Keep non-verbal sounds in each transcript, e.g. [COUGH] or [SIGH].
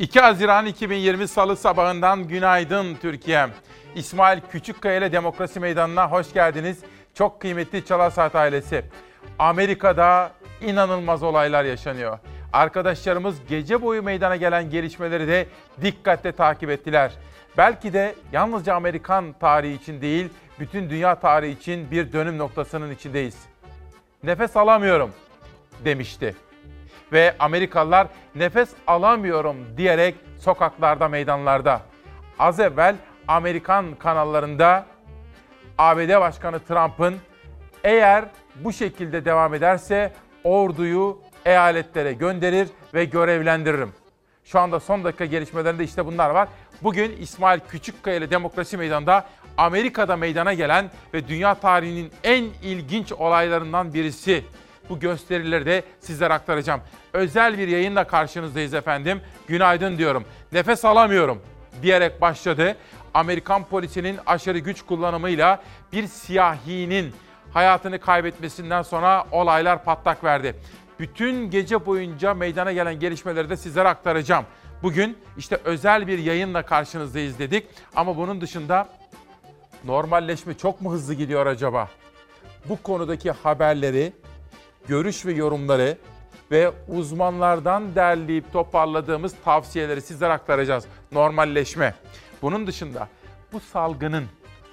2 Haziran 2020 Salı sabahından günaydın Türkiye. İsmail Küçükkaya ile Demokrasi Meydanı'na hoş geldiniz. Çok kıymetli Çalar Saat ailesi. Amerika'da inanılmaz olaylar yaşanıyor. Arkadaşlarımız gece boyu meydana gelen gelişmeleri de dikkatle takip ettiler. Belki de yalnızca Amerikan tarihi için değil, bütün dünya tarihi için bir dönüm noktasının içindeyiz. Nefes alamıyorum demişti. Ve Amerikalılar nefes alamıyorum diyerek sokaklarda, meydanlarda. Az evvel Amerikan kanallarında ABD Başkanı Trump'ın eğer bu şekilde devam ederse orduyu eyaletlere gönderir ve görevlendiririm. Şu anda son dakika gelişmelerinde işte bunlar var. Bugün İsmail Küçükkaya ile Demokrasi Meydanı'nda Amerika'da meydana gelen ve dünya tarihinin en ilginç olaylarından birisi. Bu gösterileri de sizlere aktaracağım. Özel bir yayınla karşınızdayız efendim. Günaydın diyorum. Nefes alamıyorum diyerek başladı. Amerikan polisinin aşırı güç kullanımıyla bir siyahinin hayatını kaybetmesinden sonra olaylar patlak verdi. Bütün gece boyunca meydana gelen gelişmeleri de sizlere aktaracağım. Bugün işte özel bir yayınla karşınızdayız dedik ama bunun dışında normalleşme çok mu hızlı gidiyor acaba? Bu konudaki haberleri, görüş ve yorumları ve uzmanlardan derleyip toparladığımız tavsiyeleri sizlere aktaracağız. Normalleşme. Bunun dışında bu salgının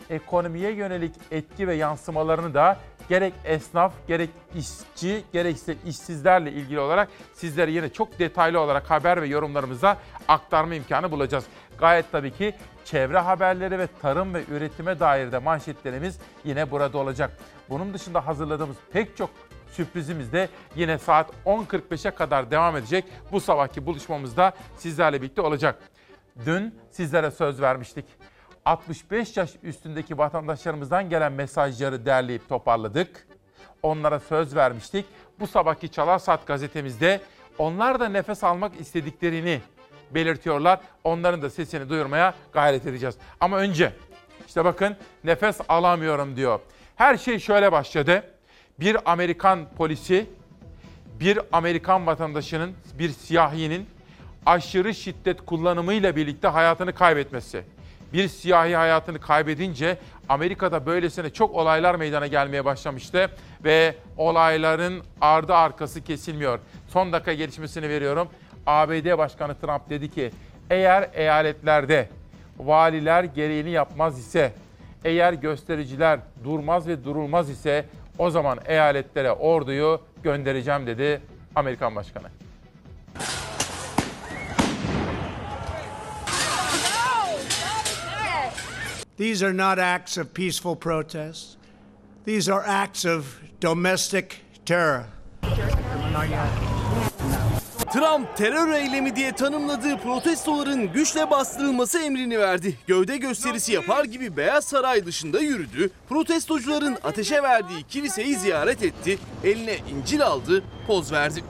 ekonomiye yönelik etki ve yansımalarını da gerek esnaf, gerek işçi, gerekse işsizlerle ilgili olarak sizlere yine çok detaylı olarak haber ve yorumlarımıza aktarma imkanı bulacağız. Gayet tabii ki çevre haberleri ve tarım ve üretime dair de manşetlerimiz yine burada olacak. Bunun dışında hazırladığımız pek çok sürprizimiz de yine saat 10.45'e kadar devam edecek. Bu sabahki buluşmamızda sizlerle birlikte olacak. Dün sizlere söz vermiştik. 65 yaş üstündeki vatandaşlarımızdan gelen mesajları derleyip toparladık. Onlara söz vermiştik. Bu sabahki Çalar Saat gazetemizde onlar da nefes almak istediklerini belirtiyorlar. Onların da sesini duyurmaya gayret edeceğiz. Ama önce işte bakın nefes alamıyorum diyor. Her şey şöyle başladı. Bir Amerikan polisi bir Amerikan vatandaşının, bir siyahinin aşırı şiddet kullanımıyla birlikte hayatını kaybetmesi. Bir siyahi hayatını kaybedince Amerika'da böylesine çok olaylar meydana gelmeye başlamıştı ve olayların ardı arkası kesilmiyor. Son dakika gelişmesini veriyorum. ABD Başkanı Trump dedi ki eğer eyaletlerde valiler gereğini yapmaz ise, eğer göstericiler durmaz ve durulmaz ise o zaman eyaletlere orduyu göndereceğim dedi Amerikan Başkanı. These are not acts of peaceful protests. These are acts of domestic terror. Trump terör eylemi diye tanımladığı protestoların güçle bastırılması emrini verdi. Gövde gösterisi yapar gibi Beyaz Saray dışında yürüdü. Protestocuların ateşe verdiği kiliseyi ziyaret etti. Eline İncil aldı, poz verdi.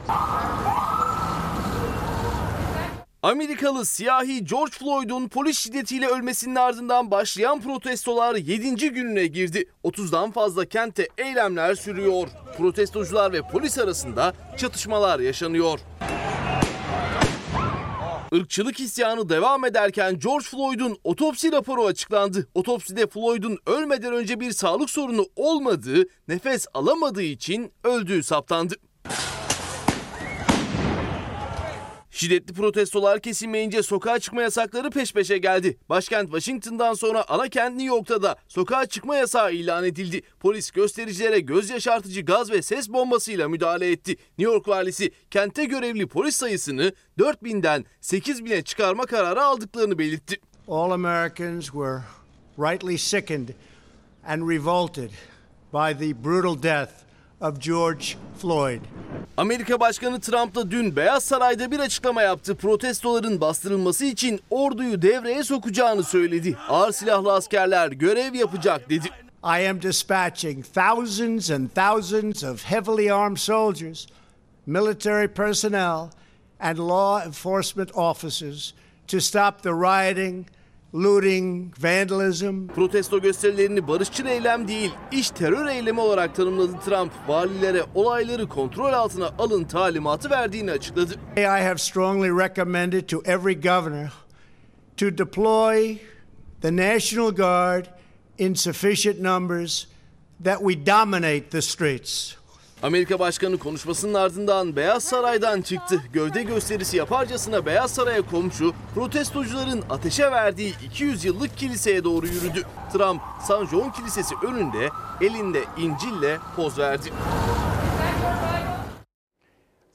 Amerikalı siyahi George Floyd'un polis şiddetiyle ölmesinin ardından başlayan protestolar 7. gününe girdi. 30'dan fazla kentte eylemler sürüyor. Protestocular ve polis arasında çatışmalar yaşanıyor. Irkçılık isyanı devam ederken George Floyd'un otopsi raporu açıklandı. Otopside Floyd'un ölmeden önce bir sağlık sorunu olmadığı, nefes alamadığı için öldüğü saptandı. Şiddetli protestolar kesilmeyince sokağa çıkma yasakları peş peşe geldi. Başkent Washington'dan sonra ana kent New York'ta da sokağa çıkma yasağı ilan edildi. Polis göstericilere göz yaşartıcı gaz ve ses bombasıyla müdahale etti. New York valisi kente görevli polis sayısını 4000'den 8000'e çıkarma kararı aldıklarını belirtti. All Americans were rightly sickened and revolted by the brutal death of George Floyd. Amerika Başkanı Trump da dün Beyaz Saray'da bir açıklama yaptı. Protestoların bastırılması için orduyu devreye sokacağını söyledi. Ağır silahlı askerler görev yapacak dedi. I am dispatching thousands and thousands of heavily armed soldiers, military personnel, and law enforcement officers to stop the rioting looting, vandalism. Protesto gösterilerini barışçıl eylem değil, iş terör eylemi olarak tanımladı Trump. Valilere olayları kontrol altına alın talimatı verdiğini açıkladı. I have strongly recommended to every governor to deploy the National Guard in sufficient numbers that we dominate the streets. Amerika Başkanı konuşmasının ardından Beyaz Saray'dan çıktı. Gövde gösterisi yaparcasına Beyaz Saray'a komşu, protestocuların ateşe verdiği 200 yıllık kiliseye doğru yürüdü. Trump, San John Kilisesi önünde elinde İncil'le poz verdi.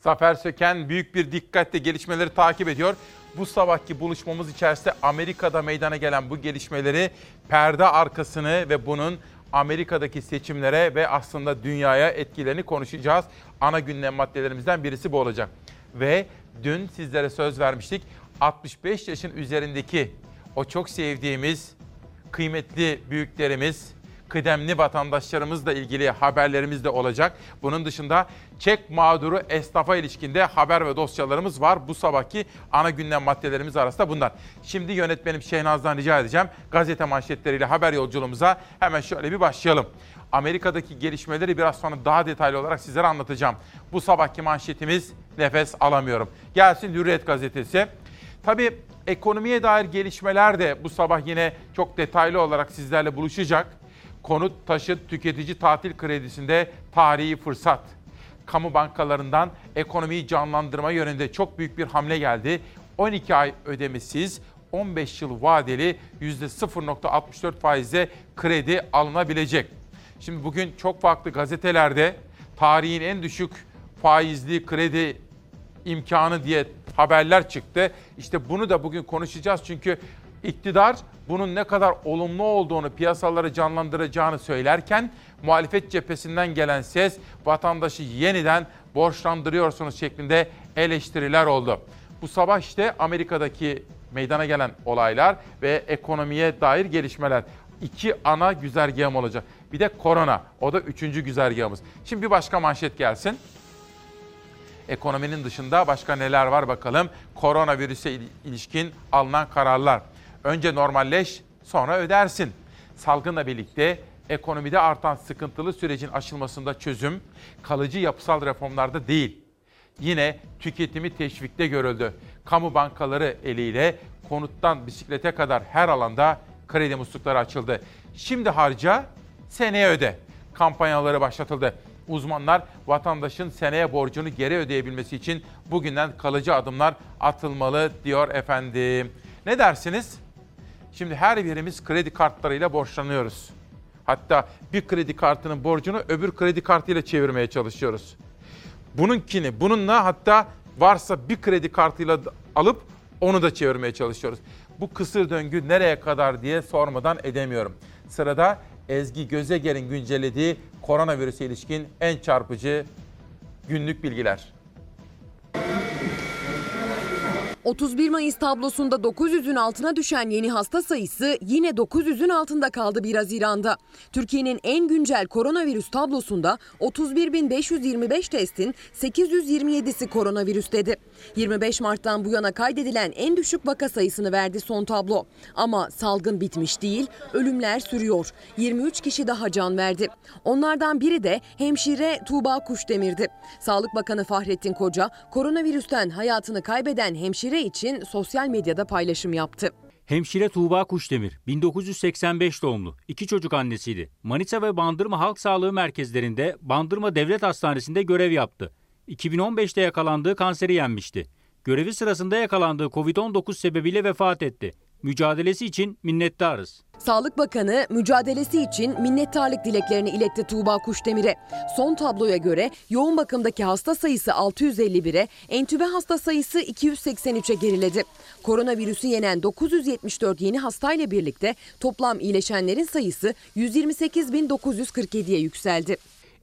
Zafer Söken büyük bir dikkatle gelişmeleri takip ediyor. Bu sabahki buluşmamız içerisinde Amerika'da meydana gelen bu gelişmeleri, perde arkasını ve bunun Amerika'daki seçimlere ve aslında dünyaya etkilerini konuşacağız. Ana gündem maddelerimizden birisi bu olacak. Ve dün sizlere söz vermiştik. 65 yaşın üzerindeki o çok sevdiğimiz kıymetli büyüklerimiz, kıdemli vatandaşlarımızla ilgili haberlerimiz de olacak. Bunun dışında çek mağduru esnafa ilişkinde haber ve dosyalarımız var. Bu sabahki ana gündem maddelerimiz arasında bunlar. Şimdi yönetmenim Şehnaz'dan rica edeceğim. Gazete manşetleriyle haber yolculuğumuza hemen şöyle bir başlayalım. Amerika'daki gelişmeleri biraz sonra daha detaylı olarak sizlere anlatacağım. Bu sabahki manşetimiz nefes alamıyorum. Gelsin Hürriyet gazetesi. Tabii ekonomiye dair gelişmeler de bu sabah yine çok detaylı olarak sizlerle buluşacak. Konut, taşıt, tüketici tatil kredisinde tarihi fırsat. Kamu bankalarından ekonomiyi canlandırma yönünde çok büyük bir hamle geldi. 12 ay ödemesiz, 15 yıl vadeli %0.64 faizle kredi alınabilecek. Şimdi bugün çok farklı gazetelerde tarihin en düşük faizli kredi imkanı diye haberler çıktı. İşte bunu da bugün konuşacağız çünkü iktidar bunun ne kadar olumlu olduğunu, piyasaları canlandıracağını söylerken muhalefet cephesinden gelen ses vatandaşı yeniden borçlandırıyorsunuz şeklinde eleştiriler oldu. Bu sabah işte Amerika'daki meydana gelen olaylar ve ekonomiye dair gelişmeler. iki ana güzergahım olacak. Bir de korona. O da üçüncü güzergahımız. Şimdi bir başka manşet gelsin. Ekonominin dışında başka neler var bakalım. Koronavirüse ilişkin alınan kararlar. Önce normalleş, sonra ödersin. Salgınla birlikte ekonomide artan sıkıntılı sürecin aşılmasında çözüm kalıcı yapısal reformlarda değil. Yine tüketimi teşvikte görüldü. Kamu bankaları eliyle konuttan bisiklete kadar her alanda kredi muslukları açıldı. Şimdi harca, seneye öde. Kampanyaları başlatıldı. Uzmanlar vatandaşın seneye borcunu geri ödeyebilmesi için bugünden kalıcı adımlar atılmalı diyor efendim. Ne dersiniz? Şimdi her birimiz kredi kartlarıyla borçlanıyoruz. Hatta bir kredi kartının borcunu öbür kredi kartıyla çevirmeye çalışıyoruz. Bununkini bununla hatta varsa bir kredi kartıyla alıp onu da çevirmeye çalışıyoruz. Bu kısır döngü nereye kadar diye sormadan edemiyorum. Sırada Ezgi Gözeger'in güncellediği koronavirüse ilişkin en çarpıcı günlük bilgiler. 31 Mayıs tablosunda 900'ün altına düşen yeni hasta sayısı yine 900'ün altında kaldı 1 Haziran'da. Türkiye'nin en güncel koronavirüs tablosunda 31.525 testin 827'si koronavirüs dedi. 25 Mart'tan bu yana kaydedilen en düşük vaka sayısını verdi son tablo. Ama salgın bitmiş değil, ölümler sürüyor. 23 kişi daha can verdi. Onlardan biri de hemşire Tuğba Kuşdemir'di. Sağlık Bakanı Fahrettin Koca, koronavirüsten hayatını kaybeden hemşire için sosyal medyada paylaşım yaptı. Hemşire Tuğba Kuşdemir, 1985 doğumlu, iki çocuk annesiydi. Manisa ve Bandırma Halk Sağlığı Merkezlerinde Bandırma Devlet Hastanesi'nde görev yaptı. 2015'te yakalandığı kanseri yenmişti. Görevi sırasında yakalandığı Covid-19 sebebiyle vefat etti. Mücadelesi için minnettarız. Sağlık Bakanı mücadelesi için minnettarlık dileklerini iletti Tuğba Kuşdemir'e. Son tabloya göre yoğun bakımdaki hasta sayısı 651'e, entübe hasta sayısı 283'e geriledi. Koronavirüsü yenen 974 yeni hastayla birlikte toplam iyileşenlerin sayısı 128.947'ye yükseldi.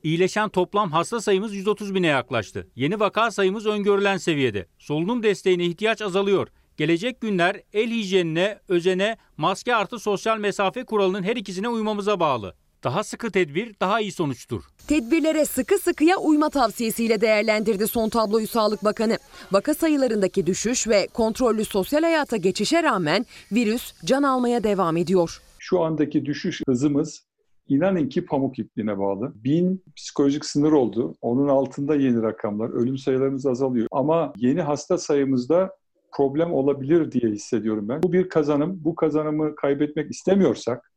İyileşen toplam hasta sayımız 130 bine yaklaştı. Yeni vaka sayımız öngörülen seviyede. Solunum desteğine ihtiyaç azalıyor. Gelecek günler el hijyenine, özene, maske artı sosyal mesafe kuralının her ikisine uymamıza bağlı. Daha sıkı tedbir daha iyi sonuçtur. Tedbirlere sıkı sıkıya uyma tavsiyesiyle değerlendirdi son tabloyu Sağlık Bakanı. Vaka sayılarındaki düşüş ve kontrollü sosyal hayata geçişe rağmen virüs can almaya devam ediyor. Şu andaki düşüş hızımız inanın ki pamuk ipliğine bağlı. Bin psikolojik sınır oldu. Onun altında yeni rakamlar. Ölüm sayılarımız azalıyor. Ama yeni hasta sayımızda problem olabilir diye hissediyorum ben. Bu bir kazanım. Bu kazanımı kaybetmek istemiyorsak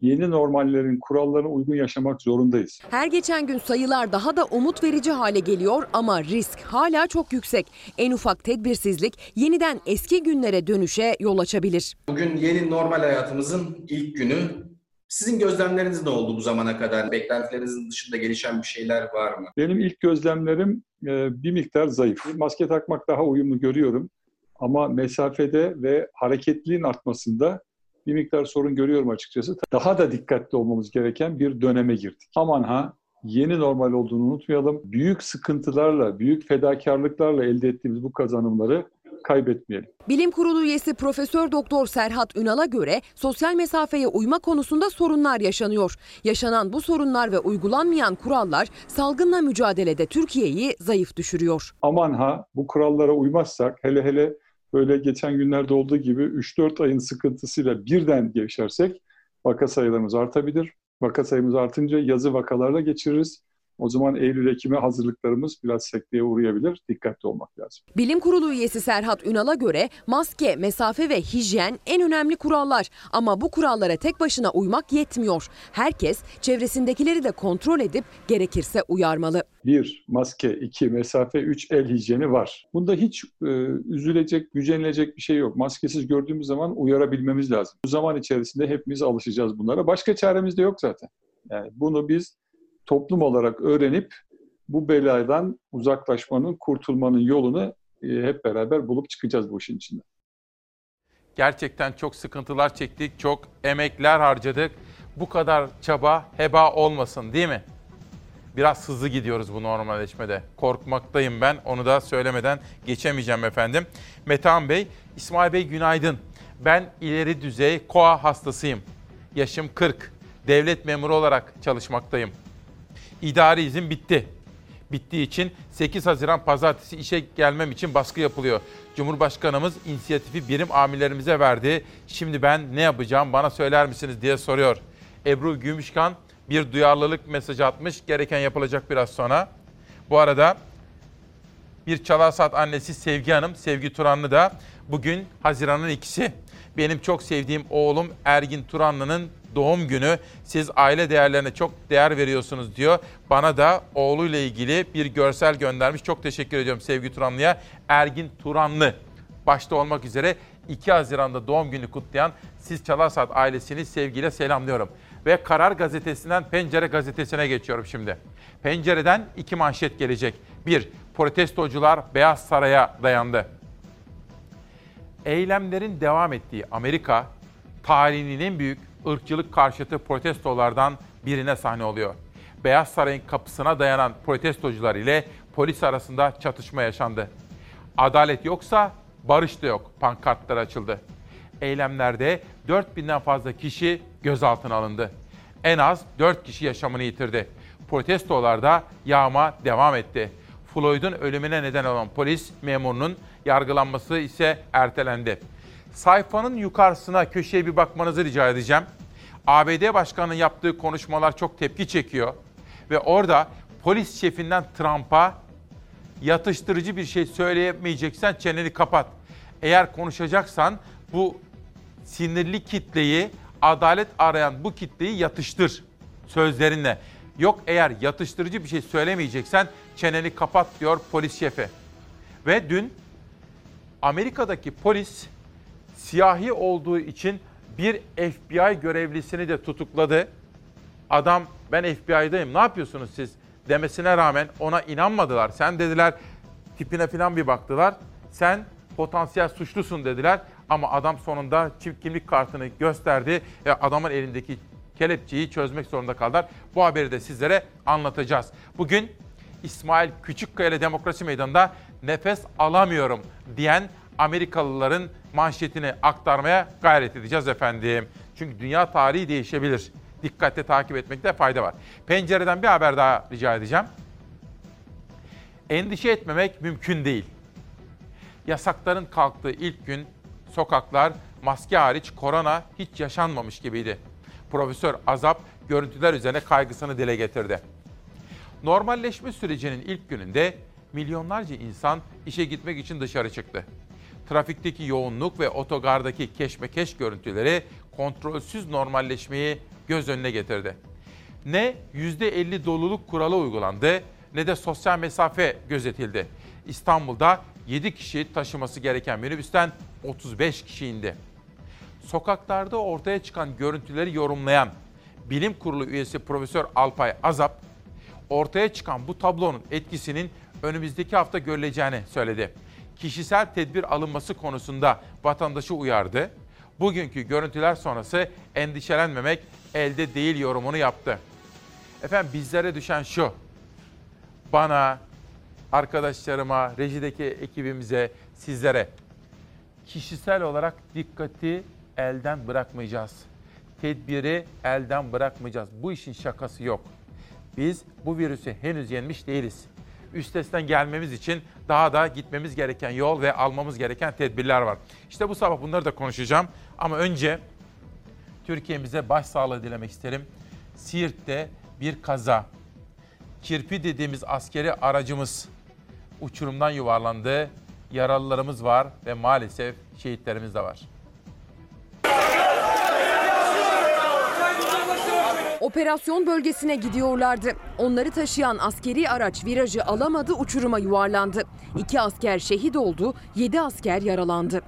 yeni normallerin kurallarına uygun yaşamak zorundayız. Her geçen gün sayılar daha da umut verici hale geliyor ama risk hala çok yüksek. En ufak tedbirsizlik yeniden eski günlere dönüşe yol açabilir. Bugün yeni normal hayatımızın ilk günü. Sizin gözlemleriniz ne oldu bu zamana kadar? Beklentilerinizin dışında gelişen bir şeyler var mı? Benim ilk gözlemlerim e, bir miktar zayıf. Maske takmak daha uyumlu görüyorum. Ama mesafede ve hareketliliğin artmasında bir miktar sorun görüyorum açıkçası. Daha da dikkatli olmamız gereken bir döneme girdik. Aman ha yeni normal olduğunu unutmayalım. Büyük sıkıntılarla, büyük fedakarlıklarla elde ettiğimiz bu kazanımları kaybetmeyelim. Bilim Kurulu üyesi Profesör Doktor Serhat Ünal'a göre sosyal mesafeye uyma konusunda sorunlar yaşanıyor. Yaşanan bu sorunlar ve uygulanmayan kurallar salgınla mücadelede Türkiye'yi zayıf düşürüyor. Aman ha bu kurallara uymazsak hele hele böyle geçen günlerde olduğu gibi 3-4 ayın sıkıntısıyla birden gevşersek vaka sayılarımız artabilir. Vaka sayımız artınca yazı vakalarla geçiririz. O zaman Eylül-Ekim'e hazırlıklarımız biraz sekteye uğrayabilir. Dikkatli olmak lazım. Bilim Kurulu üyesi Serhat Ünal'a göre maske, mesafe ve hijyen en önemli kurallar. Ama bu kurallara tek başına uymak yetmiyor. Herkes çevresindekileri de kontrol edip gerekirse uyarmalı. Bir, maske, iki, mesafe, üç, el hijyeni var. Bunda hiç e, üzülecek, gücenilecek bir şey yok. Maskesiz gördüğümüz zaman uyarabilmemiz lazım. Bu zaman içerisinde hepimiz alışacağız bunlara. Başka çaremiz de yok zaten. Yani bunu biz toplum olarak öğrenip bu beladan uzaklaşmanın, kurtulmanın yolunu e, hep beraber bulup çıkacağız bu işin içinden. Gerçekten çok sıkıntılar çektik, çok emekler harcadık. Bu kadar çaba heba olmasın değil mi? Biraz hızlı gidiyoruz bu normalleşmede. Korkmaktayım ben. Onu da söylemeden geçemeyeceğim efendim. Metehan Bey, İsmail Bey günaydın. Ben ileri düzey koa hastasıyım. Yaşım 40. Devlet memuru olarak çalışmaktayım. İdari izin bitti. Bittiği için 8 Haziran pazartesi işe gelmem için baskı yapılıyor. Cumhurbaşkanımız inisiyatifi birim amirlerimize verdi. Şimdi ben ne yapacağım bana söyler misiniz diye soruyor. Ebru Gümüşkan bir duyarlılık mesajı atmış. Gereken yapılacak biraz sonra. Bu arada bir Çalar Saat annesi Sevgi Hanım, Sevgi Turanlı da bugün Haziran'ın ikisi. Benim çok sevdiğim oğlum Ergin Turanlı'nın doğum günü. Siz aile değerlerine çok değer veriyorsunuz diyor. Bana da oğluyla ilgili bir görsel göndermiş. Çok teşekkür ediyorum Sevgi Turanlı'ya. Ergin Turanlı başta olmak üzere 2 Haziran'da doğum günü kutlayan Siz Çalar ailesini sevgiyle selamlıyorum. Ve Karar Gazetesi'nden Pencere Gazetesi'ne geçiyorum şimdi. Pencereden iki manşet gelecek. Bir, protestocular Beyaz Saray'a dayandı. Eylemlerin devam ettiği Amerika, tarihinin en büyük ırkçılık karşıtı protestolardan birine sahne oluyor. Beyaz Saray'ın kapısına dayanan protestocular ile polis arasında çatışma yaşandı. Adalet yoksa barış da yok pankartlar açıldı. Eylemlerde 4000'den fazla kişi gözaltına alındı. En az 4 kişi yaşamını yitirdi. Protestolarda yağma devam etti. Floyd'un ölümüne neden olan polis memurunun yargılanması ise ertelendi. Sayfanın yukarısına köşeye bir bakmanızı rica edeceğim. ABD Başkanı'nın yaptığı konuşmalar çok tepki çekiyor. Ve orada polis şefinden Trump'a yatıştırıcı bir şey söyleyemeyeceksen çeneni kapat. Eğer konuşacaksan bu sinirli kitleyi, adalet arayan bu kitleyi yatıştır sözlerinle. Yok eğer yatıştırıcı bir şey söylemeyeceksen çeneni kapat diyor polis şefi. Ve dün Amerika'daki polis siyahi olduğu için bir FBI görevlisini de tutukladı. Adam ben FBI'dayım ne yapıyorsunuz siz demesine rağmen ona inanmadılar. Sen dediler tipine falan bir baktılar. Sen potansiyel suçlusun dediler. Ama adam sonunda çift kimlik kartını gösterdi ve adamın elindeki kelepçeyi çözmek zorunda kaldılar. Bu haberi de sizlere anlatacağız. Bugün İsmail Küçükkaya ile Demokrasi Meydanı'nda nefes alamıyorum diyen Amerikalıların manşetini aktarmaya gayret edeceğiz efendim. Çünkü dünya tarihi değişebilir. dikkatle takip etmekte fayda var. Pencereden bir haber daha rica edeceğim. Endişe etmemek mümkün değil. Yasakların kalktığı ilk gün sokaklar maske hariç korona hiç yaşanmamış gibiydi. Profesör Azap görüntüler üzerine kaygısını dile getirdi. Normalleşme sürecinin ilk gününde milyonlarca insan işe gitmek için dışarı çıktı. Trafikteki yoğunluk ve otogardaki keşmekeş görüntüleri kontrolsüz normalleşmeyi göz önüne getirdi. Ne %50 doluluk kuralı uygulandı ne de sosyal mesafe gözetildi. İstanbul'da 7 kişi taşıması gereken minibüsten 35 kişi indi. Sokaklarda ortaya çıkan görüntüleri yorumlayan Bilim Kurulu üyesi Profesör Alpay Azap, ortaya çıkan bu tablonun etkisinin önümüzdeki hafta görüleceğini söyledi. Kişisel tedbir alınması konusunda vatandaşı uyardı. Bugünkü görüntüler sonrası endişelenmemek elde değil yorumunu yaptı. Efendim bizlere düşen şu. Bana, arkadaşlarıma, rejideki ekibimize, sizlere kişisel olarak dikkati elden bırakmayacağız. Tedbiri elden bırakmayacağız. Bu işin şakası yok. Biz bu virüsü henüz yenmiş değiliz. Üstesinden gelmemiz için daha da gitmemiz gereken yol ve almamız gereken tedbirler var. İşte bu sabah bunları da konuşacağım. Ama önce Türkiye'mize başsağlığı dilemek isterim. Siirt'te bir kaza. Kirpi dediğimiz askeri aracımız uçurumdan yuvarlandı. Yaralılarımız var ve maalesef şehitlerimiz de var. Operasyon bölgesine gidiyorlardı. Onları taşıyan askeri araç virajı alamadı, uçuruma yuvarlandı. İki asker şehit oldu, yedi asker yaralandı.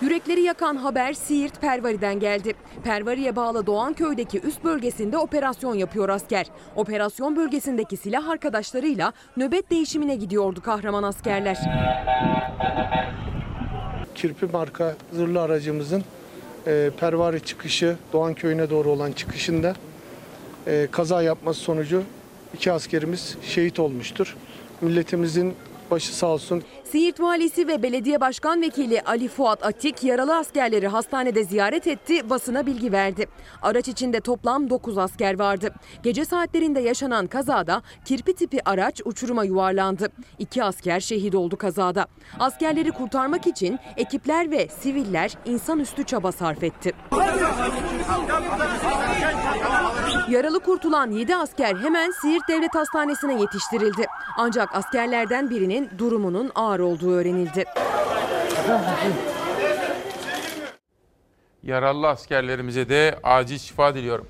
Yürekleri yakan haber Siirt Pervari'den geldi. Pervari'ye bağlı Doğanköy'deki üst bölgesinde operasyon yapıyor asker. Operasyon bölgesindeki silah arkadaşlarıyla nöbet değişimine gidiyordu kahraman askerler. Kirpi marka zırhlı aracımızın e, Pervari çıkışı Doğan Köyü'ne doğru olan çıkışında e, kaza yapması sonucu iki askerimiz şehit olmuştur. Milletimizin başı sağ olsun. Siirt Valisi ve Belediye Başkan Vekili Ali Fuat Atik yaralı askerleri hastanede ziyaret etti, basına bilgi verdi. Araç içinde toplam 9 asker vardı. Gece saatlerinde yaşanan kazada kirpi tipi araç uçuruma yuvarlandı. İki asker şehit oldu kazada. Askerleri kurtarmak için ekipler ve siviller insanüstü çaba sarf etti. Yaralı kurtulan 7 asker hemen Siirt Devlet Hastanesi'ne yetiştirildi. Ancak askerlerden birinin durumunun ağır olduğu öğrenildi. Yaralı askerlerimize de acil şifa diliyorum.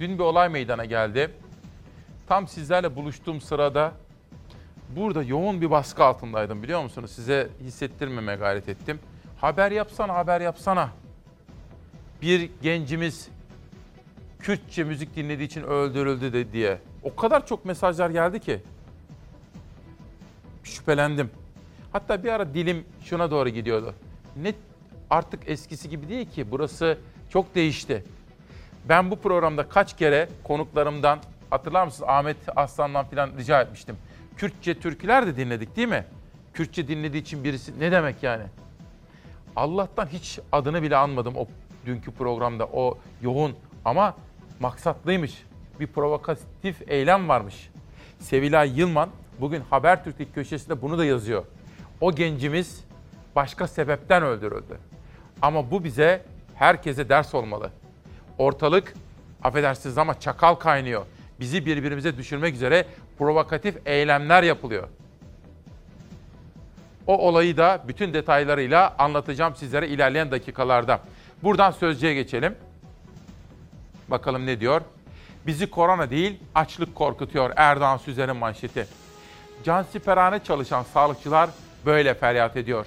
Dün bir olay meydana geldi. Tam sizlerle buluştuğum sırada burada yoğun bir baskı altındaydım biliyor musunuz? Size hissettirmeme gayret ettim. Haber yapsana, haber yapsana. Bir gencimiz Kürtçe müzik dinlediği için öldürüldü de diye. O kadar çok mesajlar geldi ki. Şüphelendim. Hatta bir ara dilim şuna doğru gidiyordu. Ne artık eskisi gibi değil ki. Burası çok değişti. Ben bu programda kaç kere konuklarımdan hatırlar mısınız Ahmet Aslan'dan falan rica etmiştim. Kürtçe türküler de dinledik değil mi? Kürtçe dinlediği için birisi ne demek yani? Allah'tan hiç adını bile anmadım o dünkü programda o yoğun ama maksatlıymış. Bir provokatif eylem varmış. Sevilay Yılman bugün Habertürk'teki köşesinde bunu da yazıyor. O gencimiz başka sebepten öldürüldü. Ama bu bize herkese ders olmalı. Ortalık affedersiniz ama çakal kaynıyor. Bizi birbirimize düşürmek üzere provokatif eylemler yapılıyor. O olayı da bütün detaylarıyla anlatacağım sizlere ilerleyen dakikalarda. Buradan sözcüye geçelim. Bakalım ne diyor? Bizi korona değil açlık korkutuyor Erdoğan Süzer'in manşeti. Cansiperhane çalışan sağlıkçılar böyle feryat ediyor.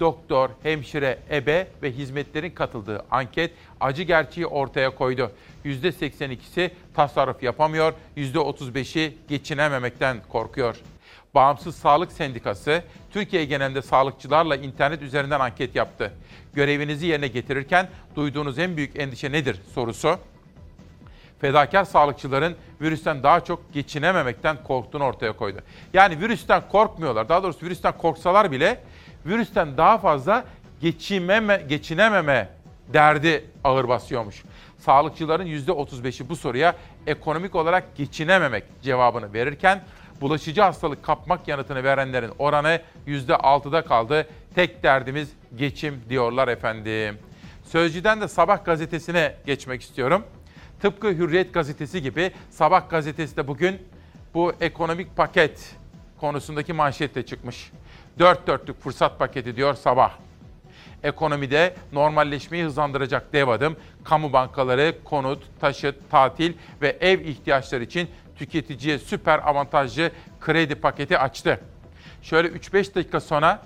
Doktor, hemşire, ebe ve hizmetlerin katıldığı anket acı gerçeği ortaya koydu. %82'si tasarruf yapamıyor, %35'i geçinememekten korkuyor. Bağımsız Sağlık Sendikası Türkiye genelinde sağlıkçılarla internet üzerinden anket yaptı. Görevinizi yerine getirirken duyduğunuz en büyük endişe nedir sorusu fedakar sağlıkçıların virüsten daha çok geçinememekten korktuğunu ortaya koydu. Yani virüsten korkmuyorlar. Daha doğrusu virüsten korksalar bile virüsten daha fazla geçinmeme, geçinememe derdi ağır basıyormuş. Sağlıkçıların %35'i bu soruya ekonomik olarak geçinememek cevabını verirken bulaşıcı hastalık kapmak yanıtını verenlerin oranı %6'da kaldı. Tek derdimiz geçim diyorlar efendim. Sözcüden de Sabah gazetesine geçmek istiyorum. Tıpkı Hürriyet gazetesi gibi Sabah gazetesi de bugün bu ekonomik paket konusundaki manşetle çıkmış. Dört dörtlük fırsat paketi diyor Sabah. Ekonomide normalleşmeyi hızlandıracak dev adım, kamu bankaları, konut, taşıt, tatil ve ev ihtiyaçları için tüketiciye süper avantajlı kredi paketi açtı. Şöyle 3-5 dakika sonra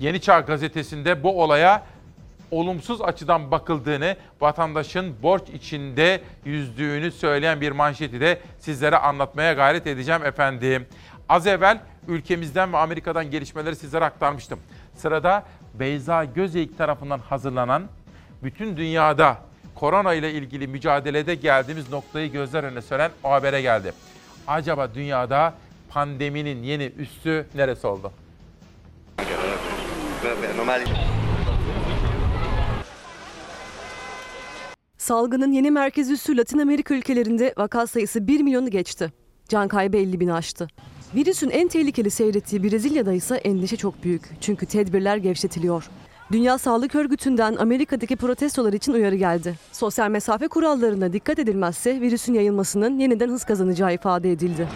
Yeni Çağ gazetesinde bu olaya olumsuz açıdan bakıldığını, vatandaşın borç içinde yüzdüğünü söyleyen bir manşeti de sizlere anlatmaya gayret edeceğim efendim. Az evvel ülkemizden ve Amerika'dan gelişmeleri sizlere aktarmıştım. Sırada Beyza Gözeyik tarafından hazırlanan bütün dünyada korona ile ilgili mücadelede geldiğimiz noktayı gözler önüne süren o habere geldi. Acaba dünyada pandeminin yeni üssü neresi oldu? Salgının yeni merkez üssü Latin Amerika ülkelerinde vaka sayısı 1 milyonu geçti. Can kaybı 50 bin aştı. Virüsün en tehlikeli seyrettiği Brezilya'da ise endişe çok büyük. Çünkü tedbirler gevşetiliyor. Dünya Sağlık Örgütü'nden Amerika'daki protestolar için uyarı geldi. Sosyal mesafe kurallarına dikkat edilmezse virüsün yayılmasının yeniden hız kazanacağı ifade edildi.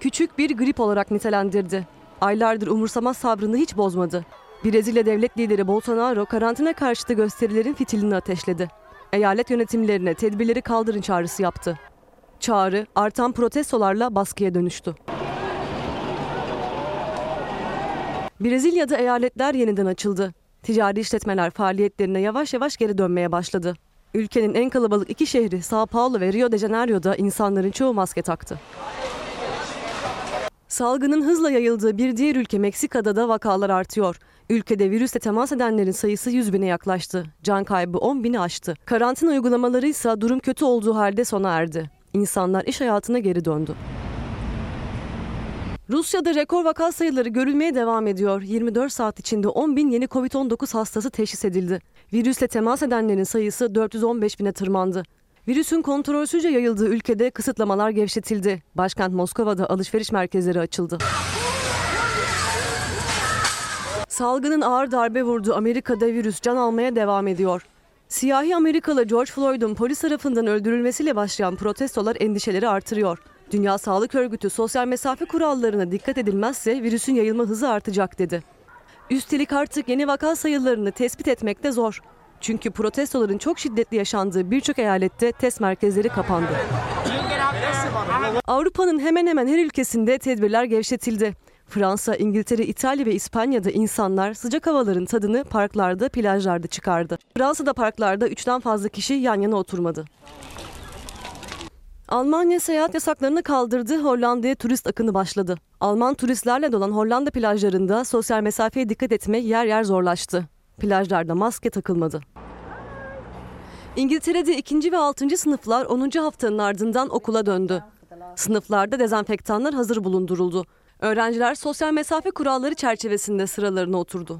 Küçük bir grip olarak nitelendirdi. Aylardır umursamaz sabrını hiç bozmadı. Brezilya devlet lideri Bolsonaro karantina karşıtı gösterilerin fitilini ateşledi. Eyalet yönetimlerine tedbirleri kaldırın çağrısı yaptı. Çağrı artan protestolarla baskıya dönüştü. Brezilya'da eyaletler yeniden açıldı. Ticari işletmeler faaliyetlerine yavaş yavaş geri dönmeye başladı. Ülkenin en kalabalık iki şehri Sao Paulo ve Rio de Janeiro'da insanların çoğu maske taktı. Salgının hızla yayıldığı bir diğer ülke Meksika'da da vakalar artıyor. Ülkede virüsle temas edenlerin sayısı 100 bine yaklaştı. Can kaybı 10 bini aştı. Karantina uygulamaları ise durum kötü olduğu halde sona erdi. İnsanlar iş hayatına geri döndü. Rusya'da rekor vaka sayıları görülmeye devam ediyor. 24 saat içinde 10 bin yeni Covid-19 hastası teşhis edildi. Virüsle temas edenlerin sayısı 415 bine tırmandı. Virüsün kontrolsüzce yayıldığı ülkede kısıtlamalar gevşetildi. Başkent Moskova'da alışveriş merkezleri açıldı. Salgının ağır darbe vurdu. Amerika'da virüs can almaya devam ediyor. Siyahi Amerikalı George Floyd'un polis tarafından öldürülmesiyle başlayan protestolar endişeleri artırıyor. Dünya Sağlık Örgütü sosyal mesafe kurallarına dikkat edilmezse virüsün yayılma hızı artacak dedi. Üstelik artık yeni vaka sayılarını tespit etmek de zor. Çünkü protestoların çok şiddetli yaşandığı birçok eyalette test merkezleri kapandı. Avrupa'nın hemen hemen her ülkesinde tedbirler gevşetildi. Fransa, İngiltere, İtalya ve İspanya'da insanlar sıcak havaların tadını parklarda, plajlarda çıkardı. Fransa'da parklarda üçten fazla kişi yan yana oturmadı. Almanya seyahat yasaklarını kaldırdı, Hollanda'ya turist akını başladı. Alman turistlerle dolan Hollanda plajlarında sosyal mesafeye dikkat etmek yer yer zorlaştı. Plajlarda maske takılmadı. İngiltere'de ikinci ve altıncı sınıflar 10. haftanın ardından okula döndü. Sınıflarda dezenfektanlar hazır bulunduruldu. Öğrenciler sosyal mesafe kuralları çerçevesinde sıralarına oturdu.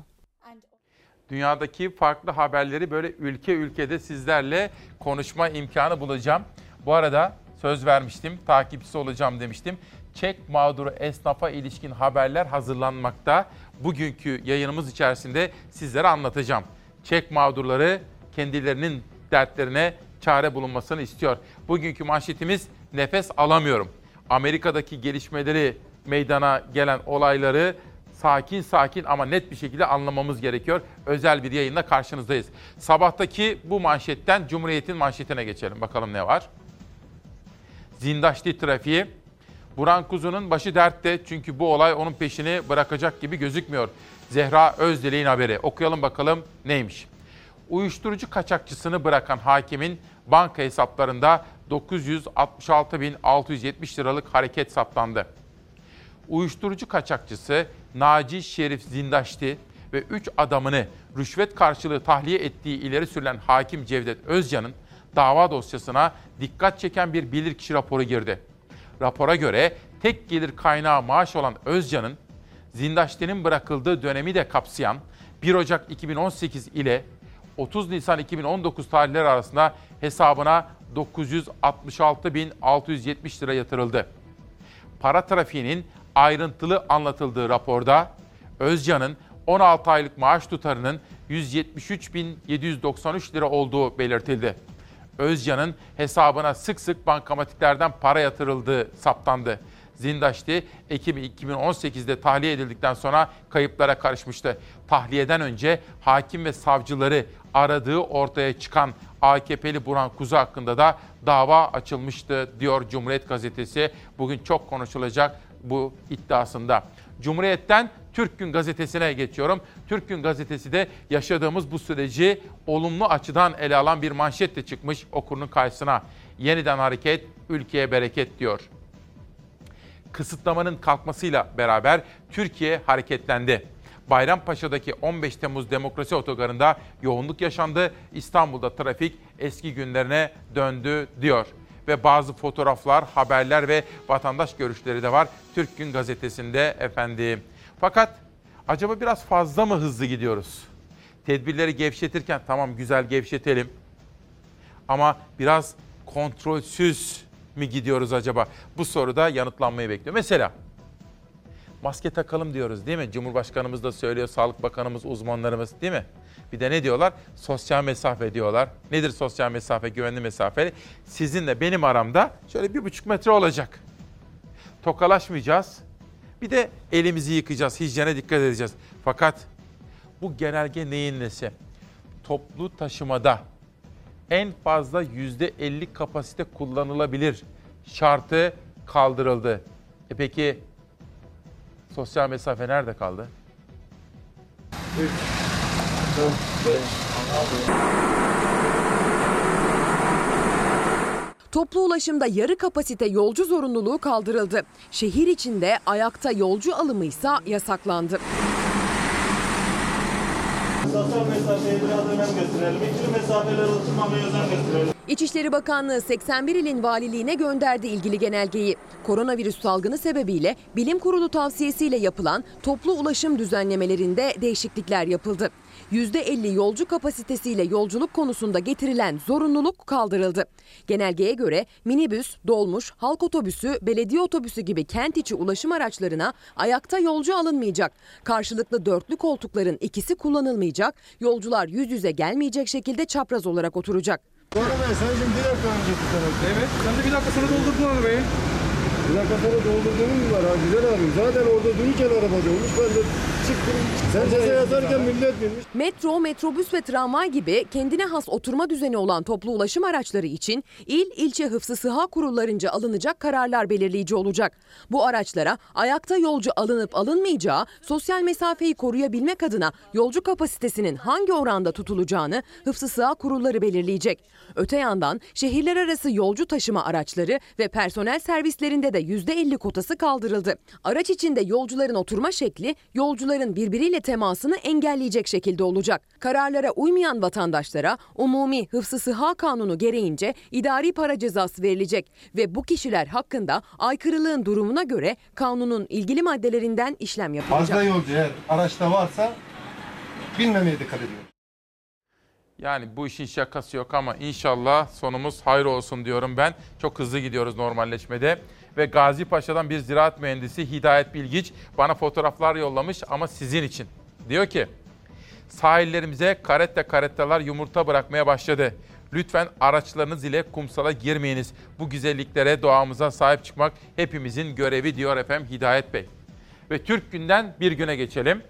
Dünyadaki farklı haberleri böyle ülke ülkede sizlerle konuşma imkanı bulacağım. Bu arada söz vermiştim, takipçisi olacağım demiştim. Çek mağduru esnafa ilişkin haberler hazırlanmakta. Bugünkü yayınımız içerisinde sizlere anlatacağım. Çek mağdurları kendilerinin dertlerine çare bulunmasını istiyor. Bugünkü manşetimiz nefes alamıyorum. Amerika'daki gelişmeleri meydana gelen olayları sakin sakin ama net bir şekilde anlamamız gerekiyor. Özel bir yayınla karşınızdayız. Sabahtaki bu manşetten Cumhuriyet'in manşetine geçelim. Bakalım ne var? Zindaşti trafiği. Buran Kuzu'nun başı dertte çünkü bu olay onun peşini bırakacak gibi gözükmüyor. Zehra Özdilek'in haberi. Okuyalım bakalım neymiş. Uyuşturucu kaçakçısını bırakan hakimin banka hesaplarında 966.670 liralık hareket saptandı uyuşturucu kaçakçısı Naci Şerif Zindaşti ve 3 adamını rüşvet karşılığı tahliye ettiği ileri sürülen hakim Cevdet Özcan'ın dava dosyasına dikkat çeken bir bilirkişi raporu girdi. Rapora göre tek gelir kaynağı maaş olan Özcan'ın Zindaşti'nin bırakıldığı dönemi de kapsayan 1 Ocak 2018 ile 30 Nisan 2019 tarihleri arasında hesabına 966.670 lira yatırıldı. Para trafiğinin ayrıntılı anlatıldığı raporda Özcan'ın 16 aylık maaş tutarının 173.793 lira olduğu belirtildi. Özcan'ın hesabına sık sık bankamatiklerden para yatırıldığı saptandı. Zindaşti Ekim 2018'de tahliye edildikten sonra kayıplara karışmıştı. Tahliyeden önce hakim ve savcıları aradığı ortaya çıkan AKP'li Burhan Kuzu hakkında da dava açılmıştı diyor Cumhuriyet Gazetesi. Bugün çok konuşulacak bu iddiasında. Cumhuriyet'ten Türk Gün Gazetesi'ne geçiyorum. Türk Gün Gazetesi de yaşadığımız bu süreci olumlu açıdan ele alan bir manşetle çıkmış okurunun karşısına. Yeniden hareket, ülkeye bereket diyor. Kısıtlamanın kalkmasıyla beraber Türkiye hareketlendi. Bayrampaşa'daki 15 Temmuz Demokrasi Otogarı'nda yoğunluk yaşandı. İstanbul'da trafik eski günlerine döndü diyor. Ve bazı fotoğraflar, haberler ve vatandaş görüşleri de var Türk Gün Gazetesi'nde efendim. Fakat acaba biraz fazla mı hızlı gidiyoruz? Tedbirleri gevşetirken tamam güzel gevşetelim. Ama biraz kontrolsüz mi gidiyoruz acaba? Bu soruda yanıtlanmayı bekliyor. Mesela maske takalım diyoruz değil mi? Cumhurbaşkanımız da söylüyor, Sağlık Bakanımız, uzmanlarımız değil mi? Bir de ne diyorlar? Sosyal mesafe diyorlar. Nedir sosyal mesafe, güvenli mesafe? Sizinle benim aramda şöyle bir buçuk metre olacak. Tokalaşmayacağız. Bir de elimizi yıkayacağız, hijyene dikkat edeceğiz. Fakat bu genelge neyin nesi? Toplu taşımada en fazla %50 kapasite kullanılabilir şartı kaldırıldı. E peki sosyal mesafe nerede kaldı? Toplu ulaşımda yarı kapasite yolcu zorunluluğu kaldırıldı. Şehir içinde ayakta yolcu alımı ise yasaklandı. Sosyal mesafeye İçişleri Bakanlığı 81 ilin valiliğine gönderdi ilgili genelgeyi. Koronavirüs salgını sebebiyle bilim kurulu tavsiyesiyle yapılan toplu ulaşım düzenlemelerinde değişiklikler yapıldı. %50 yolcu kapasitesiyle yolculuk konusunda getirilen zorunluluk kaldırıldı. Genelgeye göre minibüs, dolmuş, halk otobüsü, belediye otobüsü gibi kent içi ulaşım araçlarına ayakta yolcu alınmayacak. Karşılıklı dörtlü koltukların ikisi kullanılmayacak. Yolcular yüz yüze gelmeyecek şekilde çapraz olarak oturacak. Doğru Bey sen şimdi bir dakika önce tutarak. Evet. Sen de bir dakika sonra doldurdun arabayı. Sonra doldurduğumuz mu var ha güzel abim. Zaten orada dururken arabada olmuş. Ben de çıktım. Sen ceza yazarken millet bilmiş. Metro, metrobüs ve tramvay gibi kendine has oturma düzeni olan toplu ulaşım araçları için il, ilçe hıfzı sıha kurullarınca alınacak kararlar belirleyici olacak. Bu araçlara ayakta yolcu alınıp alınmayacağı, sosyal mesafeyi koruyabilmek adına yolcu kapasitesinin hangi oranda tutulacağını hıfzı sıha kurulları belirleyecek. Öte yandan şehirler arası yolcu taşıma araçları ve personel servislerinde de %50 kotası kaldırıldı. Araç içinde yolcuların oturma şekli yolcuların birbiriyle temasını engelleyecek şekilde olacak. Kararlara uymayan vatandaşlara umumi hıfzı sıha kanunu gereğince idari para cezası verilecek ve bu kişiler hakkında aykırılığın durumuna göre kanunun ilgili maddelerinden işlem yapılacak. Fazla yolcu eğer araçta varsa binmemeye dikkat ediyor. Yani bu işin şakası yok ama inşallah sonumuz hayır olsun diyorum ben. Çok hızlı gidiyoruz normalleşmede. Ve Gazi Paşa'dan bir ziraat mühendisi Hidayet Bilgiç bana fotoğraflar yollamış ama sizin için. Diyor ki sahillerimize karette karettalar yumurta bırakmaya başladı. Lütfen araçlarınız ile kumsala girmeyiniz. Bu güzelliklere doğamıza sahip çıkmak hepimizin görevi diyor efendim Hidayet Bey. Ve Türk günden bir güne geçelim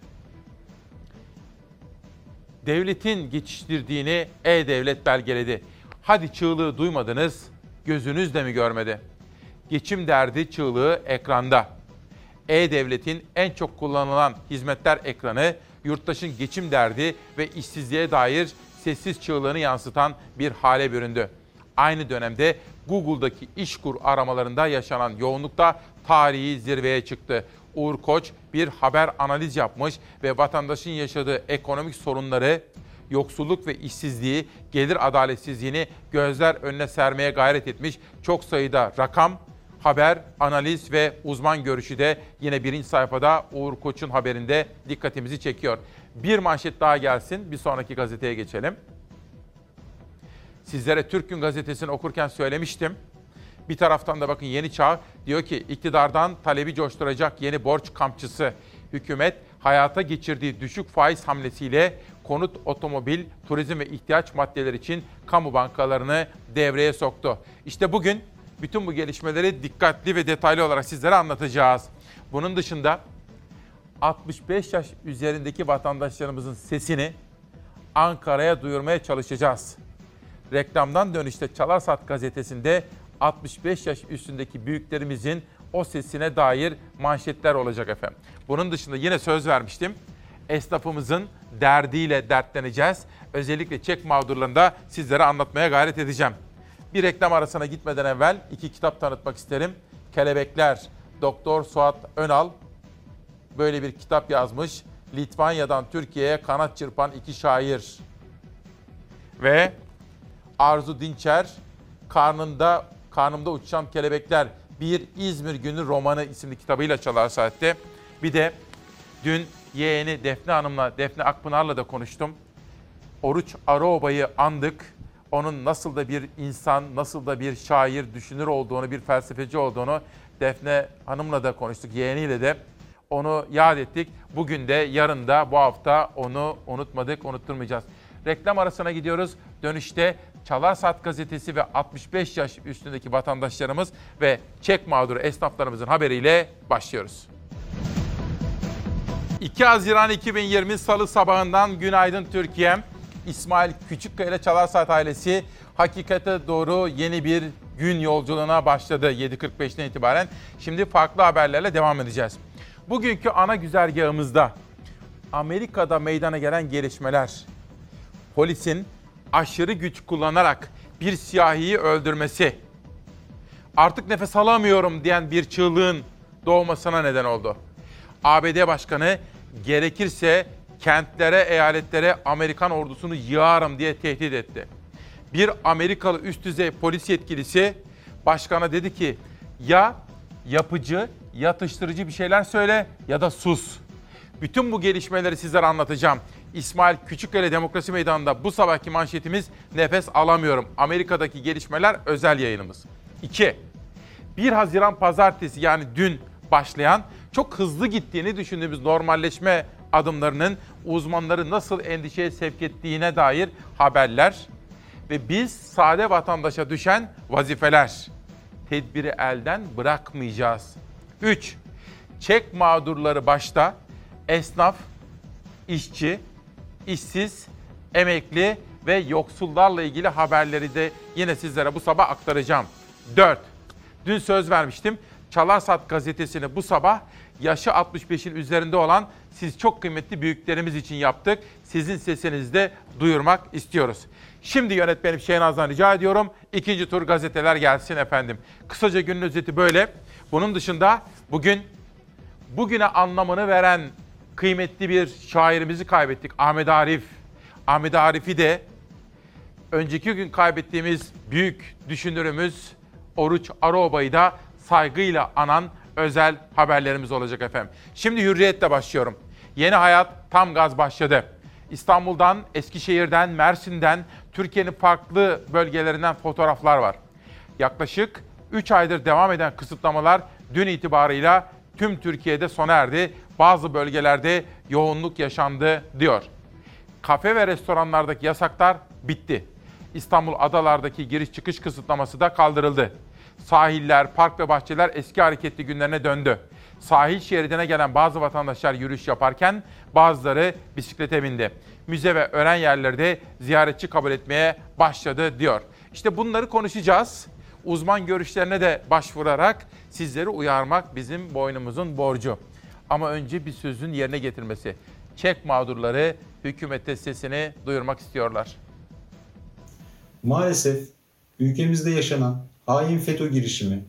devletin geçiştirdiğini E-Devlet belgeledi. Hadi çığlığı duymadınız, gözünüz de mi görmedi? Geçim derdi çığlığı ekranda. E-Devlet'in en çok kullanılan hizmetler ekranı, yurttaşın geçim derdi ve işsizliğe dair sessiz çığlığını yansıtan bir hale büründü. Aynı dönemde Google'daki işkur aramalarında yaşanan yoğunluk da tarihi zirveye çıktı. Uğur Koç bir haber analiz yapmış ve vatandaşın yaşadığı ekonomik sorunları, yoksulluk ve işsizliği, gelir adaletsizliğini gözler önüne sermeye gayret etmiş. Çok sayıda rakam, haber, analiz ve uzman görüşü de yine birinci sayfada Uğur Koç'un haberinde dikkatimizi çekiyor. Bir manşet daha gelsin, bir sonraki gazeteye geçelim. Sizlere Türk Gün Gazetesi'ni okurken söylemiştim. Bir taraftan da bakın Yeni Çağ diyor ki iktidardan talebi coşturacak yeni borç kampçısı. Hükümet hayata geçirdiği düşük faiz hamlesiyle konut, otomobil, turizm ve ihtiyaç maddeleri için kamu bankalarını devreye soktu. İşte bugün bütün bu gelişmeleri dikkatli ve detaylı olarak sizlere anlatacağız. Bunun dışında 65 yaş üzerindeki vatandaşlarımızın sesini Ankara'ya duyurmaya çalışacağız. Reklamdan dönüşte Çalarsat gazetesinde 65 yaş üstündeki büyüklerimizin o sesine dair manşetler olacak efendim. Bunun dışında yine söz vermiştim. Esnafımızın derdiyle dertleneceğiz. Özellikle çek mağdurlarında sizlere anlatmaya gayret edeceğim. Bir reklam arasına gitmeden evvel iki kitap tanıtmak isterim. Kelebekler, Doktor Suat Önal böyle bir kitap yazmış. Litvanya'dan Türkiye'ye kanat çırpan iki şair. Ve Arzu Dinçer, Karnında Karnımda Uçan Kelebekler, Bir İzmir Günü Romanı isimli kitabıyla Çalar Saat'te. Bir de dün yeğeni Defne Hanım'la, Defne Akpınar'la da konuştum. Oruç Araoba'yı andık. Onun nasıl da bir insan, nasıl da bir şair, düşünür olduğunu, bir felsefeci olduğunu Defne Hanım'la da konuştuk, yeğeniyle de. Onu yad ettik. Bugün de, yarın da, bu hafta onu unutmadık, unutturmayacağız. Reklam arasına gidiyoruz. Dönüşte Çalar Saat gazetesi ve 65 yaş üstündeki vatandaşlarımız ve çek mağduru esnaflarımızın haberiyle başlıyoruz. 2 Haziran 2020 Salı sabahından günaydın Türkiye. İsmail Küçükkaya ile Çalar Saat ailesi hakikate doğru yeni bir gün yolculuğuna başladı 7.45'ten itibaren. Şimdi farklı haberlerle devam edeceğiz. Bugünkü ana güzergahımızda Amerika'da meydana gelen gelişmeler, polisin aşırı güç kullanarak bir siyahiyi öldürmesi, artık nefes alamıyorum diyen bir çığlığın doğmasına neden oldu. ABD Başkanı gerekirse kentlere, eyaletlere Amerikan ordusunu yığarım diye tehdit etti. Bir Amerikalı üst düzey polis yetkilisi başkana dedi ki ya yapıcı, yatıştırıcı bir şeyler söyle ya da sus. Bütün bu gelişmeleri sizlere anlatacağım. İsmail Küçükkale Demokrasi Meydanı'nda bu sabahki manşetimiz nefes alamıyorum. Amerika'daki gelişmeler özel yayınımız. 2. 1 Haziran pazartesi yani dün başlayan çok hızlı gittiğini düşündüğümüz normalleşme adımlarının uzmanları nasıl endişeye sevk ettiğine dair haberler ve biz sade vatandaşa düşen vazifeler. Tedbiri elden bırakmayacağız. 3. Çek mağdurları başta esnaf, işçi, işsiz, emekli ve yoksullarla ilgili haberleri de yine sizlere bu sabah aktaracağım. 4. Dün söz vermiştim. Çalarsat gazetesini bu sabah yaşı 65'in üzerinde olan siz çok kıymetli büyüklerimiz için yaptık. Sizin sesinizi de duyurmak istiyoruz. Şimdi yönetmenim Şehnaz'dan rica ediyorum. İkinci tur gazeteler gelsin efendim. Kısaca günün özeti böyle. Bunun dışında bugün bugüne anlamını veren kıymetli bir şairimizi kaybettik. Ahmet Arif. Ahmet Arif'i de önceki gün kaybettiğimiz büyük düşünürümüz Oruç Aroba'yı da saygıyla anan özel haberlerimiz olacak efendim. Şimdi Hürriyet'le başlıyorum. Yeni hayat tam gaz başladı. İstanbul'dan, Eskişehir'den, Mersin'den, Türkiye'nin farklı bölgelerinden fotoğraflar var. Yaklaşık 3 aydır devam eden kısıtlamalar dün itibarıyla tüm Türkiye'de sona erdi. Bazı bölgelerde yoğunluk yaşandı diyor. Kafe ve restoranlardaki yasaklar bitti. İstanbul adalardaki giriş çıkış kısıtlaması da kaldırıldı. Sahiller, park ve bahçeler eski hareketli günlerine döndü. Sahil şeridine gelen bazı vatandaşlar yürüyüş yaparken bazıları bisiklete bindi. Müze ve öğren yerleri de ziyaretçi kabul etmeye başladı diyor. İşte bunları konuşacağız. Uzman görüşlerine de başvurarak sizleri uyarmak bizim boynumuzun borcu. Ama önce bir sözün yerine getirmesi. Çek mağdurları hükümete sesini duyurmak istiyorlar. Maalesef ülkemizde yaşanan hain FETÖ girişimi,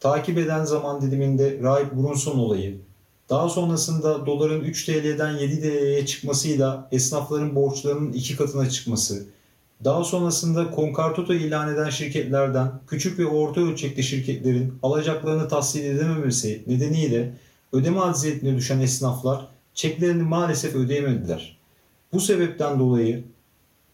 takip eden zaman diliminde Rahip Brunson olayı, daha sonrasında doların 3 TL'den 7 TL'ye çıkmasıyla esnafların borçlarının iki katına çıkması, daha sonrasında konkartoto ilan eden şirketlerden küçük ve orta ölçekli şirketlerin alacaklarını tahsil edememesi nedeniyle ödeme acziyetine düşen esnaflar çeklerini maalesef ödeyemediler. Bu sebepten dolayı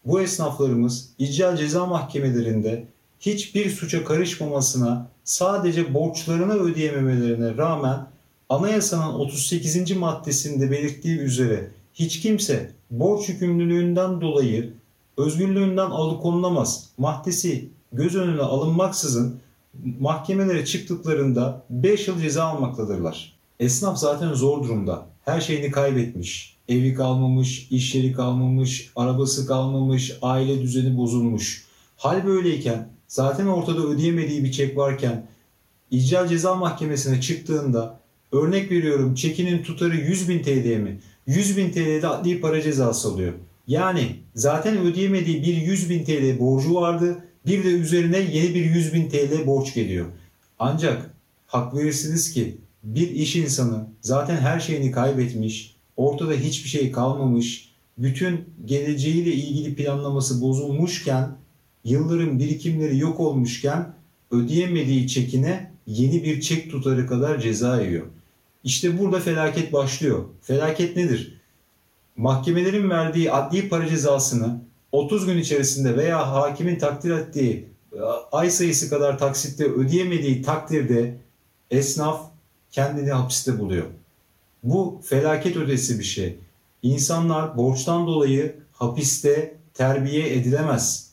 bu esnaflarımız icra ceza mahkemelerinde hiçbir suça karışmamasına sadece borçlarını ödeyememelerine rağmen anayasanın 38. maddesinde belirttiği üzere hiç kimse borç yükümlülüğünden dolayı özgürlüğünden alıkonulamaz maddesi göz önüne alınmaksızın mahkemelere çıktıklarında 5 yıl ceza almaktadırlar. Esnaf zaten zor durumda. Her şeyini kaybetmiş. Evi kalmamış, iş yeri kalmamış, arabası kalmamış, aile düzeni bozulmuş. Hal böyleyken zaten ortada ödeyemediği bir çek varken icra ceza mahkemesine çıktığında örnek veriyorum çekinin tutarı 100 bin TL mi? 100 bin TL'de adli para cezası alıyor. Yani zaten ödeyemediği bir 100 bin TL borcu vardı. Bir de üzerine yeni bir 100 bin TL borç geliyor. Ancak hak verirsiniz ki bir iş insanı zaten her şeyini kaybetmiş, ortada hiçbir şey kalmamış, bütün geleceğiyle ilgili planlaması bozulmuşken, yılların birikimleri yok olmuşken ödeyemediği çekine yeni bir çek tutarı kadar ceza yiyor. İşte burada felaket başlıyor. Felaket nedir? Mahkemelerin verdiği adli para cezasını 30 gün içerisinde veya hakimin takdir ettiği e, ay sayısı kadar taksitle ödeyemediği takdirde esnaf kendini hapiste buluyor. Bu felaket ötesi bir şey. İnsanlar borçtan dolayı hapiste terbiye edilemez.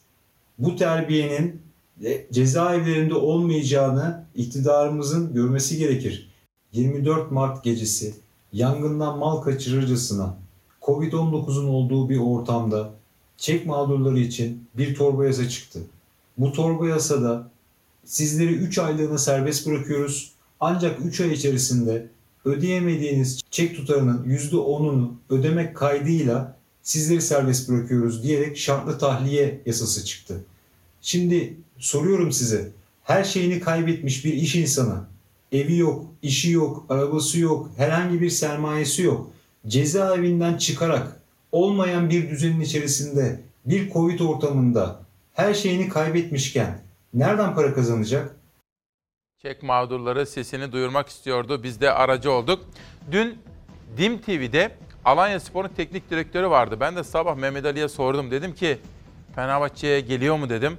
Bu terbiyenin e, cezaevlerinde olmayacağını iktidarımızın görmesi gerekir. 24 Mart gecesi yangından mal kaçırırcasına Covid-19'un olduğu bir ortamda çek mağdurları için bir torba yasa çıktı. Bu torba yasada sizleri 3 aylığına serbest bırakıyoruz. Ancak 3 ay içerisinde ödeyemediğiniz çek tutarının %10'unu ödemek kaydıyla sizleri serbest bırakıyoruz diyerek şartlı tahliye yasası çıktı. Şimdi soruyorum size her şeyini kaybetmiş bir iş insanı evi yok, işi yok, arabası yok, herhangi bir sermayesi yok. Cezaevinden çıkarak olmayan bir düzenin içerisinde bir Covid ortamında her şeyini kaybetmişken nereden para kazanacak? Çek mağdurları sesini duyurmak istiyordu. Biz de aracı olduk. Dün Dim TV'de Alanya Spor'un teknik direktörü vardı. Ben de sabah Mehmet Ali'ye sordum. Dedim ki Fenerbahçe'ye geliyor mu dedim.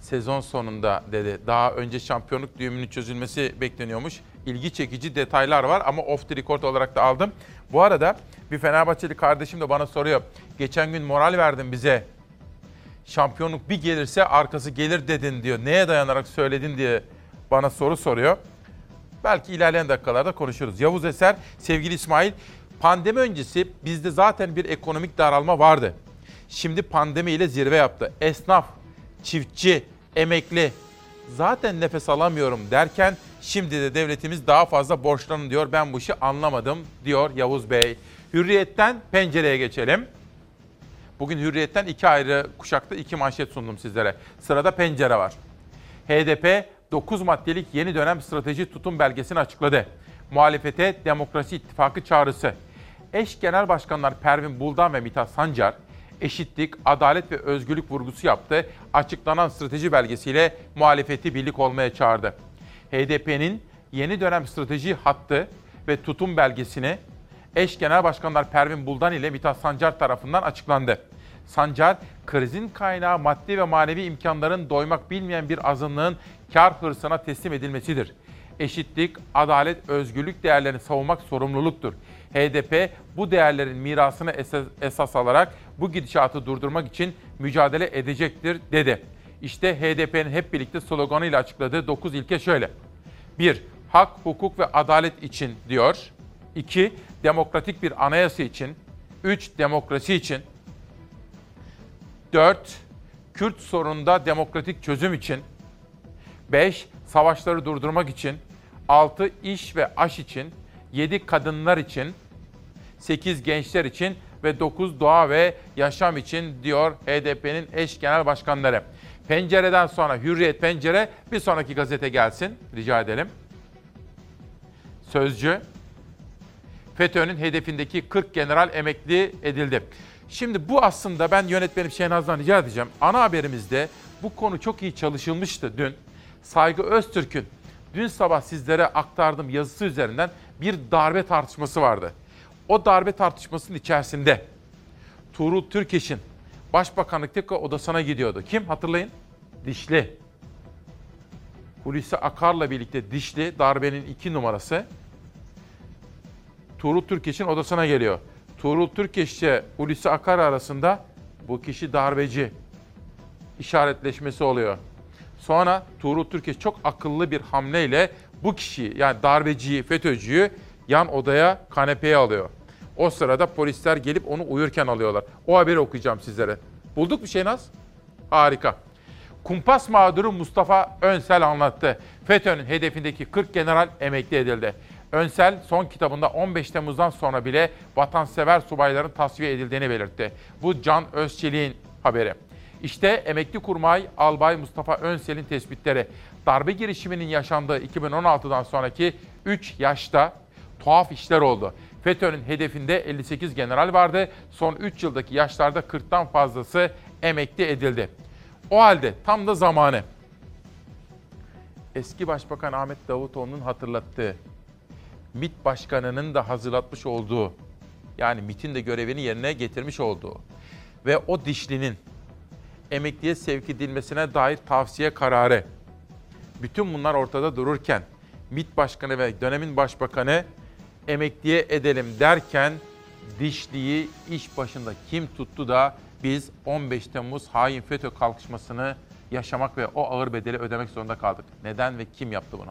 Sezon sonunda dedi. Daha önce şampiyonluk düğümünün çözülmesi bekleniyormuş. İlgi çekici detaylar var ama off the record olarak da aldım. Bu arada bir Fenerbahçeli kardeşim de bana soruyor. Geçen gün moral verdin bize. Şampiyonluk bir gelirse arkası gelir dedin diyor. Neye dayanarak söyledin diye bana soru soruyor. Belki ilerleyen dakikalarda konuşuruz. Yavuz Eser, sevgili İsmail, pandemi öncesi bizde zaten bir ekonomik daralma vardı. Şimdi pandemiyle zirve yaptı. Esnaf, çiftçi, emekli zaten nefes alamıyorum derken şimdi de devletimiz daha fazla borçlanın diyor. Ben bu işi anlamadım diyor Yavuz Bey. Hürriyetten pencereye geçelim. Bugün Hürriyet'ten iki ayrı kuşakta iki manşet sundum sizlere. Sırada pencere var. HDP 9 maddelik yeni dönem strateji tutum belgesini açıkladı. Muhalefete Demokrasi İttifakı çağrısı. Eş Genel Başkanlar Pervin Buldan ve Mithat Sancar, eşitlik, adalet ve özgürlük vurgusu yaptı. Açıklanan strateji belgesiyle muhalefeti birlik olmaya çağırdı. HDP'nin yeni dönem strateji hattı ve tutum belgesini eş genel başkanlar Pervin Buldan ile Mithat Sancar tarafından açıklandı. Sancar, krizin kaynağı maddi ve manevi imkanların doymak bilmeyen bir azınlığın kar hırsına teslim edilmesidir. Eşitlik, adalet, özgürlük değerlerini savunmak sorumluluktur. HDP bu değerlerin mirasını esas, alarak bu gidişatı durdurmak için mücadele edecektir dedi. İşte HDP'nin hep birlikte sloganıyla açıkladığı 9 ilke şöyle. 1. Hak, hukuk ve adalet için diyor. 2. Demokratik bir anayasa için. 3. Demokrasi için. 4. Kürt sorununda demokratik çözüm için. 5. Savaşları durdurmak için. 6. iş ve aş için. 7. Kadınlar için. 8. Gençler için ve 9 doğa ve yaşam için diyor HDP'nin eş genel başkanları. Pencereden sonra Hürriyet Pencere bir sonraki gazete gelsin rica edelim. Sözcü FETÖ'nün hedefindeki 40 general emekli edildi. Şimdi bu aslında ben yönetmenim Şehnaz'dan rica edeceğim. Ana haberimizde bu konu çok iyi çalışılmıştı dün. Saygı Öztürk'ün dün sabah sizlere aktardığım yazısı üzerinden bir darbe tartışması vardı. O darbe tartışmasının içerisinde Tuğrul Türkeş'in başbakanlıktaki odasına gidiyordu. Kim hatırlayın? Dişli. Hulusi Akar'la birlikte Dişli darbenin iki numarası. Tuğrul Türkeş'in odasına geliyor. Tuğrul Türkeş ile Hulusi Akar arasında bu kişi darbeci işaretleşmesi oluyor. Sonra Tuğrul Türkeş çok akıllı bir hamleyle bu kişiyi yani darbeciyi, FETÖ'cüyü yan odaya kanepeye alıyor. O sırada polisler gelip onu uyurken alıyorlar. O haberi okuyacağım sizlere. Bulduk bir şey Naz? Harika. Kumpas mağduru Mustafa Önsel anlattı. FETÖ'nün hedefindeki 40 general emekli edildi. Önsel son kitabında 15 Temmuz'dan sonra bile vatansever subayların tasfiye edildiğini belirtti. Bu Can Özçelik'in haberi. İşte emekli kurmay Albay Mustafa Önsel'in tespitleri. Darbe girişiminin yaşandığı 2016'dan sonraki 3 yaşta tuhaf işler oldu. FETÖ'nün hedefinde 58 general vardı. Son 3 yıldaki yaşlarda 40'tan fazlası emekli edildi. O halde tam da zamanı. Eski Başbakan Ahmet Davutoğlu'nun hatırlattığı, MİT Başkanı'nın da hazırlatmış olduğu, yani MİT'in de görevini yerine getirmiş olduğu ve o dişlinin emekliye sevk edilmesine dair tavsiye kararı. Bütün bunlar ortada dururken MİT Başkanı ve dönemin Başbakanı emekliye edelim derken dişliği iş başında kim tuttu da biz 15 Temmuz hain FETÖ kalkışmasını yaşamak ve o ağır bedeli ödemek zorunda kaldık. Neden ve kim yaptı bunu?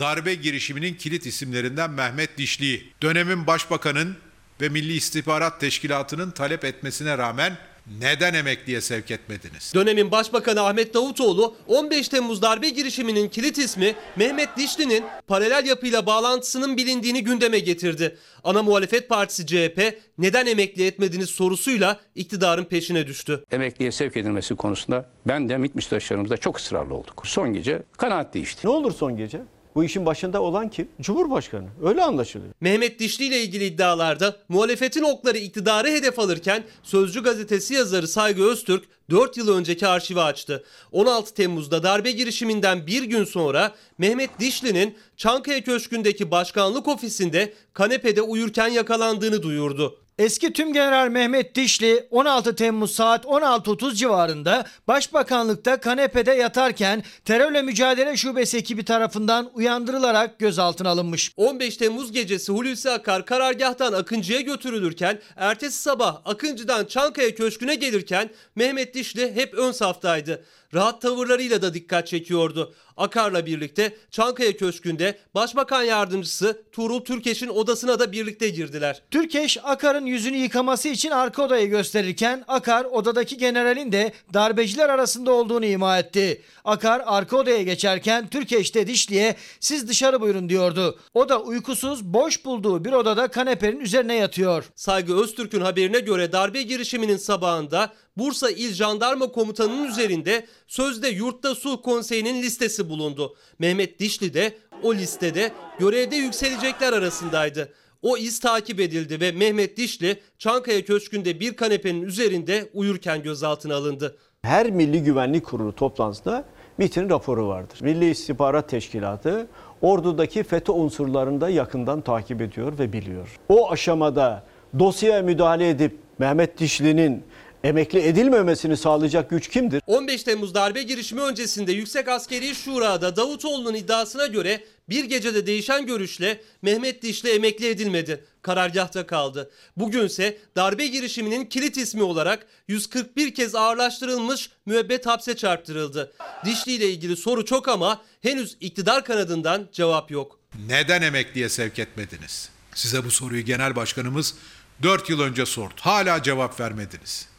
Darbe girişiminin kilit isimlerinden Mehmet Dişli'yi, dönemin başbakanın ve Milli İstihbarat Teşkilatı'nın talep etmesine rağmen neden emekliye sevk etmediniz? Dönemin Başbakanı Ahmet Davutoğlu 15 Temmuz darbe girişiminin kilit ismi Mehmet Dişli'nin paralel yapıyla bağlantısının bilindiğini gündeme getirdi. Ana muhalefet partisi CHP neden emekli etmediniz sorusuyla iktidarın peşine düştü. Emekliye sevk edilmesi konusunda ben de MİT müsteşarımızda çok ısrarlı olduk. Son gece kanaat değişti. Ne olur son gece? Bu işin başında olan kim? Cumhurbaşkanı. Öyle anlaşılıyor. Mehmet Dişli ile ilgili iddialarda muhalefetin okları iktidarı hedef alırken Sözcü gazetesi yazarı Saygı Öztürk 4 yıl önceki arşivi açtı. 16 Temmuz'da darbe girişiminden bir gün sonra Mehmet Dişli'nin Çankaya Köşkü'ndeki başkanlık ofisinde kanepede uyurken yakalandığını duyurdu. Eski Tümgeneral Mehmet Dişli 16 Temmuz saat 16.30 civarında Başbakanlıkta kanepede yatarken terörle mücadele şubesi ekibi tarafından uyandırılarak gözaltına alınmış. 15 Temmuz gecesi Hulusi Akar karargahtan Akıncı'ya götürülürken ertesi sabah Akıncı'dan Çankaya Köşkü'ne gelirken Mehmet Dişli hep ön saftaydı. Rahat tavırlarıyla da dikkat çekiyordu. Akar'la birlikte Çankaya Köşkü'nde Başbakan Yardımcısı Tuğrul Türkeş'in odasına da birlikte girdiler. Türkeş Akar'ın yüzünü yıkaması için arka odayı gösterirken Akar odadaki generalin de darbeciler arasında olduğunu ima etti. Akar arka odaya geçerken Türkeş de Dişli'ye siz dışarı buyurun diyordu. O da uykusuz boş bulduğu bir odada kanepenin üzerine yatıyor. Saygı Öztürk'ün haberine göre darbe girişiminin sabahında Bursa İl Jandarma Komutanı'nın üzerinde sözde Yurtta Sulh Konseyi'nin listesi bulundu. Mehmet Dişli de o listede görevde yükselecekler arasındaydı. O iz takip edildi ve Mehmet Dişli Çankaya Köşkü'nde bir kanepenin üzerinde uyurken gözaltına alındı. Her Milli Güvenlik Kurulu toplantısında MİT'in raporu vardır. Milli İstihbarat Teşkilatı ordudaki FETÖ unsurlarını da yakından takip ediyor ve biliyor. O aşamada dosyaya müdahale edip Mehmet Dişli'nin emekli edilmemesini sağlayacak güç kimdir? 15 Temmuz darbe girişimi öncesinde Yüksek Askeri Şura'da Davutoğlu'nun iddiasına göre bir gecede değişen görüşle Mehmet Dişli emekli edilmedi. Karargahta kaldı. Bugünse darbe girişiminin kilit ismi olarak 141 kez ağırlaştırılmış müebbet hapse çarptırıldı. Dişli ile ilgili soru çok ama henüz iktidar kanadından cevap yok. Neden emekliye sevk etmediniz? Size bu soruyu genel başkanımız 4 yıl önce sordu. Hala cevap vermediniz.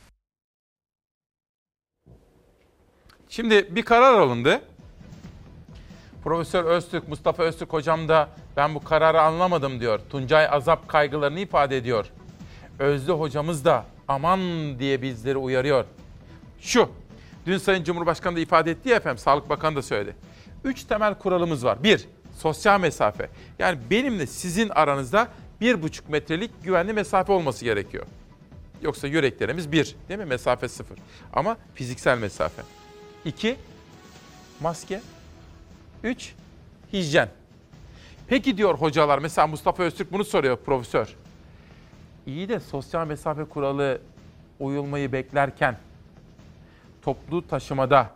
Şimdi bir karar alındı. Profesör Öztürk, Mustafa Öztürk hocam da ben bu kararı anlamadım diyor. Tuncay azap kaygılarını ifade ediyor. Özlü hocamız da aman diye bizleri uyarıyor. Şu, dün Sayın Cumhurbaşkanı da ifade etti ya efendim, Sağlık Bakanı da söyledi. Üç temel kuralımız var. Bir, sosyal mesafe. Yani benimle sizin aranızda bir buçuk metrelik güvenli mesafe olması gerekiyor. Yoksa yüreklerimiz bir, değil mi? Mesafe sıfır. Ama fiziksel mesafe. İki, maske. Üç, hijyen. Peki diyor hocalar, mesela Mustafa Öztürk bunu soruyor profesör. İyi de sosyal mesafe kuralı uyulmayı beklerken toplu taşımada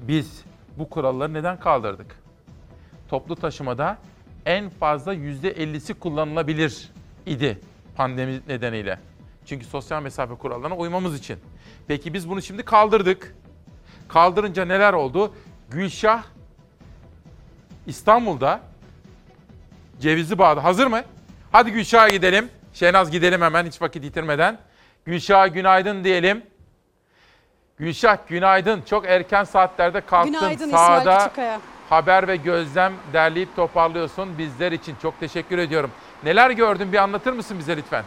biz bu kuralları neden kaldırdık? Toplu taşımada en fazla %50'si kullanılabilir idi pandemi nedeniyle. Çünkü sosyal mesafe kurallarına uymamız için. Peki biz bunu şimdi kaldırdık. Kaldırınca neler oldu? Gülşah İstanbul'da Cevizli Bağ'da hazır mı? Hadi Gülşah'a gidelim. Şenaz gidelim hemen hiç vakit yitirmeden. Gülşah'a günaydın diyelim. Gülşah günaydın. Çok erken saatlerde kalktın. Günaydın İsmail Sahada Küçükkaya. haber ve gözlem derleyip toparlıyorsun bizler için. Çok teşekkür ediyorum. Neler gördün bir anlatır mısın bize lütfen?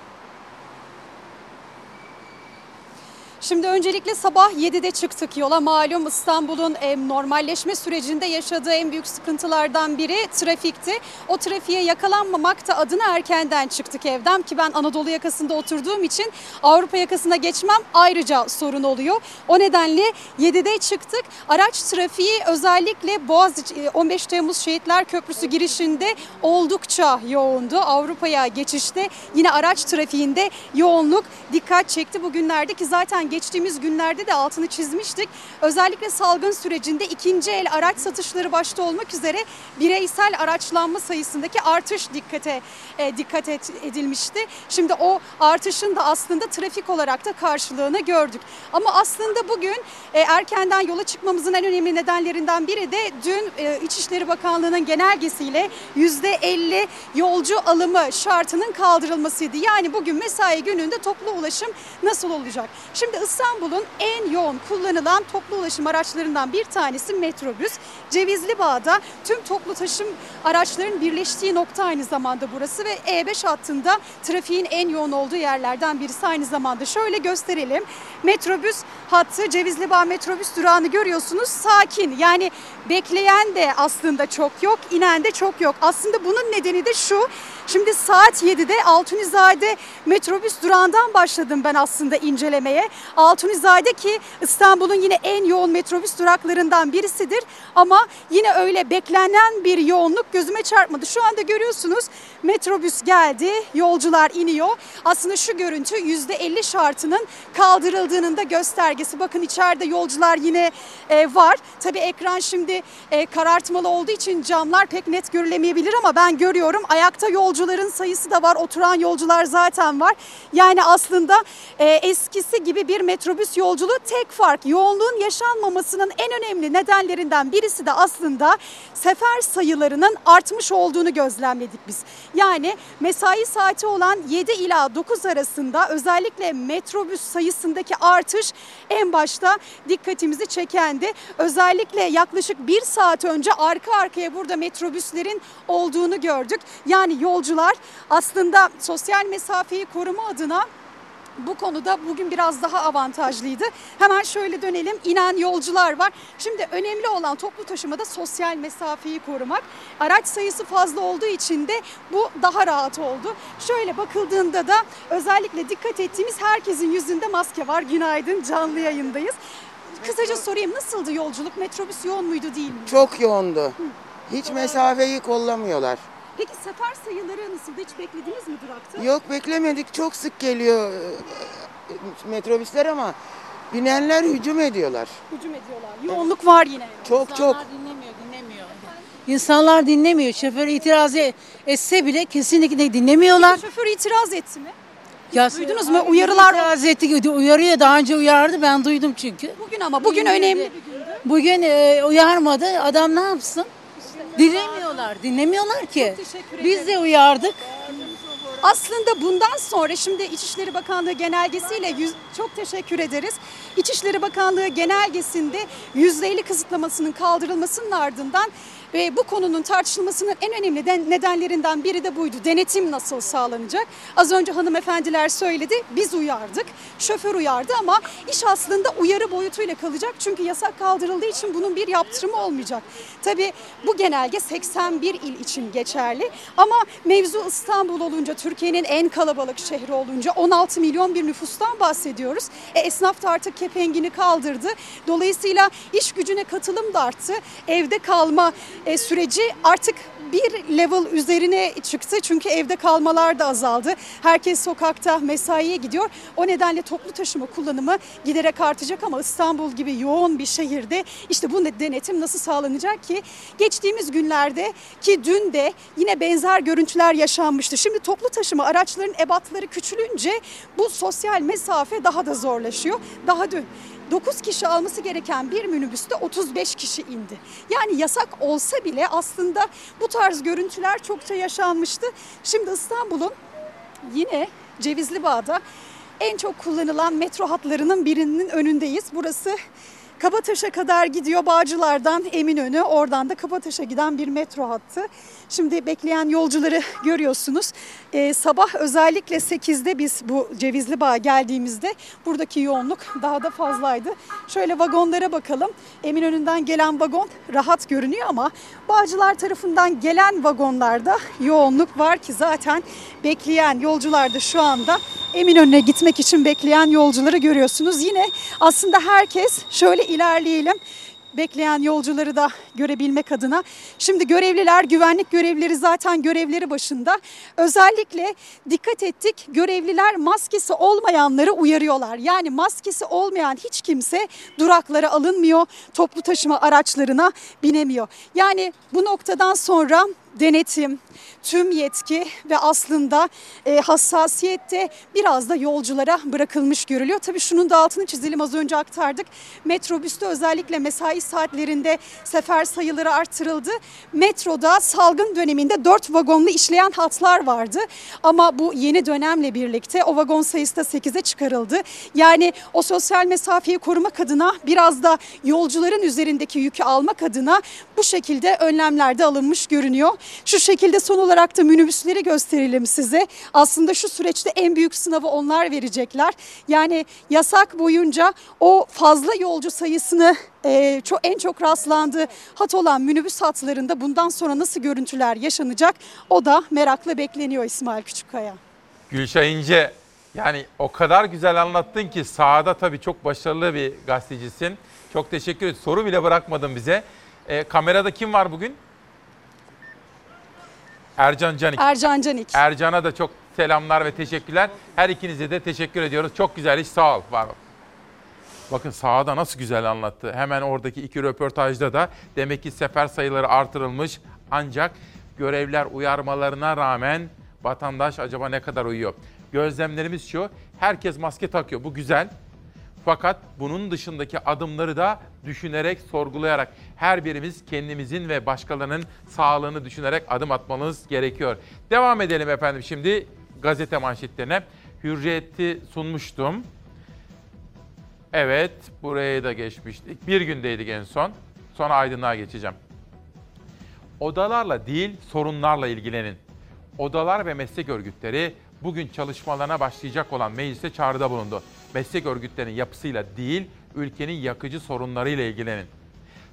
Şimdi öncelikle sabah 7'de çıktık yola. Malum İstanbul'un e, normalleşme sürecinde yaşadığı en büyük sıkıntılardan biri trafikti. O trafiğe yakalanmamak da adına erkenden çıktık evden ki ben Anadolu yakasında oturduğum için Avrupa yakasına geçmem ayrıca sorun oluyor. O nedenle 7'de çıktık. Araç trafiği özellikle Boğaziçi 15 Temmuz Şehitler Köprüsü girişinde oldukça yoğundu. Avrupa'ya geçişte yine araç trafiğinde yoğunluk dikkat çekti bugünlerde ki zaten geçtiğimiz günlerde de altını çizmiştik. Özellikle salgın sürecinde ikinci el araç satışları başta olmak üzere bireysel araçlanma sayısındaki artış dikkate e, dikkat et, edilmişti. Şimdi o artışın da aslında trafik olarak da karşılığını gördük. Ama aslında bugün e, erkenden yola çıkmamızın en önemli nedenlerinden biri de dün e, İçişleri Bakanlığı'nın genelgesiyle %50 yolcu alımı şartının kaldırılmasıydı. Yani bugün mesai gününde toplu ulaşım nasıl olacak? Şimdi İstanbul'un en yoğun kullanılan toplu ulaşım araçlarından bir tanesi metrobüs. Cevizli Bağ'da tüm toplu taşım araçların birleştiği nokta aynı zamanda burası ve E5 hattında trafiğin en yoğun olduğu yerlerden birisi aynı zamanda. Şöyle gösterelim. Metrobüs hattı Cevizli Bağ metrobüs durağını görüyorsunuz. Sakin yani bekleyen de aslında çok yok, inen de çok yok. Aslında bunun nedeni de şu. Şimdi saat 7'de Altunizade metrobüs durağından başladım ben aslında incelemeye. Altunizade ki İstanbul'un yine en yoğun metrobüs duraklarından birisidir. Ama yine öyle beklenen bir yoğunluk gözüme çarpmadı. Şu anda görüyorsunuz metrobüs geldi, yolcular iniyor. Aslında şu görüntü %50 şartının kaldırıldığının da göstergesi. Bakın içeride yolcular yine e, var. Tabii ekran şimdi e, karartmalı olduğu için camlar pek net görülemeyebilir ama ben görüyorum. Ayakta yolcuların sayısı da var. Oturan yolcular zaten var. Yani aslında e, eskisi gibi bir metrobüs yolculuğu tek fark. Yoğunluğun yaşanmamasının en önemli nedenlerinden birisi de aslında sefer sayılarının artmış olduğunu gözlemledik biz. Yani mesai saati olan 7 ila 9 arasında özellikle metrobüs sayısındaki artış en başta dikkatimizi çekendi. Özellikle yaklaşık bir saat önce arka arkaya burada metrobüslerin olduğunu gördük. Yani yolcular aslında sosyal mesafeyi koruma adına bu konuda bugün biraz daha avantajlıydı. Hemen şöyle dönelim. İnen yolcular var. Şimdi önemli olan toplu taşımada sosyal mesafeyi korumak. Araç sayısı fazla olduğu için de bu daha rahat oldu. Şöyle bakıldığında da özellikle dikkat ettiğimiz herkesin yüzünde maske var. Günaydın canlı yayındayız. Kısaca sorayım nasıldı yolculuk? Metrobüs yoğun muydu değil mi? Çok yoğundu. Hiç mesafeyi kollamıyorlar. Peki sefer sayıları nasıldı? Hiç beklediniz mi durakta? Yok beklemedik. Çok sık geliyor e, metrobüsler ama binenler hücum ediyorlar. Hücum ediyorlar. Yoğunluk var yine. Çok çok. dinlemiyor, dinlemiyor. İnsanlar dinlemiyor. Şoför itiraz e- etse bile kesinlikle dinlemiyorlar. Şoför itiraz etti mi? Ya Duydunuz mu? Uyarılar itiraz etti, uyarıyor. Daha önce uyardı. Ben duydum çünkü. Bugün ama bugün önemli. Bugün e, uyarmadı. Adam ne yapsın? Dinlemiyorlar. Dinlemiyorlar ki. Biz de uyardık. Aslında bundan sonra şimdi İçişleri Bakanlığı genelgesiyle yüz, çok teşekkür ederiz. İçişleri Bakanlığı genelgesinde %50 kısıtlamasının kaldırılmasının ardından ve bu konunun tartışılmasının en önemli den- nedenlerinden biri de buydu. Denetim nasıl sağlanacak? Az önce hanımefendiler söyledi. Biz uyardık. Şoför uyardı ama iş aslında uyarı boyutuyla kalacak. Çünkü yasak kaldırıldığı için bunun bir yaptırımı olmayacak. Tabii bu genelge 81 il için geçerli. Ama mevzu İstanbul olunca, Türkiye'nin en kalabalık şehri olunca 16 milyon bir nüfustan bahsediyoruz. E, esnaf da artık kepengini kaldırdı. Dolayısıyla iş gücüne katılım da arttı. Evde kalma e, süreci artık bir level üzerine çıktı. Çünkü evde kalmalar da azaldı. Herkes sokakta mesaiye gidiyor. O nedenle toplu taşıma kullanımı giderek artacak ama İstanbul gibi yoğun bir şehirde işte bu denetim nasıl sağlanacak ki? Geçtiğimiz günlerde ki dün de yine benzer görüntüler yaşanmıştı. Şimdi toplu taşıma araçların ebatları küçülünce bu sosyal mesafe daha da zorlaşıyor. Daha dün 9 kişi alması gereken bir minibüste 35 kişi indi. Yani yasak olsa bile aslında bu tarz görüntüler çokça yaşanmıştı. Şimdi İstanbul'un yine Cevizli Bağ'da en çok kullanılan metro hatlarının birinin önündeyiz. Burası Kabataş'a kadar gidiyor Bağcılar'dan Eminönü oradan da Kabataş'a giden bir metro hattı. Şimdi bekleyen yolcuları görüyorsunuz. Ee, sabah özellikle 8'de biz bu Cevizli Bağ'a geldiğimizde buradaki yoğunluk daha da fazlaydı. Şöyle vagonlara bakalım. Eminönü'nden gelen vagon rahat görünüyor ama Bağcılar tarafından gelen vagonlarda yoğunluk var ki zaten bekleyen yolcular da şu anda Eminönü'ne gitmek için bekleyen yolcuları görüyorsunuz. Yine aslında herkes şöyle ilerleyelim bekleyen yolcuları da görebilmek adına. Şimdi görevliler, güvenlik görevlileri zaten görevleri başında. Özellikle dikkat ettik görevliler maskesi olmayanları uyarıyorlar. Yani maskesi olmayan hiç kimse duraklara alınmıyor, toplu taşıma araçlarına binemiyor. Yani bu noktadan sonra denetim, tüm yetki ve aslında e, hassasiyet de biraz da yolculara bırakılmış görülüyor. Tabii şunun da altını çizelim az önce aktardık. Metrobüste özellikle mesai saatlerinde sefer sayıları artırıldı. Metroda salgın döneminde 4 vagonlu işleyen hatlar vardı. Ama bu yeni dönemle birlikte o vagon sayısı da 8'e çıkarıldı. Yani o sosyal mesafeyi korumak adına biraz da yolcuların üzerindeki yükü almak adına bu şekilde önlemler de alınmış görünüyor. Şu şekilde son olarak da minibüsleri gösterelim size. Aslında şu süreçte en büyük sınavı onlar verecekler. Yani yasak boyunca o fazla yolcu sayısını e, çok, en çok rastlandığı hat olan minibüs hatlarında bundan sonra nasıl görüntüler yaşanacak o da merakla bekleniyor İsmail Küçükkaya. Gülşah İnce yani o kadar güzel anlattın ki sahada tabii çok başarılı bir gazetecisin. Çok teşekkür ederim. Soru bile bırakmadın bize. E, kamerada kim var bugün? Ercan Canik. Ercan Canik. Ercan'a da çok selamlar ve teşekkürler. Her ikinize de teşekkür ediyoruz. Çok güzel iş sağ ol. Var ol. Bakın sahada nasıl güzel anlattı. Hemen oradaki iki röportajda da demek ki sefer sayıları artırılmış. Ancak görevler uyarmalarına rağmen vatandaş acaba ne kadar uyuyor? Gözlemlerimiz şu. Herkes maske takıyor. Bu güzel. Fakat bunun dışındaki adımları da düşünerek, sorgulayarak her birimiz kendimizin ve başkalarının sağlığını düşünerek adım atmamız gerekiyor. Devam edelim efendim şimdi gazete manşetlerine. Hürriyeti sunmuştum. Evet, buraya da geçmiştik. Bir gündeydik en son. Sonra aydınlığa geçeceğim. Odalarla değil, sorunlarla ilgilenin. Odalar ve meslek örgütleri bugün çalışmalarına başlayacak olan meclise çağrıda bulundu. Meslek örgütlerinin yapısıyla değil, ülkenin yakıcı sorunlarıyla ilgilenin.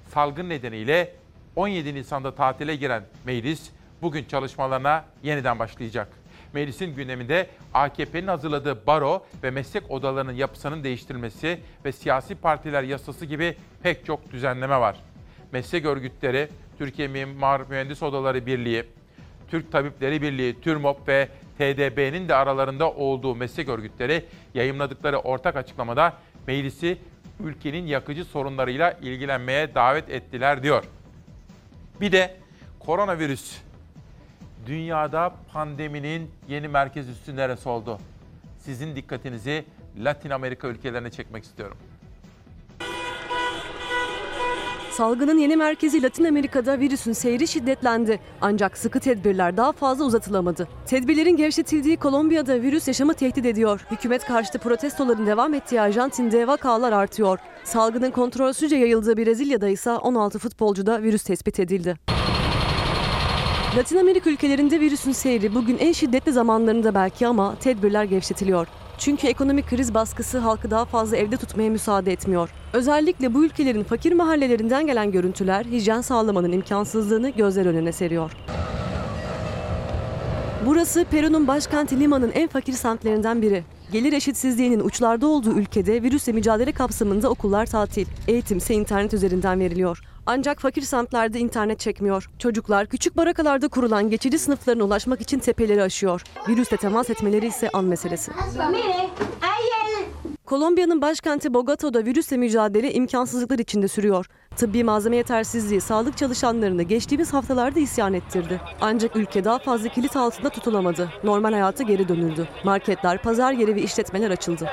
Salgın nedeniyle 17 Nisan'da tatile giren meclis bugün çalışmalarına yeniden başlayacak. Meclisin gündeminde AKP'nin hazırladığı baro ve meslek odalarının yapısının değiştirilmesi ve siyasi partiler yasası gibi pek çok düzenleme var. Meslek örgütleri, Türkiye Mimar Mühendis Odaları Birliği, Türk Tabipleri Birliği, TÜRMOP ve TDB'nin de aralarında olduğu meslek örgütleri yayımladıkları ortak açıklamada meclisi ülkenin yakıcı sorunlarıyla ilgilenmeye davet ettiler diyor. Bir de koronavirüs dünyada pandeminin yeni merkez üssü neresi oldu? Sizin dikkatinizi Latin Amerika ülkelerine çekmek istiyorum. Salgının yeni merkezi Latin Amerika'da virüsün seyri şiddetlendi. Ancak sıkı tedbirler daha fazla uzatılamadı. Tedbirlerin gevşetildiği Kolombiya'da virüs yaşamı tehdit ediyor. Hükümet karşıtı protestoların devam ettiği Arjantin'de vakalar artıyor. Salgının kontrolsüzce yayıldığı Brezilya'da ise 16 futbolcuda virüs tespit edildi. Latin Amerika ülkelerinde virüsün seyri bugün en şiddetli zamanlarında belki ama tedbirler gevşetiliyor. Çünkü ekonomik kriz baskısı halkı daha fazla evde tutmaya müsaade etmiyor. Özellikle bu ülkelerin fakir mahallelerinden gelen görüntüler hijyen sağlamanın imkansızlığını gözler önüne seriyor. Burası Peru'nun başkenti Lima'nın en fakir semtlerinden biri. Gelir eşitsizliğinin uçlarda olduğu ülkede virüsle mücadele kapsamında okullar tatil, eğitim ise internet üzerinden veriliyor. Ancak fakir semtlerde internet çekmiyor. Çocuklar küçük barakalarda kurulan geçici sınıflarına ulaşmak için tepeleri aşıyor. Virüsle temas etmeleri ise an meselesi. Kolombiya'nın başkenti Bogota'da virüsle mücadele imkansızlıklar içinde sürüyor. Tıbbi malzeme yetersizliği sağlık çalışanlarını geçtiğimiz haftalarda isyan ettirdi. Ancak ülke daha fazla kilit altında tutulamadı. Normal hayata geri dönüldü. Marketler, pazar yeri ve işletmeler açıldı.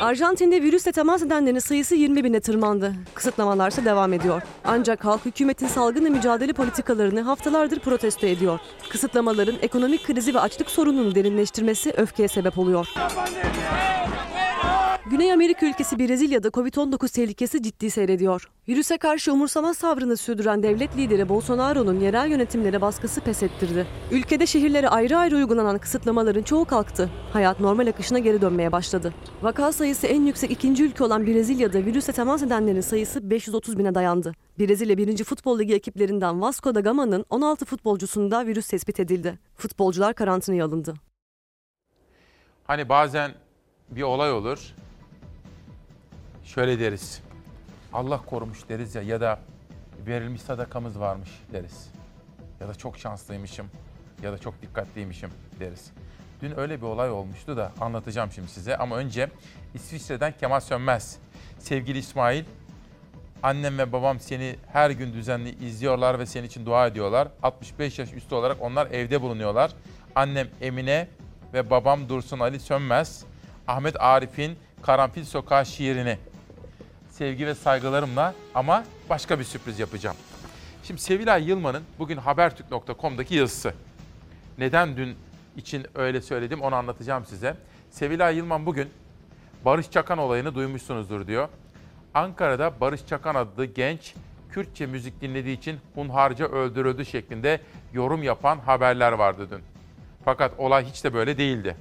Arjantin'de virüsle temas edenlerin sayısı 20 bine tırmandı. Kısıtlamalar ise devam ediyor. Ancak halk hükümetin salgınla mücadele politikalarını haftalardır protesto ediyor. Kısıtlamaların ekonomik krizi ve açlık sorununu derinleştirmesi öfkeye sebep oluyor. Güney Amerika ülkesi Brezilya'da Covid-19 tehlikesi ciddi seyrediyor. Virüse karşı umursamaz sabrını sürdüren devlet lideri Bolsonaro'nun yerel yönetimlere baskısı pes ettirdi. Ülkede şehirlere ayrı ayrı uygulanan kısıtlamaların çoğu kalktı. Hayat normal akışına geri dönmeye başladı. Vaka sayısı en yüksek ikinci ülke olan Brezilya'da virüse temas edenlerin sayısı 530 bine dayandı. Brezilya 1. Futbol Ligi ekiplerinden Vasco da Gama'nın 16 futbolcusunda virüs tespit edildi. Futbolcular karantinaya alındı. Hani bazen bir olay olur. Şöyle deriz. Allah korumuş deriz ya ya da verilmiş sadakamız varmış deriz. Ya da çok şanslıymışım ya da çok dikkatliymişim deriz. Dün öyle bir olay olmuştu da anlatacağım şimdi size ama önce İsviçre'den Kemal Sönmez. Sevgili İsmail, annem ve babam seni her gün düzenli izliyorlar ve senin için dua ediyorlar. 65 yaş üstü olarak onlar evde bulunuyorlar. Annem Emine ve babam Dursun Ali Sönmez, Ahmet Arif'in Karanfil Sokağı şiirini sevgi ve saygılarımla ama başka bir sürpriz yapacağım. Şimdi Sevilay Yılmaz'ın bugün habertürk.com'daki yazısı. Neden dün için öyle söyledim onu anlatacağım size. Sevilay Yılmaz bugün Barış Çakan olayını duymuşsunuzdur diyor. Ankara'da Barış Çakan adlı genç Kürtçe müzik dinlediği için hunharca öldürüldü şeklinde yorum yapan haberler vardı dün. Fakat olay hiç de böyle değildi.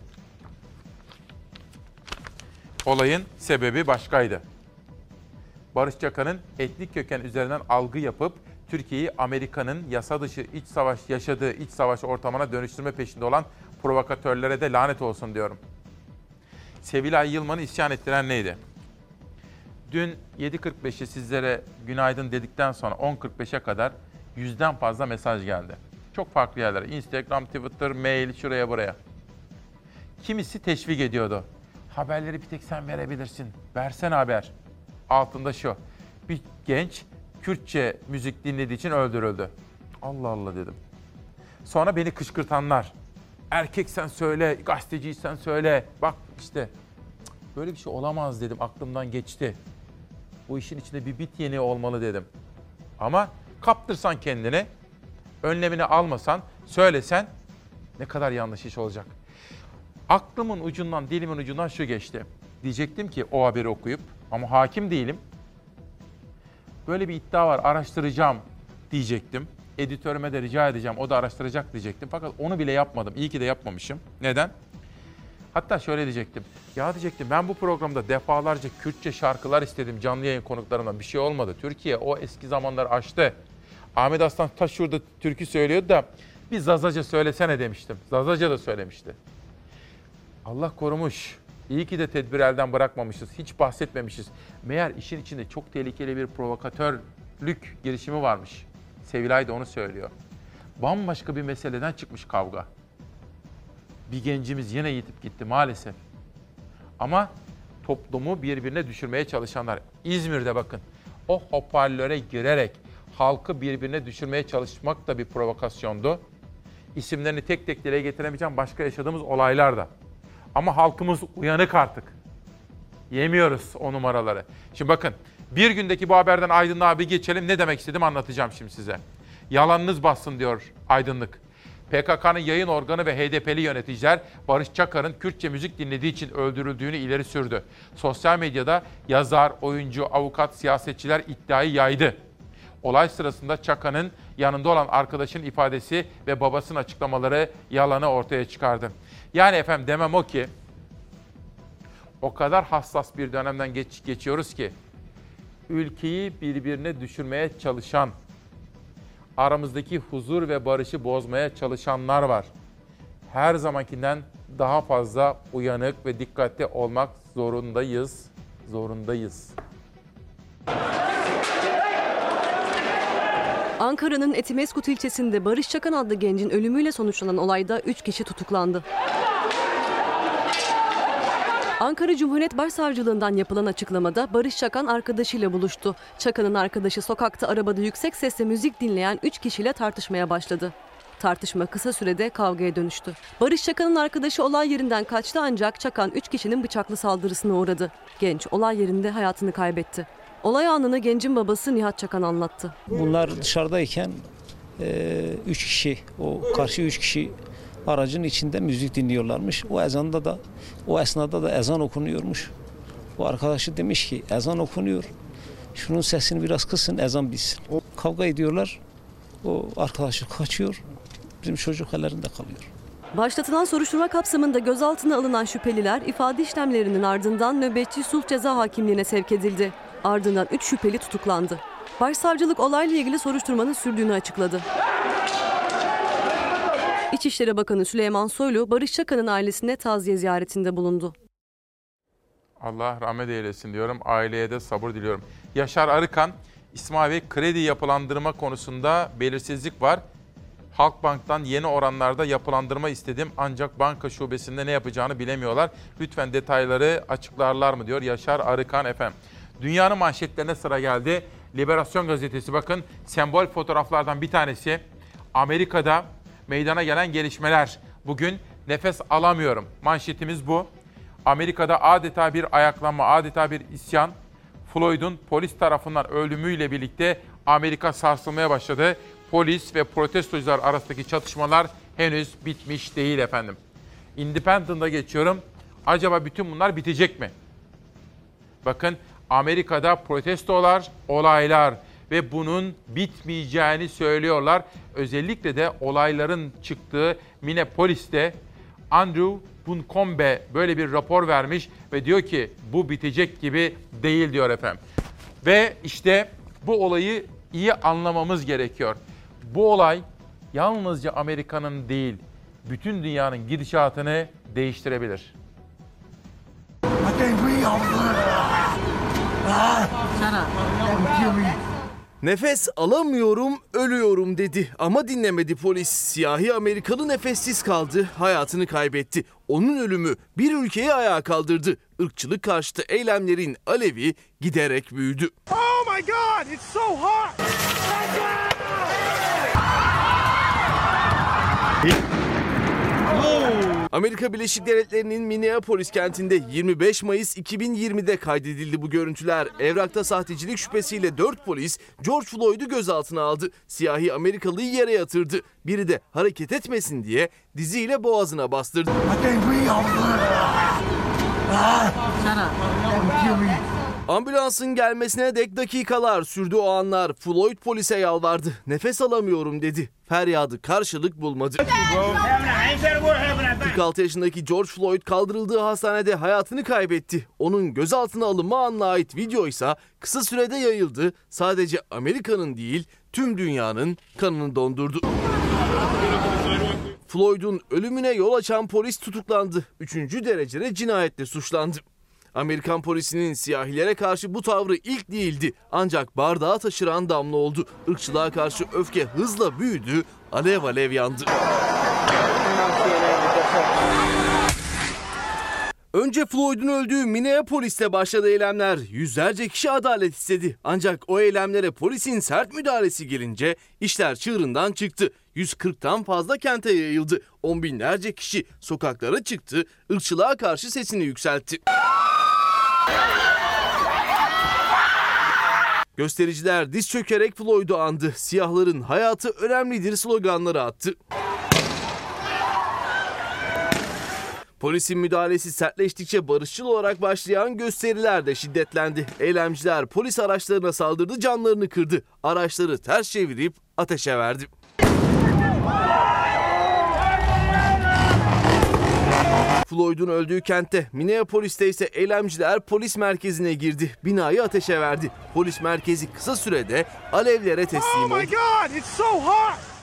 Olayın sebebi başkaydı. Barış Çakan'ın etnik köken üzerinden algı yapıp Türkiye'yi Amerika'nın yasa dışı iç savaş yaşadığı iç savaş ortamına dönüştürme peşinde olan provokatörlere de lanet olsun diyorum. Sevilay Yılmaz'ı isyan ettiren neydi? Dün 7.45'e sizlere günaydın dedikten sonra 10.45'e kadar yüzden fazla mesaj geldi. Çok farklı yerlere. Instagram, Twitter, mail, şuraya buraya. Kimisi teşvik ediyordu. Haberleri bir tek sen verebilirsin. Versene haber. Altında şu. Bir genç Kürtçe müzik dinlediği için öldürüldü. Allah Allah dedim. Sonra beni kışkırtanlar. Erkek sen söyle, gazeteciysen söyle. Bak işte böyle bir şey olamaz dedim. Aklımdan geçti. Bu işin içinde bir bit yeni olmalı dedim. Ama kaptırsan kendini, önlemini almasan, söylesen ne kadar yanlış iş olacak. Aklımın ucundan, dilimin ucundan şu geçti. Diyecektim ki o haberi okuyup ama hakim değilim. Böyle bir iddia var, araştıracağım diyecektim. Editörüme de rica edeceğim, o da araştıracak diyecektim. Fakat onu bile yapmadım. İyi ki de yapmamışım. Neden? Hatta şöyle diyecektim. Ya diyecektim ben bu programda defalarca Kürtçe şarkılar istedim canlı yayın konuklarımdan. Bir şey olmadı. Türkiye o eski zamanlar aştı. Ahmet Aslan Taş şurada türkü söylüyordu da bir Zazaca söylesene demiştim. Zazaca da söylemişti. Allah korumuş. İyi ki de tedbir elden bırakmamışız. Hiç bahsetmemişiz. Meğer işin içinde çok tehlikeli bir provokatörlük girişimi varmış. Sevilay da onu söylüyor. Bambaşka bir meseleden çıkmış kavga. Bir gencimiz yine yitip gitti maalesef. Ama toplumu birbirine düşürmeye çalışanlar. İzmir'de bakın o hoparlöre girerek halkı birbirine düşürmeye çalışmak da bir provokasyondu. İsimlerini tek tek dile getiremeyeceğim başka yaşadığımız olaylar da. Ama halkımız uyanık artık. Yemiyoruz o numaraları. Şimdi bakın bir gündeki bu haberden aydınlığa bir geçelim. Ne demek istedim anlatacağım şimdi size. Yalanınız bassın diyor aydınlık. PKK'nın yayın organı ve HDP'li yöneticiler Barış Çakar'ın Kürtçe müzik dinlediği için öldürüldüğünü ileri sürdü. Sosyal medyada yazar, oyuncu, avukat, siyasetçiler iddiayı yaydı. Olay sırasında Çakar'ın yanında olan arkadaşın ifadesi ve babasının açıklamaları yalanı ortaya çıkardı. Yani efendim demem o ki o kadar hassas bir dönemden geç, geçiyoruz ki ülkeyi birbirine düşürmeye çalışan, aramızdaki huzur ve barışı bozmaya çalışanlar var. Her zamankinden daha fazla uyanık ve dikkatli olmak zorundayız, zorundayız. Ankara'nın Etimeskut ilçesinde Barış Çakan adlı gencin ölümüyle sonuçlanan olayda 3 kişi tutuklandı. Ankara Cumhuriyet Başsavcılığından yapılan açıklamada Barış Çakan arkadaşıyla buluştu. Çakan'ın arkadaşı sokakta arabada yüksek sesle müzik dinleyen 3 kişiyle tartışmaya başladı. Tartışma kısa sürede kavgaya dönüştü. Barış Çakan'ın arkadaşı olay yerinden kaçtı ancak Çakan 3 kişinin bıçaklı saldırısına uğradı. Genç olay yerinde hayatını kaybetti. Olay anını gencin babası Nihat Çakan anlattı. Bunlar dışarıdayken e, üç kişi, o karşı üç kişi aracın içinde müzik dinliyorlarmış. O ezanda da, o esnada da ezan okunuyormuş. Bu arkadaşı demiş ki ezan okunuyor. Şunun sesini biraz kısın ezan bitsin. O kavga ediyorlar. O arkadaşı kaçıyor. Bizim çocuk ellerinde kalıyor. Başlatılan soruşturma kapsamında gözaltına alınan şüpheliler ifade işlemlerinin ardından nöbetçi sulh ceza hakimliğine sevk edildi. Ardından 3 şüpheli tutuklandı. Başsavcılık olayla ilgili soruşturmanın sürdüğünü açıkladı. İçişleri Bakanı Süleyman Soylu, Barış Çakan'ın ailesine taziye ziyaretinde bulundu. Allah rahmet eylesin diyorum. Aileye de sabır diliyorum. Yaşar Arıkan, İsmail Bey kredi yapılandırma konusunda belirsizlik var. Halkbank'tan yeni oranlarda yapılandırma istedim ancak banka şubesinde ne yapacağını bilemiyorlar. Lütfen detayları açıklarlar mı diyor Yaşar Arıkan efendim. Dünyanın manşetlerine sıra geldi. Liberasyon gazetesi bakın sembol fotoğraflardan bir tanesi. Amerika'da meydana gelen gelişmeler. Bugün nefes alamıyorum. Manşetimiz bu. Amerika'da adeta bir ayaklanma, adeta bir isyan. Floyd'un polis tarafından ölümüyle birlikte Amerika sarsılmaya başladı. Polis ve protestocular arasındaki çatışmalar henüz bitmiş değil efendim. Independent'a geçiyorum. Acaba bütün bunlar bitecek mi? Bakın Amerika'da protestolar, olaylar ve bunun bitmeyeceğini söylüyorlar. Özellikle de olayların çıktığı Minneapolis'te Andrew Buncombe böyle bir rapor vermiş ve diyor ki bu bitecek gibi değil diyor efendim. Ve işte bu olayı iyi anlamamız gerekiyor. Bu olay yalnızca Amerika'nın değil, bütün dünyanın gidişatını değiştirebilir. Nefes alamıyorum, ölüyorum dedi ama dinlemedi polis. Siyahi Amerikalı nefessiz kaldı, hayatını kaybetti. Onun ölümü bir ülkeyi ayağa kaldırdı. Irkçılık karşıtı eylemlerin alevi giderek büyüdü. Oh my God, it's so hot! Amerika Birleşik Devletleri'nin Minneapolis kentinde 25 Mayıs 2020'de kaydedildi bu görüntüler. Evrakta sahtecilik şüphesiyle 4 polis George Floyd'u gözaltına aldı. Siyahi Amerikalıyı yere yatırdı. Biri de hareket etmesin diye diziyle boğazına bastırdı. Ambulansın gelmesine dek dakikalar sürdü o anlar. Floyd polise yalvardı. Nefes alamıyorum dedi. Feryadı karşılık bulmadı. 46 yaşındaki George Floyd kaldırıldığı hastanede hayatını kaybetti. Onun gözaltına alınma anına ait video ise kısa sürede yayıldı. Sadece Amerika'nın değil tüm dünyanın kanını dondurdu. Floyd'un ölümüne yol açan polis tutuklandı. Üçüncü derecede cinayetle suçlandı. Amerikan polisinin siyahilere karşı bu tavrı ilk değildi. Ancak bardağı taşıran damla oldu. Irkçılığa karşı öfke hızla büyüdü, alev alev yandı. Önce Floyd'un öldüğü Minneapolis'te başladı eylemler. Yüzlerce kişi adalet istedi. Ancak o eylemlere polisin sert müdahalesi gelince işler çığırından çıktı. 140'tan fazla kente yayıldı. On binlerce kişi sokaklara çıktı, ırkçılığa karşı sesini yükseltti. Göstericiler diz çökerek Floyd'u andı. Siyahların hayatı önemlidir sloganları attı. Polisin müdahalesi sertleştikçe barışçıl olarak başlayan gösteriler de şiddetlendi. Eylemciler polis araçlarına saldırdı, camlarını kırdı. Araçları ters çevirip ateşe verdi. Floyd'un öldüğü kentte Minneapolis'te ise eylemciler polis merkezine girdi. Binayı ateşe verdi. Polis merkezi kısa sürede alevlere teslim Oh oldu. my God, it's so hot!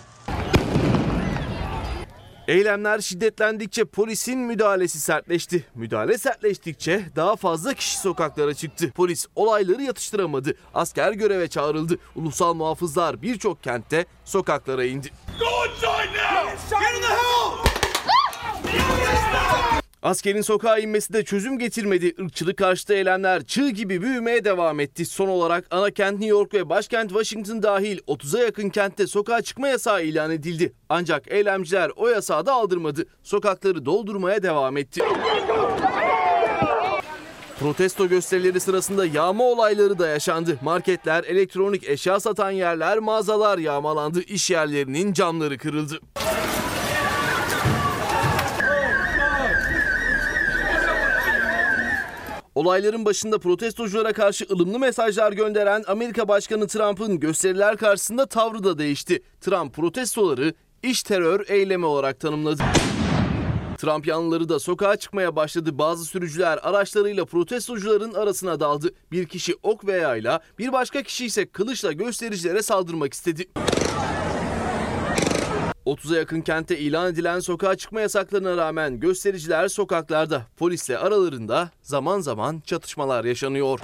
Eylemler şiddetlendikçe polisin müdahalesi sertleşti. Müdahale sertleştikçe daha fazla kişi sokaklara çıktı. Polis olayları yatıştıramadı. Asker göreve çağrıldı. Ulusal muhafızlar birçok kentte sokaklara indi. Askerin sokağa inmesi de çözüm getirmedi. Irkçılık karşıtı eylemler çığ gibi büyümeye devam etti. Son olarak ana kent New York ve başkent Washington dahil 30'a yakın kentte sokağa çıkma yasağı ilan edildi. Ancak eylemciler o yasağı da aldırmadı. Sokakları doldurmaya devam etti. Protesto gösterileri sırasında yağma olayları da yaşandı. Marketler, elektronik eşya satan yerler, mağazalar yağmalandı. İş yerlerinin camları kırıldı. Olayların başında protestoculara karşı ılımlı mesajlar gönderen Amerika Başkanı Trump'ın gösteriler karşısında tavrı da değişti. Trump protestoları iş terör eylemi olarak tanımladı. Trump yanlıları da sokağa çıkmaya başladı. Bazı sürücüler araçlarıyla protestocuların arasına daldı. Bir kişi ok ve yayla, bir başka kişi ise kılıçla göstericilere saldırmak istedi. 30'a yakın kente ilan edilen sokağa çıkma yasaklarına rağmen göstericiler sokaklarda. Polisle aralarında zaman zaman çatışmalar yaşanıyor.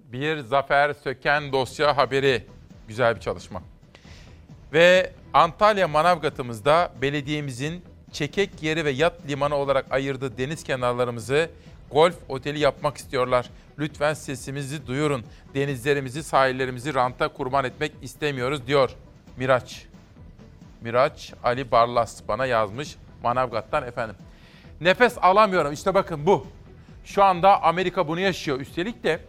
Bir Zafer Söken dosya haberi. Güzel bir çalışma. Ve Antalya Manavgat'ımızda belediyemizin çekek yeri ve yat limanı olarak ayırdığı deniz kenarlarımızı golf oteli yapmak istiyorlar. Lütfen sesimizi duyurun. Denizlerimizi, sahillerimizi ranta kurban etmek istemiyoruz diyor Miraç. Miraç Ali Barlas bana yazmış Manavgat'tan efendim. Nefes alamıyorum. İşte bakın bu. Şu anda Amerika bunu yaşıyor. Üstelik de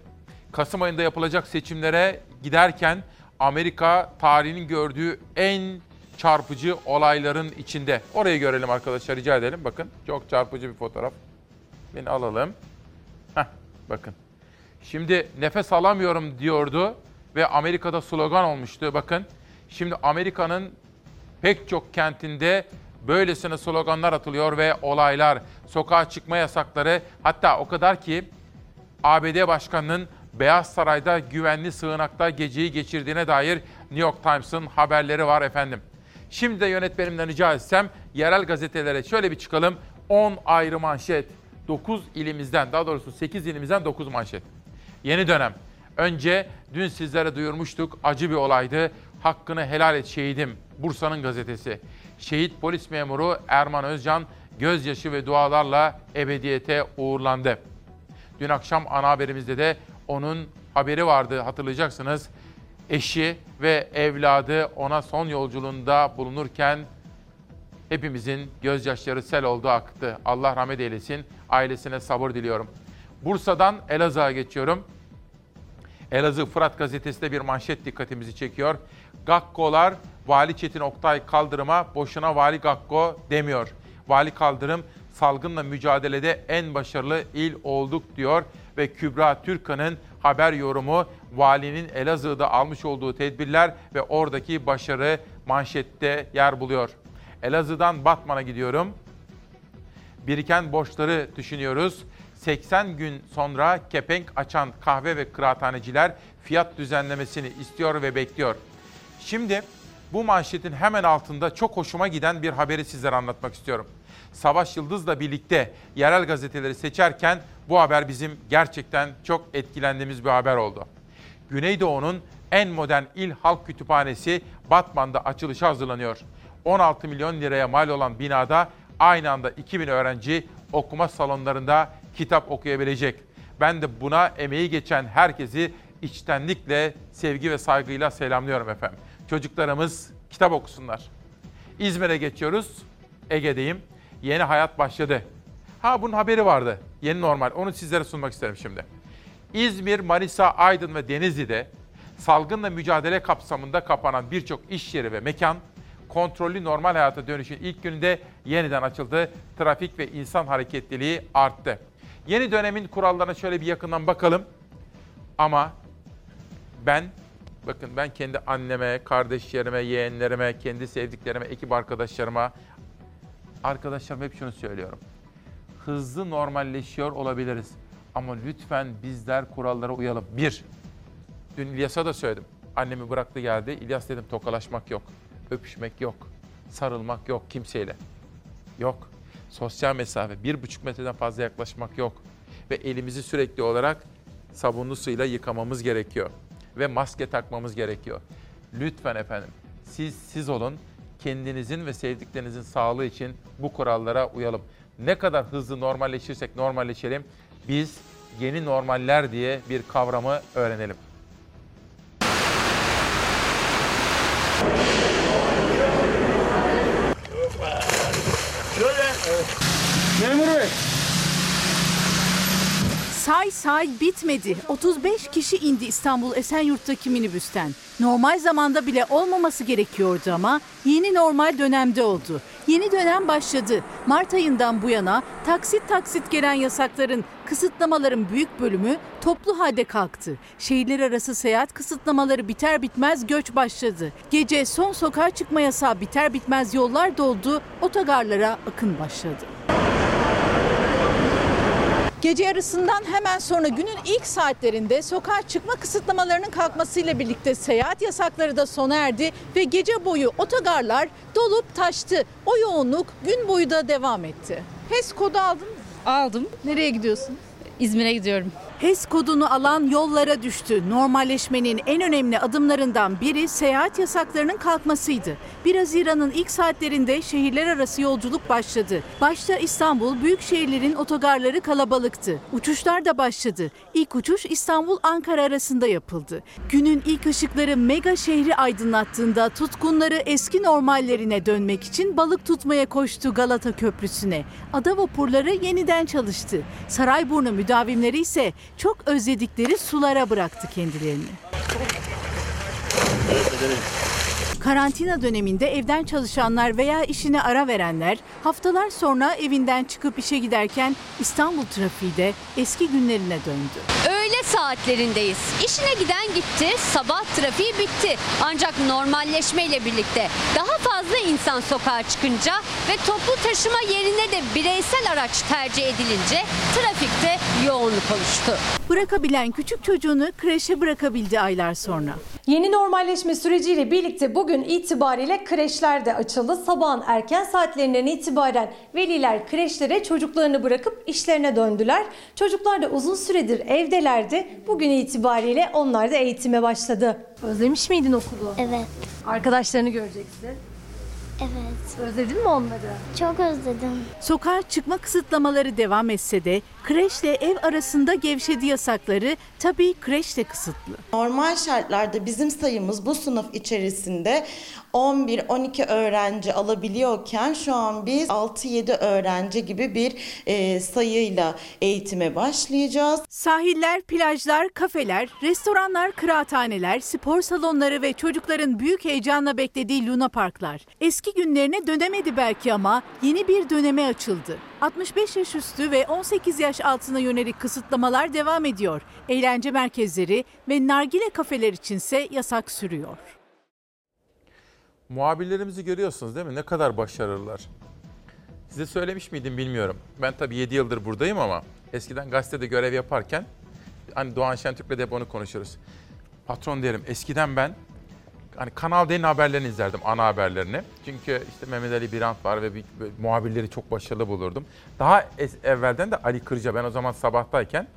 Kasım ayında yapılacak seçimlere giderken Amerika tarihinin gördüğü en çarpıcı olayların içinde. Orayı görelim arkadaşlar rica edelim. Bakın çok çarpıcı bir fotoğraf. Beni alalım. Heh, bakın. Şimdi nefes alamıyorum diyordu ve Amerika'da slogan olmuştu. Bakın şimdi Amerika'nın pek çok kentinde böylesine sloganlar atılıyor ve olaylar, sokağa çıkma yasakları hatta o kadar ki ABD Başkanı'nın Beyaz Saray'da güvenli sığınakta geceyi geçirdiğine dair New York Times'ın haberleri var efendim. Şimdi de yönetmenimden rica etsem yerel gazetelere şöyle bir çıkalım. 10 ayrı manşet. 9 ilimizden daha doğrusu 8 ilimizden 9 manşet. Yeni dönem. Önce dün sizlere duyurmuştuk acı bir olaydı. Hakkını helal et şehidim. Bursa'nın gazetesi. Şehit polis memuru Erman Özcan gözyaşı ve dualarla ebediyete uğurlandı. Dün akşam ana haberimizde de onun haberi vardı hatırlayacaksınız. Eşi ve evladı ona son yolculuğunda bulunurken hepimizin gözyaşları sel oldu aktı. Allah rahmet eylesin. Ailesine sabır diliyorum. Bursa'dan Elazığ'a geçiyorum. Elazığ Fırat gazetesinde bir manşet dikkatimizi çekiyor. Gakkolar Vali Çetin Oktay Kaldırım'a boşuna Vali Gakko demiyor. Vali Kaldırım salgınla mücadelede en başarılı il olduk diyor ve Kübra Türkan'ın haber yorumu valinin Elazığ'da almış olduğu tedbirler ve oradaki başarı manşette yer buluyor. Elazığ'dan Batman'a gidiyorum. Biriken borçları düşünüyoruz. 80 gün sonra kepenk açan kahve ve kıraathaneciler fiyat düzenlemesini istiyor ve bekliyor. Şimdi bu manşetin hemen altında çok hoşuma giden bir haberi sizlere anlatmak istiyorum. Savaş Yıldız'la birlikte yerel gazeteleri seçerken bu haber bizim gerçekten çok etkilendiğimiz bir haber oldu. Güneydoğu'nun en modern il halk kütüphanesi Batman'da açılışa hazırlanıyor. 16 milyon liraya mal olan binada aynı anda 2000 öğrenci okuma salonlarında kitap okuyabilecek. Ben de buna emeği geçen herkesi içtenlikle, sevgi ve saygıyla selamlıyorum efendim. Çocuklarımız kitap okusunlar. İzmir'e geçiyoruz. Ege'deyim. Yeni hayat başladı. Ha bunun haberi vardı. Yeni normal. Onu sizlere sunmak isterim şimdi. İzmir, Manisa, Aydın ve Denizli'de salgınla mücadele kapsamında kapanan birçok iş yeri ve mekan kontrollü normal hayata dönüşün ilk gününde yeniden açıldı. Trafik ve insan hareketliliği arttı. Yeni dönemin kurallarına şöyle bir yakından bakalım. Ama ben bakın ben kendi anneme, kardeşlerime, yeğenlerime, kendi sevdiklerime, ekip arkadaşlarıma, arkadaşlarıma hep şunu söylüyorum. Hızlı normalleşiyor olabiliriz. Ama lütfen bizler kurallara uyalım. Bir, dün İlyas'a da söyledim. Annemi bıraktı geldi. İlyas dedim tokalaşmak yok, öpüşmek yok. Sarılmak yok kimseyle. Yok. Sosyal mesafe, bir buçuk metreden fazla yaklaşmak yok. Ve elimizi sürekli olarak sabunlu suyla yıkamamız gerekiyor. Ve maske takmamız gerekiyor. Lütfen efendim siz siz olun. Kendinizin ve sevdiklerinizin sağlığı için bu kurallara uyalım. Ne kadar hızlı normalleşirsek normalleşelim. Biz yeni normaller diye bir kavramı öğrenelim. Şöyle. Memur bey. Say say bitmedi. 35 kişi indi İstanbul Esenyurt'taki minibüsten. Normal zamanda bile olmaması gerekiyordu ama yeni normal dönemde oldu. Yeni dönem başladı. Mart ayından bu yana taksit taksit gelen yasakların, kısıtlamaların büyük bölümü toplu halde kalktı. Şehirler arası seyahat kısıtlamaları biter bitmez göç başladı. Gece son sokağa çıkma yasağı biter bitmez yollar doldu, otogarlara akın başladı. Gece yarısından hemen sonra günün ilk saatlerinde sokağa çıkma kısıtlamalarının kalkmasıyla birlikte seyahat yasakları da sona erdi ve gece boyu otogarlar dolup taştı. O yoğunluk gün boyu da devam etti. HES kodu aldın mı? Aldım. Nereye gidiyorsun? İzmir'e gidiyorum. HES kodunu alan yollara düştü. Normalleşmenin en önemli adımlarından biri seyahat yasaklarının kalkmasıydı. 1 Haziran'ın ilk saatlerinde şehirler arası yolculuk başladı. Başta İstanbul, büyük şehirlerin otogarları kalabalıktı. Uçuşlar da başladı. İlk uçuş İstanbul-Ankara arasında yapıldı. Günün ilk ışıkları mega şehri aydınlattığında tutkunları eski normallerine dönmek için balık tutmaya koştu Galata Köprüsü'ne. Ada vapurları yeniden çalıştı. Sarayburnu müdavimleri ise çok özledikleri sulara bıraktı kendilerini. Karantina döneminde evden çalışanlar veya işine ara verenler haftalar sonra evinden çıkıp işe giderken İstanbul trafiği de eski günlerine döndü. Öğle saatlerindeyiz. İşine giden gitti, sabah trafiği bitti. Ancak normalleşmeyle birlikte daha fazla insan sokağa çıkınca ve toplu taşıma yerine de bireysel araç tercih edilince trafikte yoğunluk oluştu. Bırakabilen küçük çocuğunu kreşe bırakabildi aylar sonra. Yeni normalleşme süreciyle birlikte bugün itibariyle kreşler de açıldı. Sabahın erken saatlerinden itibaren veliler kreşlere çocuklarını bırakıp işlerine döndüler. Çocuklar da uzun süredir evdelerdi. Bugün itibariyle onlar da eğitime başladı. Özlemiş miydin okulu? Evet. Arkadaşlarını göreceksin. Evet. Özledin mi onları? Çok özledim. Sokağa çıkma kısıtlamaları devam etse de kreşle ev arasında gevşedi yasakları tabii kreş de kısıtlı. Normal şartlarda bizim sayımız bu sınıf içerisinde 11-12 öğrenci alabiliyorken şu an biz 6-7 öğrenci gibi bir e, sayıyla eğitime başlayacağız. Sahiller, plajlar, kafeler, restoranlar, kıraathaneler, spor salonları ve çocukların büyük heyecanla beklediği Luna Parklar. Eski günlerine dönemedi belki ama yeni bir döneme açıldı. 65 yaş üstü ve 18 yaş altına yönelik kısıtlamalar devam ediyor. Eğlence merkezleri ve nargile kafeler içinse yasak sürüyor. Muhabirlerimizi görüyorsunuz değil mi? Ne kadar başarılılar. Size söylemiş miydim bilmiyorum. Ben tabii 7 yıldır buradayım ama eskiden gazetede görev yaparken hani Doğan Şentürk'le de hep onu konuşuyoruz. Patron derim eskiden ben hani Kanal D'nin haberlerini izlerdim, ana haberlerini. Çünkü işte Mehmet Ali Birant var ve bir, bir muhabirleri çok başarılı bulurdum. Daha es- evvelden de Ali Kırca, ben o zaman sabahtayken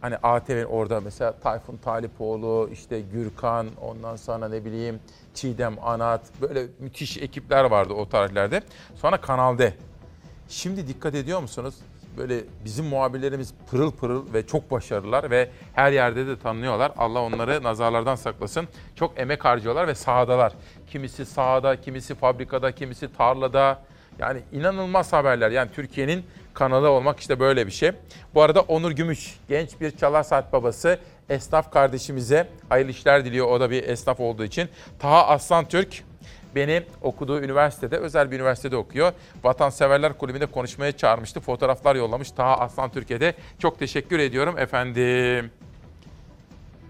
hani ATV orada mesela Tayfun Talipoğlu, işte Gürkan, ondan sonra ne bileyim Çiğdem Anat, böyle müthiş ekipler vardı o tarihlerde. Sonra Kanal D. Şimdi dikkat ediyor musunuz? Böyle bizim muhabirlerimiz pırıl pırıl ve çok başarılılar ve her yerde de tanınıyorlar. Allah onları nazarlardan saklasın. Çok emek harcıyorlar ve sahadalar. Kimisi sahada, kimisi fabrikada, kimisi tarlada. Yani inanılmaz haberler. Yani Türkiye'nin kanalı olmak işte böyle bir şey. Bu arada Onur Gümüş, genç bir Çalar Saat babası, esnaf kardeşimize hayırlı işler diliyor. O da bir esnaf olduğu için. Taha Aslan Türk, beni okuduğu üniversitede, özel bir üniversitede okuyor. Vatanseverler Kulübü'nde konuşmaya çağırmıştı. Fotoğraflar yollamış. Taha Aslan Türkiye'de. Çok teşekkür ediyorum efendim.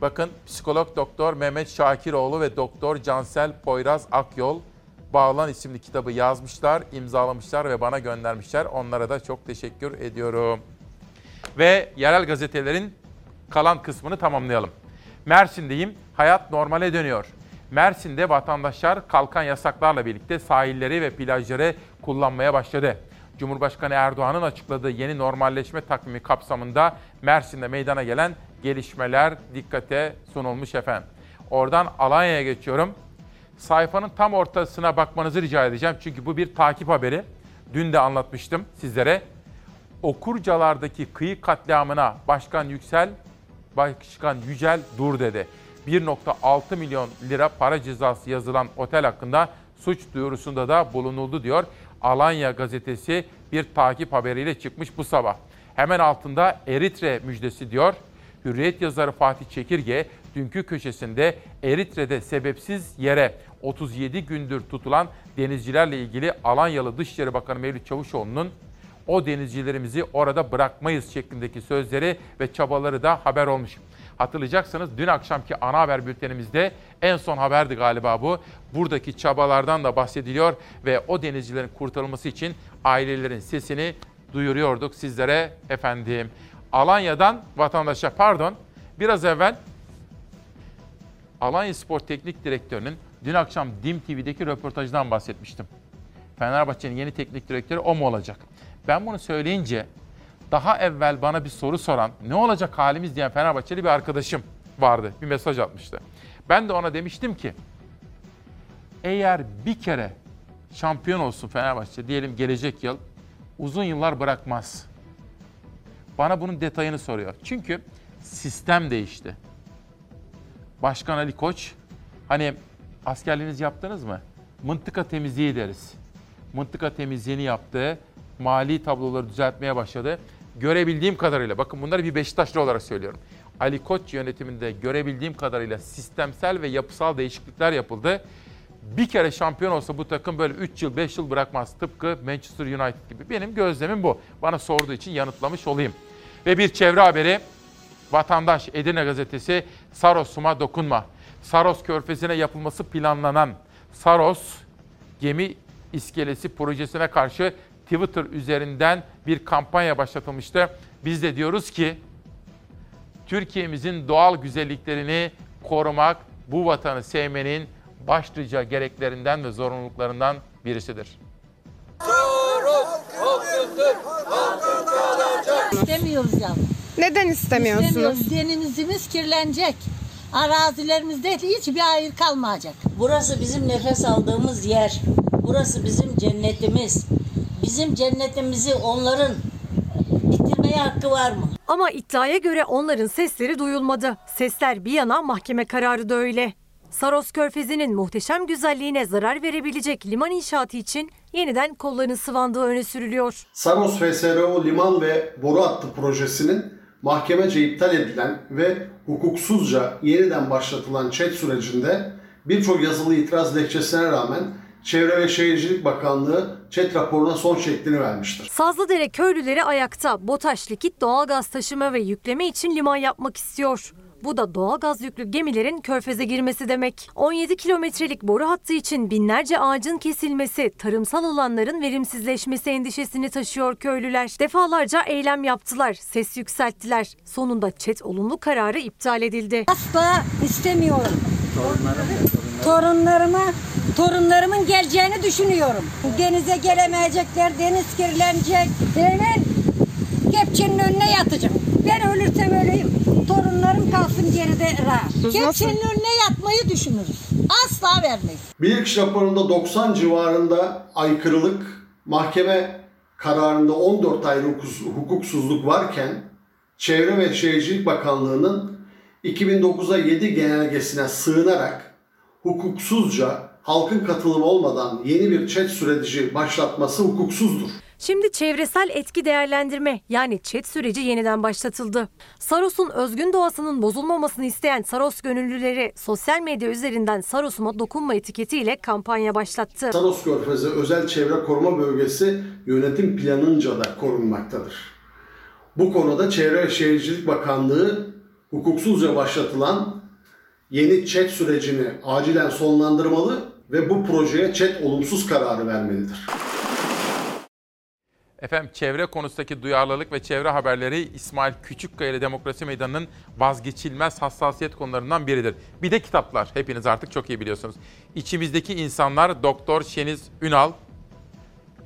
Bakın psikolog doktor Mehmet Şakiroğlu ve doktor Cansel Poyraz Akyol Bağlan isimli kitabı yazmışlar, imzalamışlar ve bana göndermişler. Onlara da çok teşekkür ediyorum. Ve yerel gazetelerin kalan kısmını tamamlayalım. Mersin'deyim. Hayat normale dönüyor. Mersin'de vatandaşlar kalkan yasaklarla birlikte sahilleri ve plajları kullanmaya başladı. Cumhurbaşkanı Erdoğan'ın açıkladığı yeni normalleşme takvimi kapsamında Mersin'de meydana gelen gelişmeler dikkate sunulmuş efendim. Oradan Alanya'ya geçiyorum. Sayfanın tam ortasına bakmanızı rica edeceğim. Çünkü bu bir takip haberi. Dün de anlatmıştım sizlere. Okurcalardaki kıyı katliamına Başkan Yüksel, Başkan Yücel dur dedi. 1.6 milyon lira para cezası yazılan otel hakkında suç duyurusunda da bulunuldu diyor. Alanya gazetesi bir takip haberiyle çıkmış bu sabah. Hemen altında Eritre müjdesi diyor. Hürriyet yazarı Fatih Çekirge dünkü köşesinde Eritre'de sebepsiz yere 37 gündür tutulan denizcilerle ilgili Alanyalı Dışişleri Bakanı Mevlüt Çavuşoğlu'nun o denizcilerimizi orada bırakmayız şeklindeki sözleri ve çabaları da haber olmuş. Hatırlayacaksınız dün akşamki ana haber bültenimizde en son haberdi galiba bu. Buradaki çabalardan da bahsediliyor ve o denizcilerin kurtarılması için ailelerin sesini duyuruyorduk sizlere efendim. Alanya'dan vatandaşa pardon biraz evvel Alanya Spor Teknik Direktörü'nün dün akşam DİM TV'deki röportajdan bahsetmiştim. Fenerbahçe'nin yeni teknik direktörü o mu olacak? Ben bunu söyleyince daha evvel bana bir soru soran, ne olacak halimiz diyen Fenerbahçeli bir arkadaşım vardı. Bir mesaj atmıştı. Ben de ona demiştim ki, eğer bir kere şampiyon olsun Fenerbahçe, diyelim gelecek yıl, uzun yıllar bırakmaz. Bana bunun detayını soruyor. Çünkü sistem değişti. Başkan Ali Koç, hani askerliğiniz yaptınız mı? Mıntıka temizliği deriz. Mıntıka temizliğini yaptı, mali tabloları düzeltmeye başladı. Görebildiğim kadarıyla, bakın bunları bir Beşiktaşlı olarak söylüyorum. Ali Koç yönetiminde görebildiğim kadarıyla sistemsel ve yapısal değişiklikler yapıldı. Bir kere şampiyon olsa bu takım böyle 3 yıl 5 yıl bırakmaz. Tıpkı Manchester United gibi. Benim gözlemim bu. Bana sorduğu için yanıtlamış olayım. Ve bir çevre haberi. Vatandaş Edirne gazetesi Saros'uma dokunma. Saros körfezine yapılması planlanan Saros gemi iskelesi projesine karşı Twitter üzerinden bir kampanya başlatılmıştı. Biz de diyoruz ki Türkiye'mizin doğal güzelliklerini korumak bu vatanı sevmenin başlıca gereklerinden ve zorunluluklarından birisidir. İstemiyoruz yavrum. Neden istemiyorsunuz? İstemiyoruz. Denizimiz kirlenecek. Arazilerimizde hiçbir hayır kalmayacak. Burası bizim nefes aldığımız yer. Burası bizim cennetimiz. Bizim cennetimizi onların bitirmeye hakkı var mı? Ama iddiaya göre onların sesleri duyulmadı. Sesler bir yana mahkeme kararı da öyle. Saros Körfezi'nin muhteşem güzelliğine zarar verebilecek liman inşaatı için yeniden kollarının sıvandığı öne sürülüyor. Saros FSRO liman ve boru hattı projesinin mahkemece iptal edilen ve hukuksuzca yeniden başlatılan ÇED sürecinde birçok yazılı itiraz dilekçesine rağmen Çevre ve Şehircilik Bakanlığı ÇED raporuna son şeklini vermiştir. Sazlıdere köylüleri ayakta. BOTAŞ likit doğalgaz taşıma ve yükleme için liman yapmak istiyor. Bu da doğalgaz yüklü gemilerin körfeze girmesi demek. 17 kilometrelik boru hattı için binlerce ağacın kesilmesi, tarımsal alanların verimsizleşmesi endişesini taşıyor köylüler. Defalarca eylem yaptılar, ses yükselttiler. Sonunda çet olumlu kararı iptal edildi. Asla istemiyorum. Torunlarıma, torunlarımın geleceğini düşünüyorum. Denize gelemeyecekler, deniz kirlenecek. Hemen kepçenin önüne yatacağım. Ben ölürsem öleyim. Torunlarım kalsın geride rahat. Kepçenin önüne yatmayı düşünürüz. Asla vermeyiz. Bilirkişi raporunda 90 civarında aykırılık, mahkeme kararında 14 ayrı hukus- hukuksuzluk varken Çevre ve Şehircilik Bakanlığı'nın 2009'a 7 genelgesine sığınarak hukuksuzca halkın katılımı olmadan yeni bir çet süreci başlatması hukuksuzdur. Şimdi çevresel etki değerlendirme yani ÇED süreci yeniden başlatıldı. Saros'un özgün doğasının bozulmamasını isteyen Saros gönüllüleri sosyal medya üzerinden Saros'uma dokunma etiketiyle kampanya başlattı. Saros Körfezi Özel Çevre Koruma Bölgesi yönetim planınca da korunmaktadır. Bu konuda Çevre ve Şehircilik Bakanlığı hukuksuzca başlatılan yeni ÇED sürecini acilen sonlandırmalı ve bu projeye ÇED olumsuz kararı vermelidir. Efendim çevre konusundaki duyarlılık ve çevre haberleri İsmail Küçükkaya ile Demokrasi Meydanı'nın vazgeçilmez hassasiyet konularından biridir. Bir de kitaplar. Hepiniz artık çok iyi biliyorsunuz. İçimizdeki insanlar Doktor Şeniz Ünal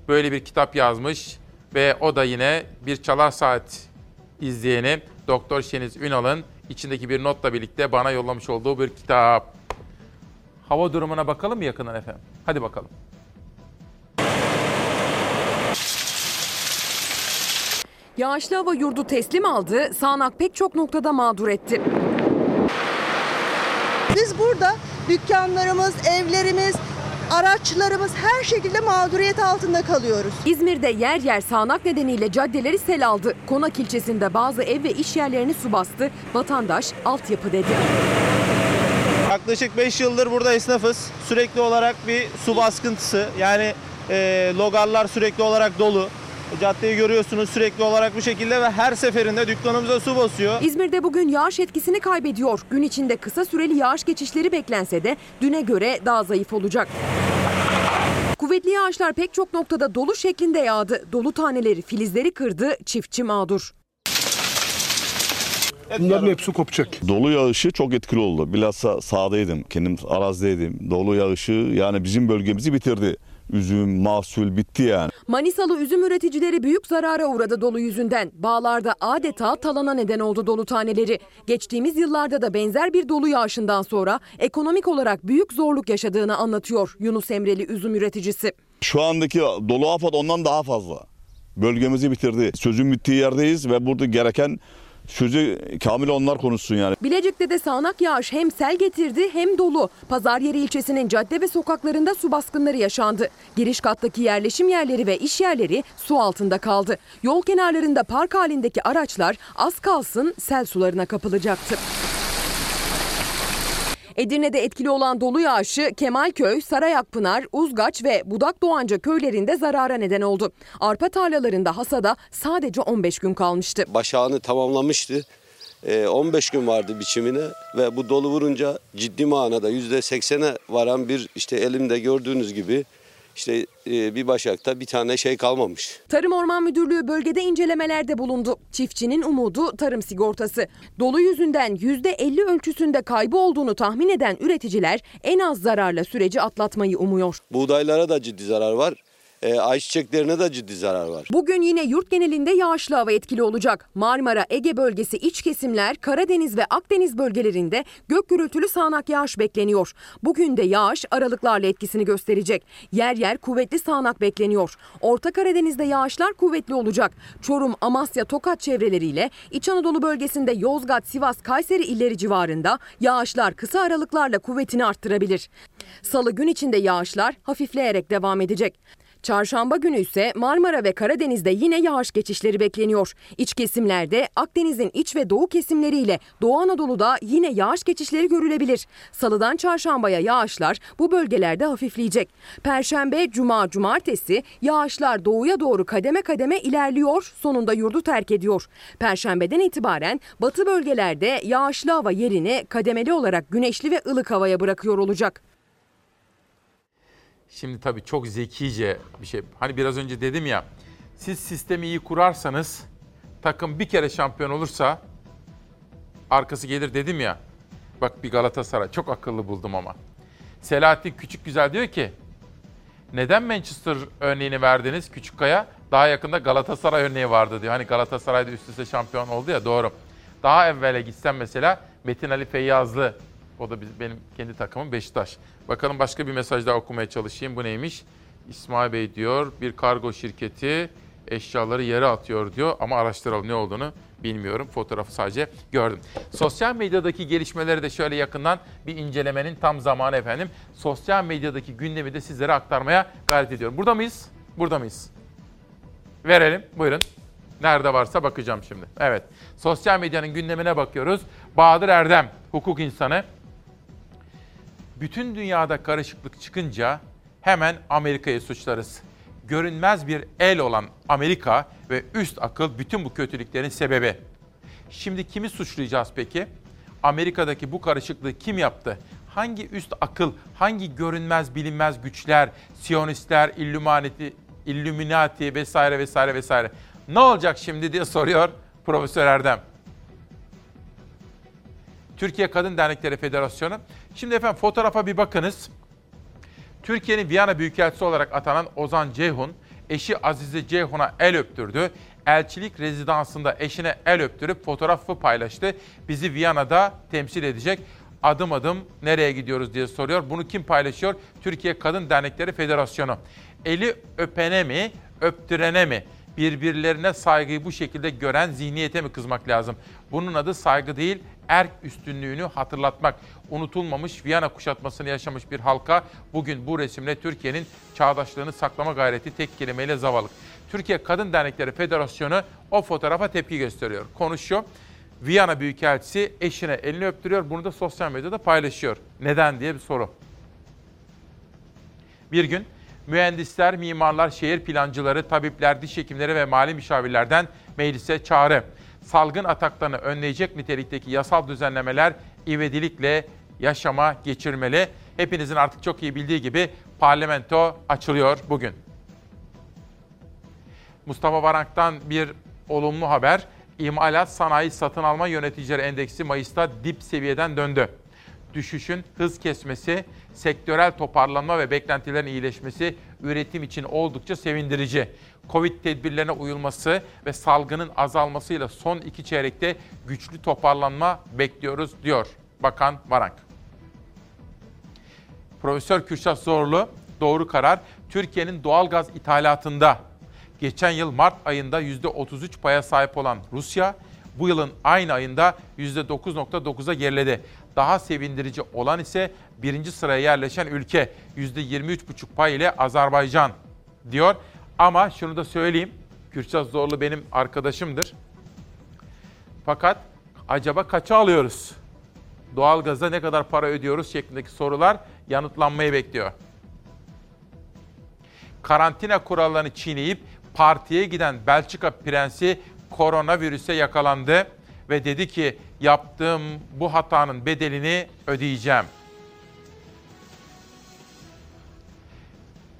böyle bir kitap yazmış ve o da yine bir çalar saat izleyeni Doktor Şeniz Ünal'ın içindeki bir notla birlikte bana yollamış olduğu bir kitap. Hava durumuna bakalım mı yakından efendim? Hadi bakalım. Yağışlı hava yurdu teslim aldı, sağanak pek çok noktada mağdur etti. Biz burada dükkanlarımız, evlerimiz, araçlarımız her şekilde mağduriyet altında kalıyoruz. İzmir'de yer yer sağanak nedeniyle caddeleri sel aldı. Konak ilçesinde bazı ev ve iş yerlerini su bastı. Vatandaş altyapı dedi. Yaklaşık 5 yıldır burada esnafız. Sürekli olarak bir su baskıntısı. Yani e, logarlar sürekli olarak dolu. Caddeyi görüyorsunuz sürekli olarak bu şekilde ve her seferinde dükkanımıza su basıyor. İzmir'de bugün yağış etkisini kaybediyor. Gün içinde kısa süreli yağış geçişleri beklense de düne göre daha zayıf olacak. Kuvvetli yağışlar pek çok noktada dolu şeklinde yağdı. Dolu taneleri filizleri kırdı, çiftçi mağdur. Bunların hepsi kopacak. Dolu yağışı çok etkili oldu. Bilhassa sahadaydım, kendim arazideydim. Dolu yağışı yani bizim bölgemizi bitirdi. Üzüm, mahsul bitti yani. Manisalı üzüm üreticileri büyük zarara uğradı dolu yüzünden. Bağlarda adeta talana neden oldu dolu taneleri. Geçtiğimiz yıllarda da benzer bir dolu yağışından sonra ekonomik olarak büyük zorluk yaşadığını anlatıyor Yunus Emreli üzüm üreticisi. Şu andaki dolu afet ondan daha fazla. Bölgemizi bitirdi. Sözün bittiği yerdeyiz ve burada gereken sözü Kamil onlar konuşsun yani. Bilecik'te de sağanak yağış hem sel getirdi hem dolu. Pazaryeri ilçesinin cadde ve sokaklarında su baskınları yaşandı. Giriş kattaki yerleşim yerleri ve iş yerleri su altında kaldı. Yol kenarlarında park halindeki araçlar az kalsın sel sularına kapılacaktı. Edirne'de etkili olan dolu yağışı Kemalköy, Sarayakpınar, Uzgaç ve Budak Doğanca köylerinde zarara neden oldu. Arpa tarlalarında hasada sadece 15 gün kalmıştı. Başağını tamamlamıştı. Ee, 15 gün vardı biçimine ve bu dolu vurunca ciddi manada %80'e varan bir işte elimde gördüğünüz gibi işte e, bir başakta bir tane şey kalmamış. Tarım Orman Müdürlüğü bölgede incelemelerde bulundu. Çiftçinin umudu tarım sigortası. Dolu yüzünden %50 ölçüsünde kaybı olduğunu tahmin eden üreticiler en az zararla süreci atlatmayı umuyor. Buğdaylara da ciddi zarar var. E, ayçiçeklerine de ciddi zarar var. Bugün yine yurt genelinde yağışlı hava etkili olacak. Marmara, Ege bölgesi iç kesimler, Karadeniz ve Akdeniz bölgelerinde gök gürültülü sağanak yağış bekleniyor. Bugün de yağış aralıklarla etkisini gösterecek. Yer yer kuvvetli sağanak bekleniyor. Orta Karadeniz'de yağışlar kuvvetli olacak. Çorum, Amasya, Tokat çevreleriyle İç Anadolu bölgesinde Yozgat, Sivas, Kayseri illeri civarında yağışlar kısa aralıklarla kuvvetini arttırabilir. Salı gün içinde yağışlar hafifleyerek devam edecek. Çarşamba günü ise Marmara ve Karadeniz'de yine yağış geçişleri bekleniyor. İç kesimlerde Akdeniz'in iç ve doğu kesimleriyle Doğu Anadolu'da yine yağış geçişleri görülebilir. Salıdan çarşambaya yağışlar bu bölgelerde hafifleyecek. Perşembe, cuma, cumartesi yağışlar doğuya doğru kademe kademe ilerliyor, sonunda yurdu terk ediyor. Perşembeden itibaren batı bölgelerde yağışlı hava yerini kademeli olarak güneşli ve ılık havaya bırakıyor olacak. Şimdi tabii çok zekice bir şey. Hani biraz önce dedim ya, siz sistemi iyi kurarsanız, takım bir kere şampiyon olursa arkası gelir dedim ya. Bak bir Galatasaray çok akıllı buldum ama. Selahattin Küçük Güzel diyor ki, neden Manchester örneğini verdiniz Küçükkaya? Daha yakında Galatasaray örneği vardı diyor. Hani Galatasaray'da üst üste şampiyon oldu ya doğru. Daha evvele gitsem mesela Metin Ali Feyyazlı o da benim kendi takımım Beşiktaş. Bakalım başka bir mesaj daha okumaya çalışayım. Bu neymiş? İsmail Bey diyor bir kargo şirketi eşyaları yere atıyor diyor ama araştıralım ne olduğunu bilmiyorum. Fotoğrafı sadece gördüm. Sosyal medyadaki gelişmeleri de şöyle yakından bir incelemenin tam zamanı efendim. Sosyal medyadaki gündemi de sizlere aktarmaya gayret ediyorum. Burada mıyız? Burada mıyız? Verelim. Buyurun. Nerede varsa bakacağım şimdi. Evet. Sosyal medyanın gündemine bakıyoruz. Bahadır Erdem, hukuk insanı. Bütün dünyada karışıklık çıkınca hemen Amerika'yı suçlarız. Görünmez bir el olan Amerika ve üst akıl bütün bu kötülüklerin sebebi. Şimdi kimi suçlayacağız peki? Amerika'daki bu karışıklığı kim yaptı? Hangi üst akıl, hangi görünmez bilinmez güçler, Siyonistler, Illuminati Illuminati vesaire vesaire vesaire. Ne olacak şimdi diye soruyor Profesör Erdem. Türkiye Kadın Dernekleri Federasyonu. Şimdi efendim fotoğrafa bir bakınız. Türkiye'nin Viyana Büyükelçisi olarak atanan Ozan Ceyhun, eşi Azize Ceyhun'a el öptürdü. Elçilik rezidansında eşine el öptürüp fotoğrafı paylaştı. Bizi Viyana'da temsil edecek. Adım adım nereye gidiyoruz diye soruyor. Bunu kim paylaşıyor? Türkiye Kadın Dernekleri Federasyonu. Eli öpene mi, öptürene mi? Birbirlerine saygıyı bu şekilde gören zihniyete mi kızmak lazım? Bunun adı saygı değil, erk üstünlüğünü hatırlatmak. Unutulmamış Viyana kuşatmasını yaşamış bir halka bugün bu resimle Türkiye'nin çağdaşlığını saklama gayreti tek kelimeyle zavallık. Türkiye Kadın Dernekleri Federasyonu o fotoğrafa tepki gösteriyor. Konuşuyor. Viyana Büyükelçisi eşine elini öptürüyor. Bunu da sosyal medyada paylaşıyor. Neden diye bir soru. Bir gün mühendisler, mimarlar, şehir plancıları, tabipler, diş hekimleri ve mali müşavirlerden meclise çağrı. Salgın ataklarını önleyecek nitelikteki yasal düzenlemeler ivedilikle yaşama geçirmeli. Hepinizin artık çok iyi bildiği gibi parlamento açılıyor bugün. Mustafa Varank'tan bir olumlu haber. İmalat Sanayi Satın Alma Yöneticileri Endeksi Mayıs'ta dip seviyeden döndü. Düşüşün hız kesmesi, sektörel toparlanma ve beklentilerin iyileşmesi üretim için oldukça sevindirici. Covid tedbirlerine uyulması ve salgının azalmasıyla son iki çeyrekte güçlü toparlanma bekliyoruz diyor Bakan Varank. Profesör Kürşat Zorlu doğru karar Türkiye'nin doğalgaz ithalatında geçen yıl Mart ayında %33 paya sahip olan Rusya bu yılın aynı ayında %9.9'a geriledi. Daha sevindirici olan ise birinci sıraya yerleşen ülke %23,5 pay ile Azerbaycan diyor. Ama şunu da söyleyeyim. Kürşat Zorlu benim arkadaşımdır. Fakat acaba kaça alıyoruz? Doğalgaza ne kadar para ödüyoruz şeklindeki sorular yanıtlanmayı bekliyor. Karantina kurallarını çiğneyip partiye giden Belçika prensi koronavirüse yakalandı ve dedi ki yaptığım bu hatanın bedelini ödeyeceğim.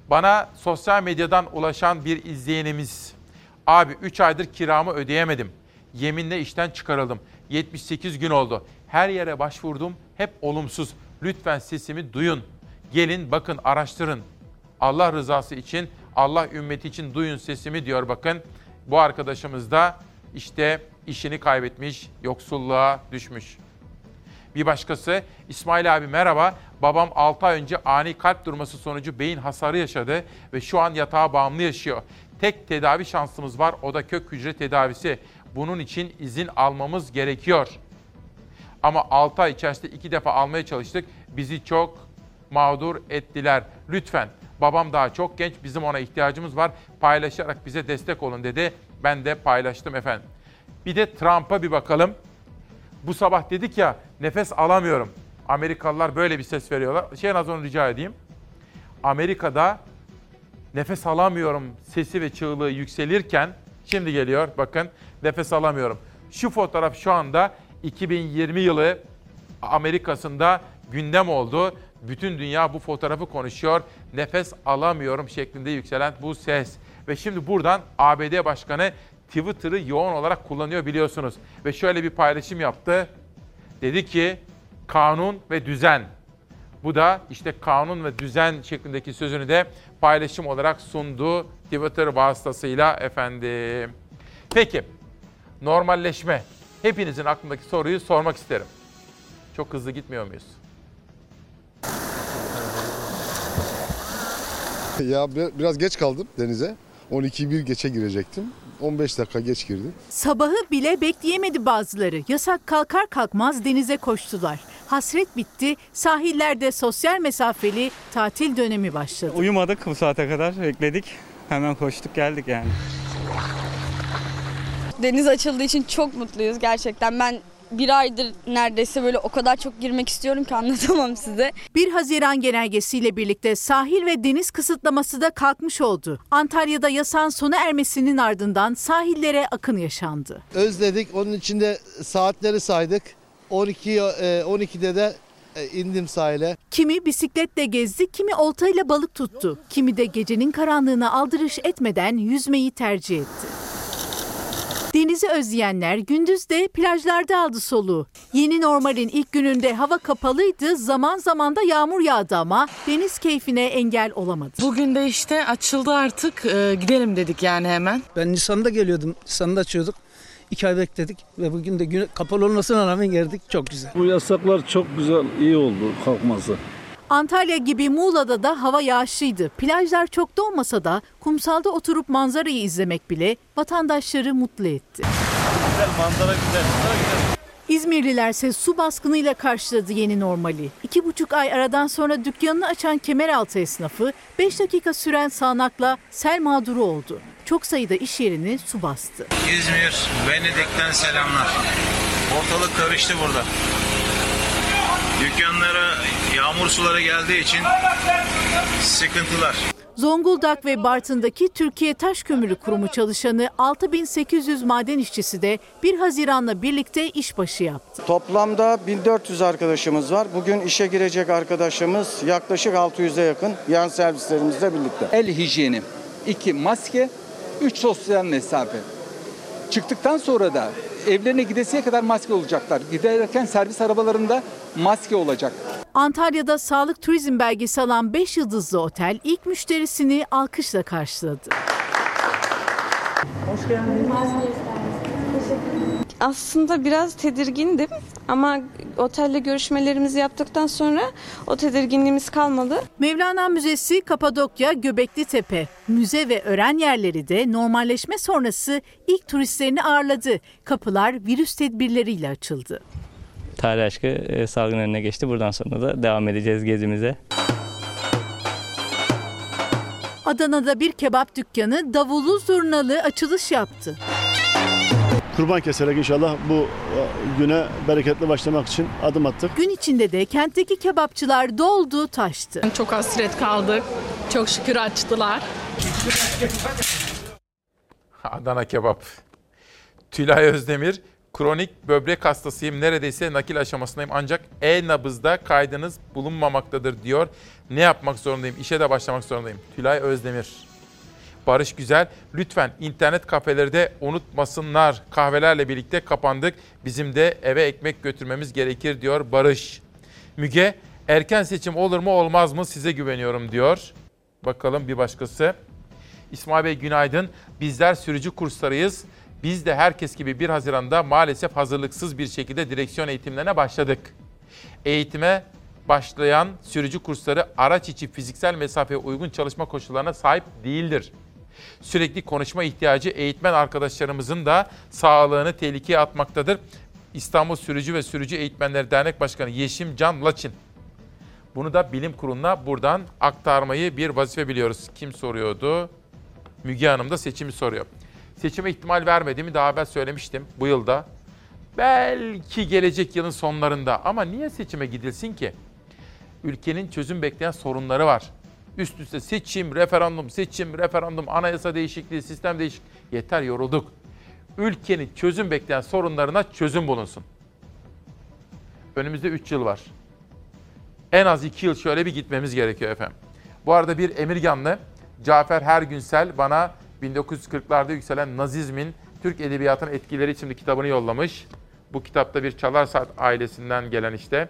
Bana sosyal medyadan ulaşan bir izleyenimiz, abi 3 aydır kiramı ödeyemedim. Yeminle işten çıkarıldım. 78 gün oldu. Her yere başvurdum, hep olumsuz. Lütfen sesimi duyun. Gelin bakın araştırın. Allah rızası için, Allah ümmeti için duyun sesimi diyor bakın. Bu arkadaşımız da işte işini kaybetmiş, yoksulluğa düşmüş. Bir başkası İsmail abi merhaba. Babam 6 ay önce ani kalp durması sonucu beyin hasarı yaşadı ve şu an yatağa bağımlı yaşıyor. Tek tedavi şansımız var o da kök hücre tedavisi. Bunun için izin almamız gerekiyor. Ama 6 ay içerisinde iki defa almaya çalıştık. Bizi çok mağdur ettiler. Lütfen babam daha çok genç bizim ona ihtiyacımız var. Paylaşarak bize destek olun dedi. Ben de paylaştım efendim. Bir de Trump'a bir bakalım. Bu sabah dedik ya nefes alamıyorum. Amerikalılar böyle bir ses veriyorlar. Şey onu rica edeyim. Amerika'da nefes alamıyorum sesi ve çığlığı yükselirken şimdi geliyor bakın nefes alamıyorum. Şu fotoğraf şu anda 2020 yılı Amerika'sında gündem oldu. Bütün dünya bu fotoğrafı konuşuyor. Nefes alamıyorum şeklinde yükselen bu ses. Ve şimdi buradan ABD Başkanı Twitter'ı yoğun olarak kullanıyor biliyorsunuz. Ve şöyle bir paylaşım yaptı. Dedi ki kanun ve düzen. Bu da işte kanun ve düzen şeklindeki sözünü de paylaşım olarak sundu Twitter vasıtasıyla efendim. Peki normalleşme. Hepinizin aklındaki soruyu sormak isterim. Çok hızlı gitmiyor muyuz? Ya biraz geç kaldım denize. 12.1 geçe girecektim. 15 dakika geç girdim. Sabahı bile bekleyemedi bazıları. Yasak kalkar kalkmaz denize koştular. Hasret bitti, sahillerde sosyal mesafeli tatil dönemi başladı. Uyumadık bu saate kadar, bekledik. Hemen koştuk geldik yani. Deniz açıldığı için çok mutluyuz gerçekten. Ben bir aydır neredeyse böyle o kadar çok girmek istiyorum ki anlatamam size. 1 Haziran genelgesiyle birlikte sahil ve deniz kısıtlaması da kalkmış oldu. Antalya'da yasan sona ermesinin ardından sahillere akın yaşandı. Özledik. Onun içinde saatleri saydık. 12 12'de de e, indim sahile. Kimi bisikletle gezdi, kimi oltayla balık tuttu. Kimi de gecenin karanlığına aldırış etmeden yüzmeyi tercih etti. Denizi özleyenler gündüz de plajlarda aldı soluğu. Yeni normalin ilk gününde hava kapalıydı, zaman zaman da yağmur yağdı ama deniz keyfine engel olamadı. Bugün de işte açıldı artık Ee, gidelim dedik yani hemen. Ben Nisan'da geliyordum. Nisan'da açıyorduk. İki ay bekledik ve bugün de gün kapalı olmasına rağmen geldik. Çok güzel. Bu yasaklar çok güzel, iyi oldu kalkması. Antalya gibi Muğla'da da hava yağışlıydı. Plajlar çok da olmasa da kumsalda oturup manzarayı izlemek bile vatandaşları mutlu etti. Güzel manzara güzel. İzmirlilerse su baskınıyla karşıladı yeni normali. İki buçuk ay aradan sonra dükkanını açan Kemeraltı esnafı 5 dakika süren sağanakla sel mağduru oldu. Çok sayıda iş yerini su bastı. İzmir, Venedik'ten selamlar. Ortalık karıştı burada. Dükkanlara yağmur suları geldiği için sıkıntılar. Zonguldak ve Bartın'daki Türkiye Taş Kömürü Kurumu çalışanı 6800 maden işçisi de 1 Haziran'la birlikte işbaşı yaptı. Toplamda 1400 arkadaşımız var. Bugün işe girecek arkadaşımız yaklaşık 600'e yakın yan servislerimizle birlikte. El hijyeni, iki maske, üç sosyal mesafe. Çıktıktan sonra da evlerine gidesiye kadar maske olacaklar. Giderken servis arabalarında maske olacak. Antalya'da sağlık turizm belgesi alan 5 yıldızlı otel ilk müşterisini alkışla karşıladı. Hoş geldiniz. Aslında biraz tedirgindim ama otelle görüşmelerimizi yaptıktan sonra o tedirginliğimiz kalmadı. Mevlana Müzesi Kapadokya Göbekli Tepe. Müze ve öğren yerleri de normalleşme sonrası ilk turistlerini ağırladı. Kapılar virüs tedbirleriyle açıldı. Tarih aşkı e, salgın önüne geçti. Buradan sonra da devam edeceğiz gezimize. Adana'da bir kebap dükkanı davullu zurnalı açılış yaptı. Kurban keserek inşallah bu e, güne bereketli başlamak için adım attık. Gün içinde de kentteki kebapçılar doldu taştı. Çok hasret kaldık. Çok şükür açtılar. Adana kebap. Tülay Özdemir, kronik böbrek hastasıyım. Neredeyse nakil aşamasındayım ancak e-nabızda kaydınız bulunmamaktadır diyor. Ne yapmak zorundayım? İşe de başlamak zorundayım. Tülay Özdemir. Barış Güzel, lütfen internet kafeleri de unutmasınlar. Kahvelerle birlikte kapandık. Bizim de eve ekmek götürmemiz gerekir diyor Barış. Müge, erken seçim olur mu olmaz mı size güveniyorum diyor. Bakalım bir başkası. İsmail Bey günaydın. Bizler sürücü kurslarıyız. Biz de herkes gibi 1 Haziran'da maalesef hazırlıksız bir şekilde direksiyon eğitimlerine başladık. Eğitime başlayan sürücü kursları araç içi fiziksel mesafeye uygun çalışma koşullarına sahip değildir. Sürekli konuşma ihtiyacı eğitmen arkadaşlarımızın da sağlığını tehlikeye atmaktadır. İstanbul Sürücü ve Sürücü Eğitmenleri Dernek Başkanı Yeşim Can Laçin. Bunu da bilim kuruluna buradan aktarmayı bir vazife biliyoruz. Kim soruyordu? Müge Hanım da seçimi soruyor. Seçime ihtimal vermediğimi daha evvel söylemiştim bu yılda. Belki gelecek yılın sonlarında ama niye seçime gidilsin ki? Ülkenin çözüm bekleyen sorunları var. Üst üste seçim, referandum, seçim, referandum, anayasa değişikliği, sistem değişikliği. Yeter yorulduk. Ülkenin çözüm bekleyen sorunlarına çözüm bulunsun. Önümüzde 3 yıl var. En az 2 yıl şöyle bir gitmemiz gerekiyor efendim. Bu arada bir Emirganlı Cafer Hergünsel bana 1940'larda yükselen Nazizmin Türk Edebiyatı'nın etkileri isimli kitabını yollamış. Bu kitapta bir Çalar Saat ailesinden gelen işte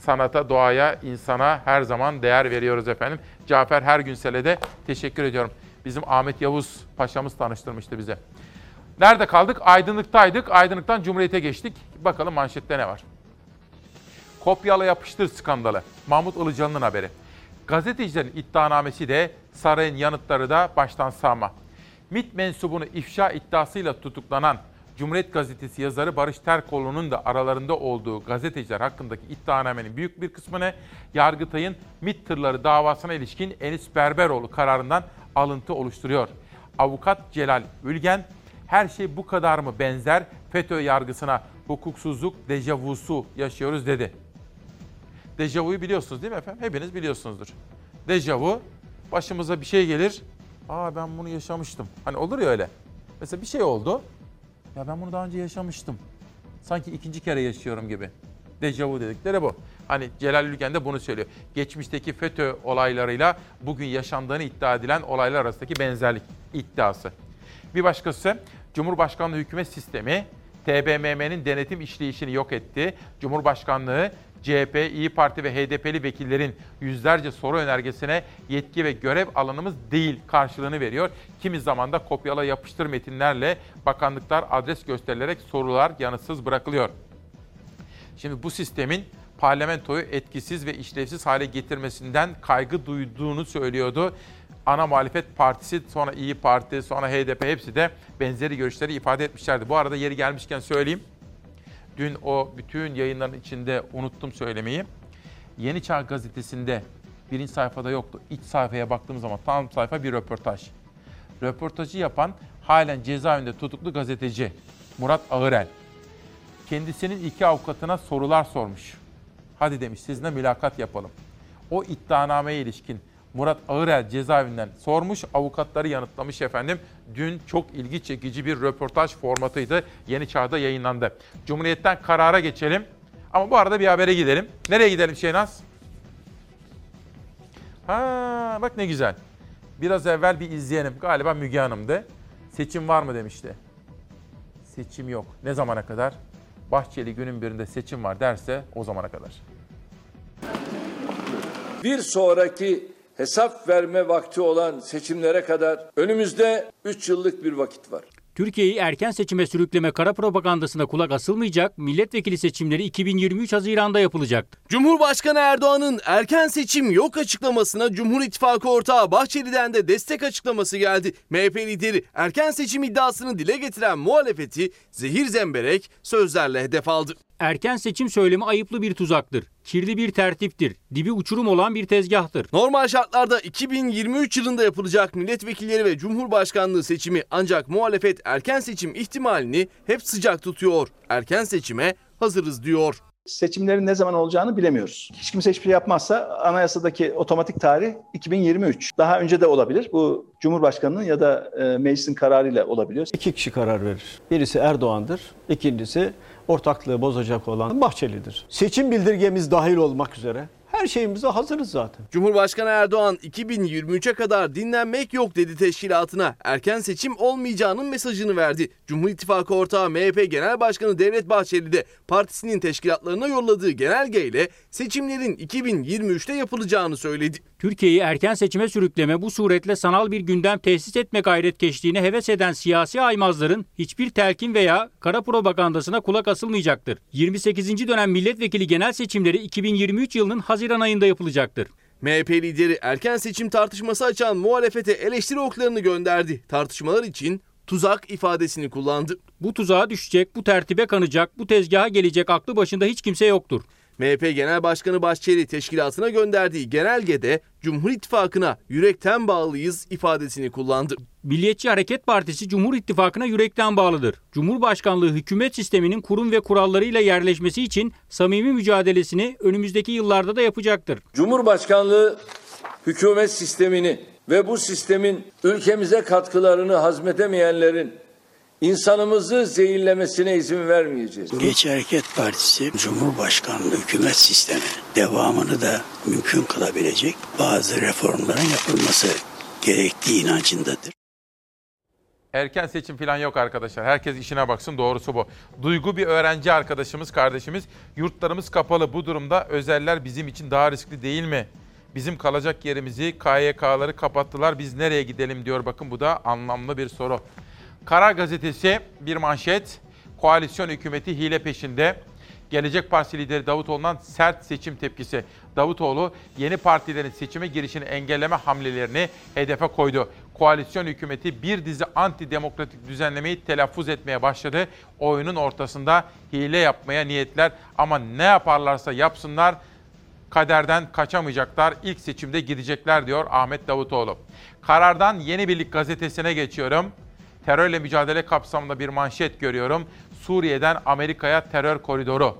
sanata, doğaya, insana her zaman değer veriyoruz efendim. Cafer Hergünsel'e de teşekkür ediyorum. Bizim Ahmet Yavuz Paşa'mız tanıştırmıştı bize. Nerede kaldık? Aydınlık'taydık. Aydınlık'tan Cumhuriyet'e geçtik. Bakalım manşette ne var? Kopyala yapıştır skandalı. Mahmut Ilıcalı'nın haberi. Gazetecilerin iddianamesi de sarayın yanıtları da baştan sağma. MİT mensubunu ifşa iddiasıyla tutuklanan Cumhuriyet Gazetesi yazarı Barış Terkoğlu'nun da aralarında olduğu gazeteciler hakkındaki iddianamenin büyük bir kısmını Yargıtay'ın MİT tırları davasına ilişkin Enis Berberoğlu kararından alıntı oluşturuyor. Avukat Celal Ülgen, her şey bu kadar mı benzer FETÖ yargısına hukuksuzluk dejavusu yaşıyoruz dedi. Dejavuyu biliyorsunuz değil mi efendim? Hepiniz biliyorsunuzdur. Dejavu başımıza bir şey gelir. Aa ben bunu yaşamıştım. Hani olur ya öyle. Mesela bir şey oldu. Ya ben bunu daha önce yaşamıştım. Sanki ikinci kere yaşıyorum gibi. Dejavu dedikleri bu. Hani Celal Ülgen de bunu söylüyor. Geçmişteki FETÖ olaylarıyla bugün yaşandığını iddia edilen olaylar arasındaki benzerlik iddiası. Bir başkası Cumhurbaşkanlığı hükümet sistemi TBMM'nin denetim işleyişini yok etti. Cumhurbaşkanlığı CHP, İyi Parti ve HDP'li vekillerin yüzlerce soru önergesine yetki ve görev alanımız değil karşılığını veriyor. Kimi zaman da kopyala yapıştır metinlerle bakanlıklar adres gösterilerek sorular yanıtsız bırakılıyor. Şimdi bu sistemin parlamentoyu etkisiz ve işlevsiz hale getirmesinden kaygı duyduğunu söylüyordu. Ana muhalefet partisi, sonra İyi Parti, sonra HDP hepsi de benzeri görüşleri ifade etmişlerdi. Bu arada yeri gelmişken söyleyeyim. Dün o bütün yayınların içinde unuttum söylemeyi. Yeni Çağ gazetesinde birinci sayfada yoktu. İç sayfaya baktığım zaman tam sayfa bir röportaj. Röportajı yapan halen cezaevinde tutuklu gazeteci Murat Ağırel. Kendisinin iki avukatına sorular sormuş. Hadi demiş sizinle mülakat yapalım. O iddianameye ilişkin Murat Ağırel cezaevinden sormuş, avukatları yanıtlamış efendim. Dün çok ilgi çekici bir röportaj formatıydı. Yeni Çağ'da yayınlandı. Cumhuriyet'ten karara geçelim. Ama bu arada bir habere gidelim. Nereye gidelim Şeynaz? Ha bak ne güzel. Biraz evvel bir izleyenim. Galiba Müge Hanım'dı. Seçim var mı demişti. Seçim yok. Ne zamana kadar? Bahçeli günün birinde seçim var derse o zamana kadar. Bir sonraki hesap verme vakti olan seçimlere kadar önümüzde 3 yıllık bir vakit var. Türkiye'yi erken seçime sürükleme kara propagandasına kulak asılmayacak, milletvekili seçimleri 2023 Haziran'da yapılacaktı. Cumhurbaşkanı Erdoğan'ın erken seçim yok açıklamasına Cumhur İttifakı ortağı Bahçeli'den de destek açıklaması geldi. MHP lideri erken seçim iddiasını dile getiren muhalefeti zehir zemberek sözlerle hedef aldı. Erken seçim söylemi ayıplı bir tuzaktır. Kirli bir tertiptir. Dibi uçurum olan bir tezgahtır. Normal şartlarda 2023 yılında yapılacak milletvekilleri ve cumhurbaşkanlığı seçimi ancak muhalefet erken seçim ihtimalini hep sıcak tutuyor. Erken seçime hazırız diyor. Seçimlerin ne zaman olacağını bilemiyoruz. Hiç kimse hiçbir şey yapmazsa anayasadaki otomatik tarih 2023. Daha önce de olabilir. Bu Cumhurbaşkanı'nın ya da e, meclisin kararıyla olabiliyor. İki kişi karar verir. Birisi Erdoğan'dır, ikincisi ortaklığı bozacak olan Bahçeli'dir. Seçim bildirgemiz dahil olmak üzere her şeyimize hazırız zaten. Cumhurbaşkanı Erdoğan 2023'e kadar dinlenmek yok dedi teşkilatına. Erken seçim olmayacağının mesajını verdi. Cumhur İttifakı ortağı MHP Genel Başkanı Devlet Bahçeli de partisinin teşkilatlarına yolladığı genelgeyle seçimlerin 2023'te yapılacağını söyledi. Türkiye'yi erken seçime sürükleme bu suretle sanal bir gündem tesis etme gayretkeşliğine heves eden siyasi aymazların hiçbir telkin veya kara propagandasına kulak asılmayacaktır. 28. dönem milletvekili genel seçimleri 2023 yılının Haziran ayında yapılacaktır. MHP lideri erken seçim tartışması açan muhalefete eleştiri oklarını gönderdi. Tartışmalar için tuzak ifadesini kullandı. Bu tuzağa düşecek, bu tertibe kanacak, bu tezgaha gelecek aklı başında hiç kimse yoktur. MHP Genel Başkanı Bahçeli teşkilatına gönderdiği genelgede Cumhur İttifakı'na yürekten bağlıyız ifadesini kullandı. Milliyetçi Hareket Partisi Cumhur İttifakı'na yürekten bağlıdır. Cumhurbaşkanlığı hükümet sisteminin kurum ve kurallarıyla yerleşmesi için samimi mücadelesini önümüzdeki yıllarda da yapacaktır. Cumhurbaşkanlığı hükümet sistemini ve bu sistemin ülkemize katkılarını hazmedemeyenlerin insanımızı zehirlemesine izin vermeyeceğiz. Milliyetçi Hareket Partisi Cumhurbaşkanlığı hükümet sistemi devamını da mümkün kılabilecek bazı reformların yapılması gerektiği inancındadır. Erken seçim falan yok arkadaşlar. Herkes işine baksın doğrusu bu. Duygu bir öğrenci arkadaşımız, kardeşimiz. Yurtlarımız kapalı. Bu durumda özeller bizim için daha riskli değil mi? Bizim kalacak yerimizi KYK'ları kapattılar. Biz nereye gidelim diyor. Bakın bu da anlamlı bir soru. Karar Gazetesi bir manşet. Koalisyon hükümeti hile peşinde. Gelecek Partisi lideri Davutoğlu'ndan sert seçim tepkisi. Davutoğlu yeni partilerin seçime girişini engelleme hamlelerini hedefe koydu. Koalisyon hükümeti bir dizi anti-demokratik düzenlemeyi telaffuz etmeye başladı. Oyunun ortasında hile yapmaya niyetler ama ne yaparlarsa yapsınlar kaderden kaçamayacaklar. İlk seçimde gidecekler diyor Ahmet Davutoğlu. Karardan Yeni Birlik gazetesine geçiyorum. Terörle mücadele kapsamında bir manşet görüyorum. Suriye'den Amerika'ya terör koridoru.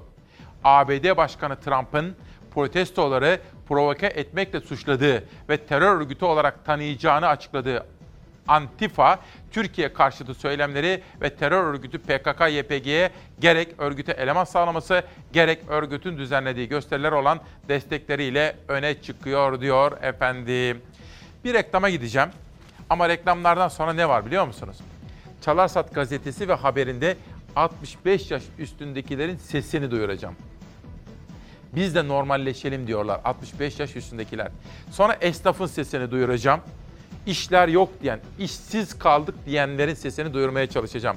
ABD Başkanı Trump'ın protestoları provoke etmekle suçladığı ve terör örgütü olarak tanıyacağını açıkladığı Antifa, Türkiye karşıtı söylemleri ve terör örgütü PKK-YPG'ye gerek örgüte eleman sağlaması, gerek örgütün düzenlediği gösteriler olan destekleriyle öne çıkıyor diyor efendim. Bir reklama gideceğim. Ama reklamlardan sonra ne var biliyor musunuz? Çalarsat gazetesi ve haberinde 65 yaş üstündekilerin sesini duyuracağım. Biz de normalleşelim diyorlar 65 yaş üstündekiler. Sonra esnafın sesini duyuracağım. İşler yok diyen, işsiz kaldık diyenlerin sesini duyurmaya çalışacağım.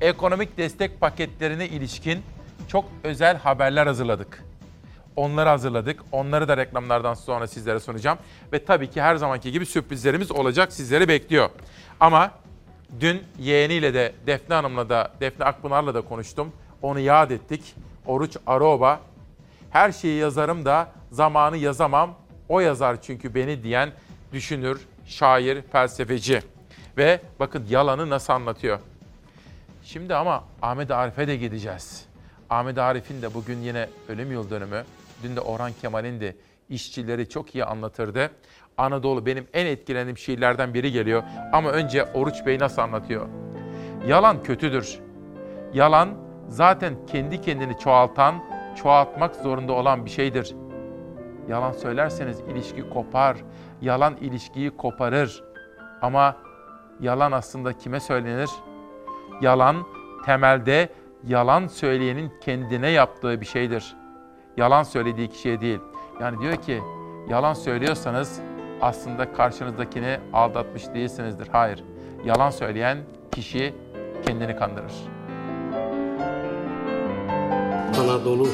Ekonomik destek paketlerine ilişkin çok özel haberler hazırladık. Onları hazırladık. Onları da reklamlardan sonra sizlere sunacağım. Ve tabii ki her zamanki gibi sürprizlerimiz olacak. Sizleri bekliyor. Ama dün yeğeniyle de Defne Hanım'la da Defne Akpınar'la da konuştum. Onu yad ettik. Oruç Aroba. Her şeyi yazarım da zamanı yazamam. O yazar çünkü beni diyen düşünür, şair, felsefeci. Ve bakın yalanı nasıl anlatıyor. Şimdi ama Ahmet Arif'e de gideceğiz. Ahmet Arif'in de bugün yine ölüm yıl dönümü. Dün de Orhan Kemal'in de işçileri çok iyi anlatırdı. Anadolu benim en etkilendiğim şiirlerden biri geliyor. Ama önce Oruç Bey nasıl anlatıyor? Yalan kötüdür. Yalan zaten kendi kendini çoğaltan, çoğaltmak zorunda olan bir şeydir. Yalan söylerseniz ilişki kopar. Yalan ilişkiyi koparır. Ama yalan aslında kime söylenir? Yalan temelde yalan söyleyenin kendine yaptığı bir şeydir. Yalan söylediği kişiye değil. Yani diyor ki yalan söylüyorsanız aslında karşınızdakini aldatmış değilsinizdir. Hayır. Yalan söyleyen kişi kendini kandırır. Anadolu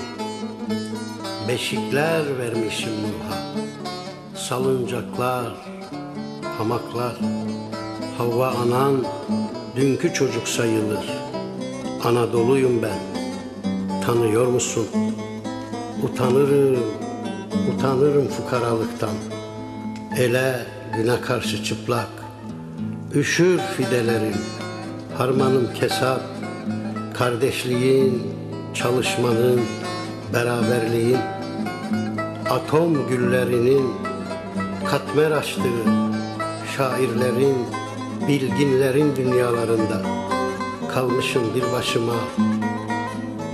Beşikler vermişim Nurha Salıncaklar, hamaklar Havva anan dünkü çocuk sayılır Anadolu'yum ben Tanıyor musun? Utanırım, utanırım fukaralıktan Ele güne karşı çıplak Üşür fidelerim. Harmanım kesap Kardeşliğin, çalışmanın, beraberliğin Atom güllerinin katmer açtığı Şairlerin, bilginlerin dünyalarında Kalmışım bir başıma,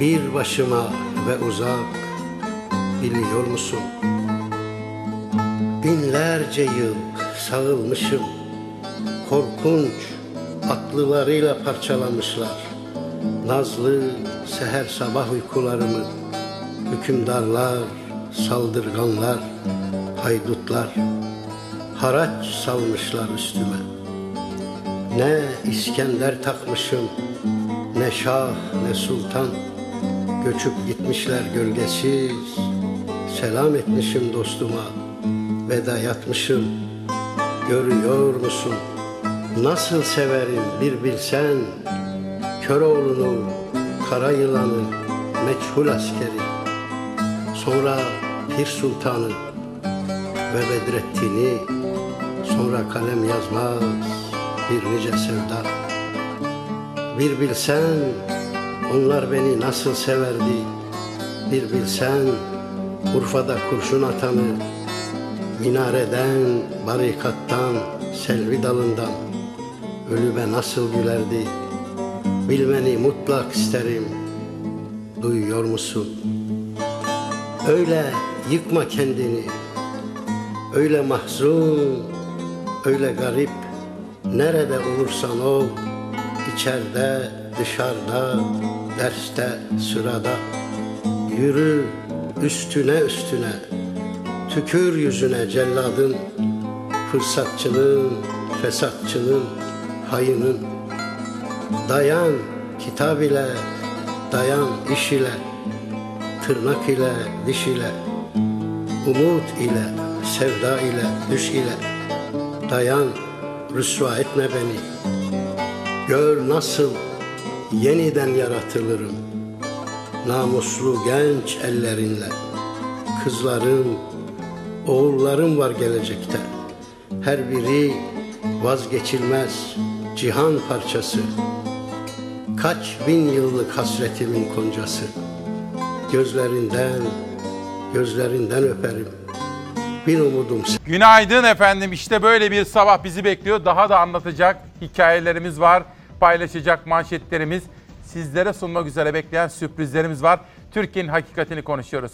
bir başıma ve uzak Biliyor musun? Binlerce yıl sağılmışım. Korkunç aklılarıyla parçalamışlar. Nazlı seher sabah uykularımı. Hükümdarlar, saldırganlar, haydutlar. Haraç salmışlar üstüme. Ne İskender takmışım Ne şah ne sultan. Göçüp gitmişler gölgesiz Selam etmişim dostuma. Veda yatmışım. Görüyor musun? Nasıl severim bir bilsen. Köroğlu'nu, kara yılanı, meçhul askeri. Sonra Pir Sultan'ı ve Bedrettin'i. Sonra kalem yazmaz bir nice sevda. Bir bilsen onlar beni nasıl severdi? Bir bilsen Urfa'da kurşun atanı Minareden, barikattan, selvi dalından. Ölüme nasıl gülerdi Bilmeni mutlak isterim. Duyuyor musun? Öyle yıkma kendini. Öyle mahzun Öyle garip. Nerede olursan ol içeride, dışarıda Derste, sırada. Yürü üstüne üstüne Tükür yüzüne celladın Fırsatçının, fesatçının, hayının. Dayan kitap ile, dayan iş ile, tırnak ile, diş ile, umut ile, sevda ile, düş ile, dayan rüsva etme beni. Gör nasıl yeniden yaratılırım, namuslu genç ellerinle. Kızlarım, oğullarım var gelecekte, her biri vazgeçilmez cihan parçası. Kaç bin yıllık hasretimin koncası Gözlerinden, gözlerinden öperim bir umudum Günaydın efendim. İşte böyle bir sabah bizi bekliyor. Daha da anlatacak hikayelerimiz var. Paylaşacak manşetlerimiz. Sizlere sunmak üzere bekleyen sürprizlerimiz var. Türkiye'nin hakikatini konuşuyoruz.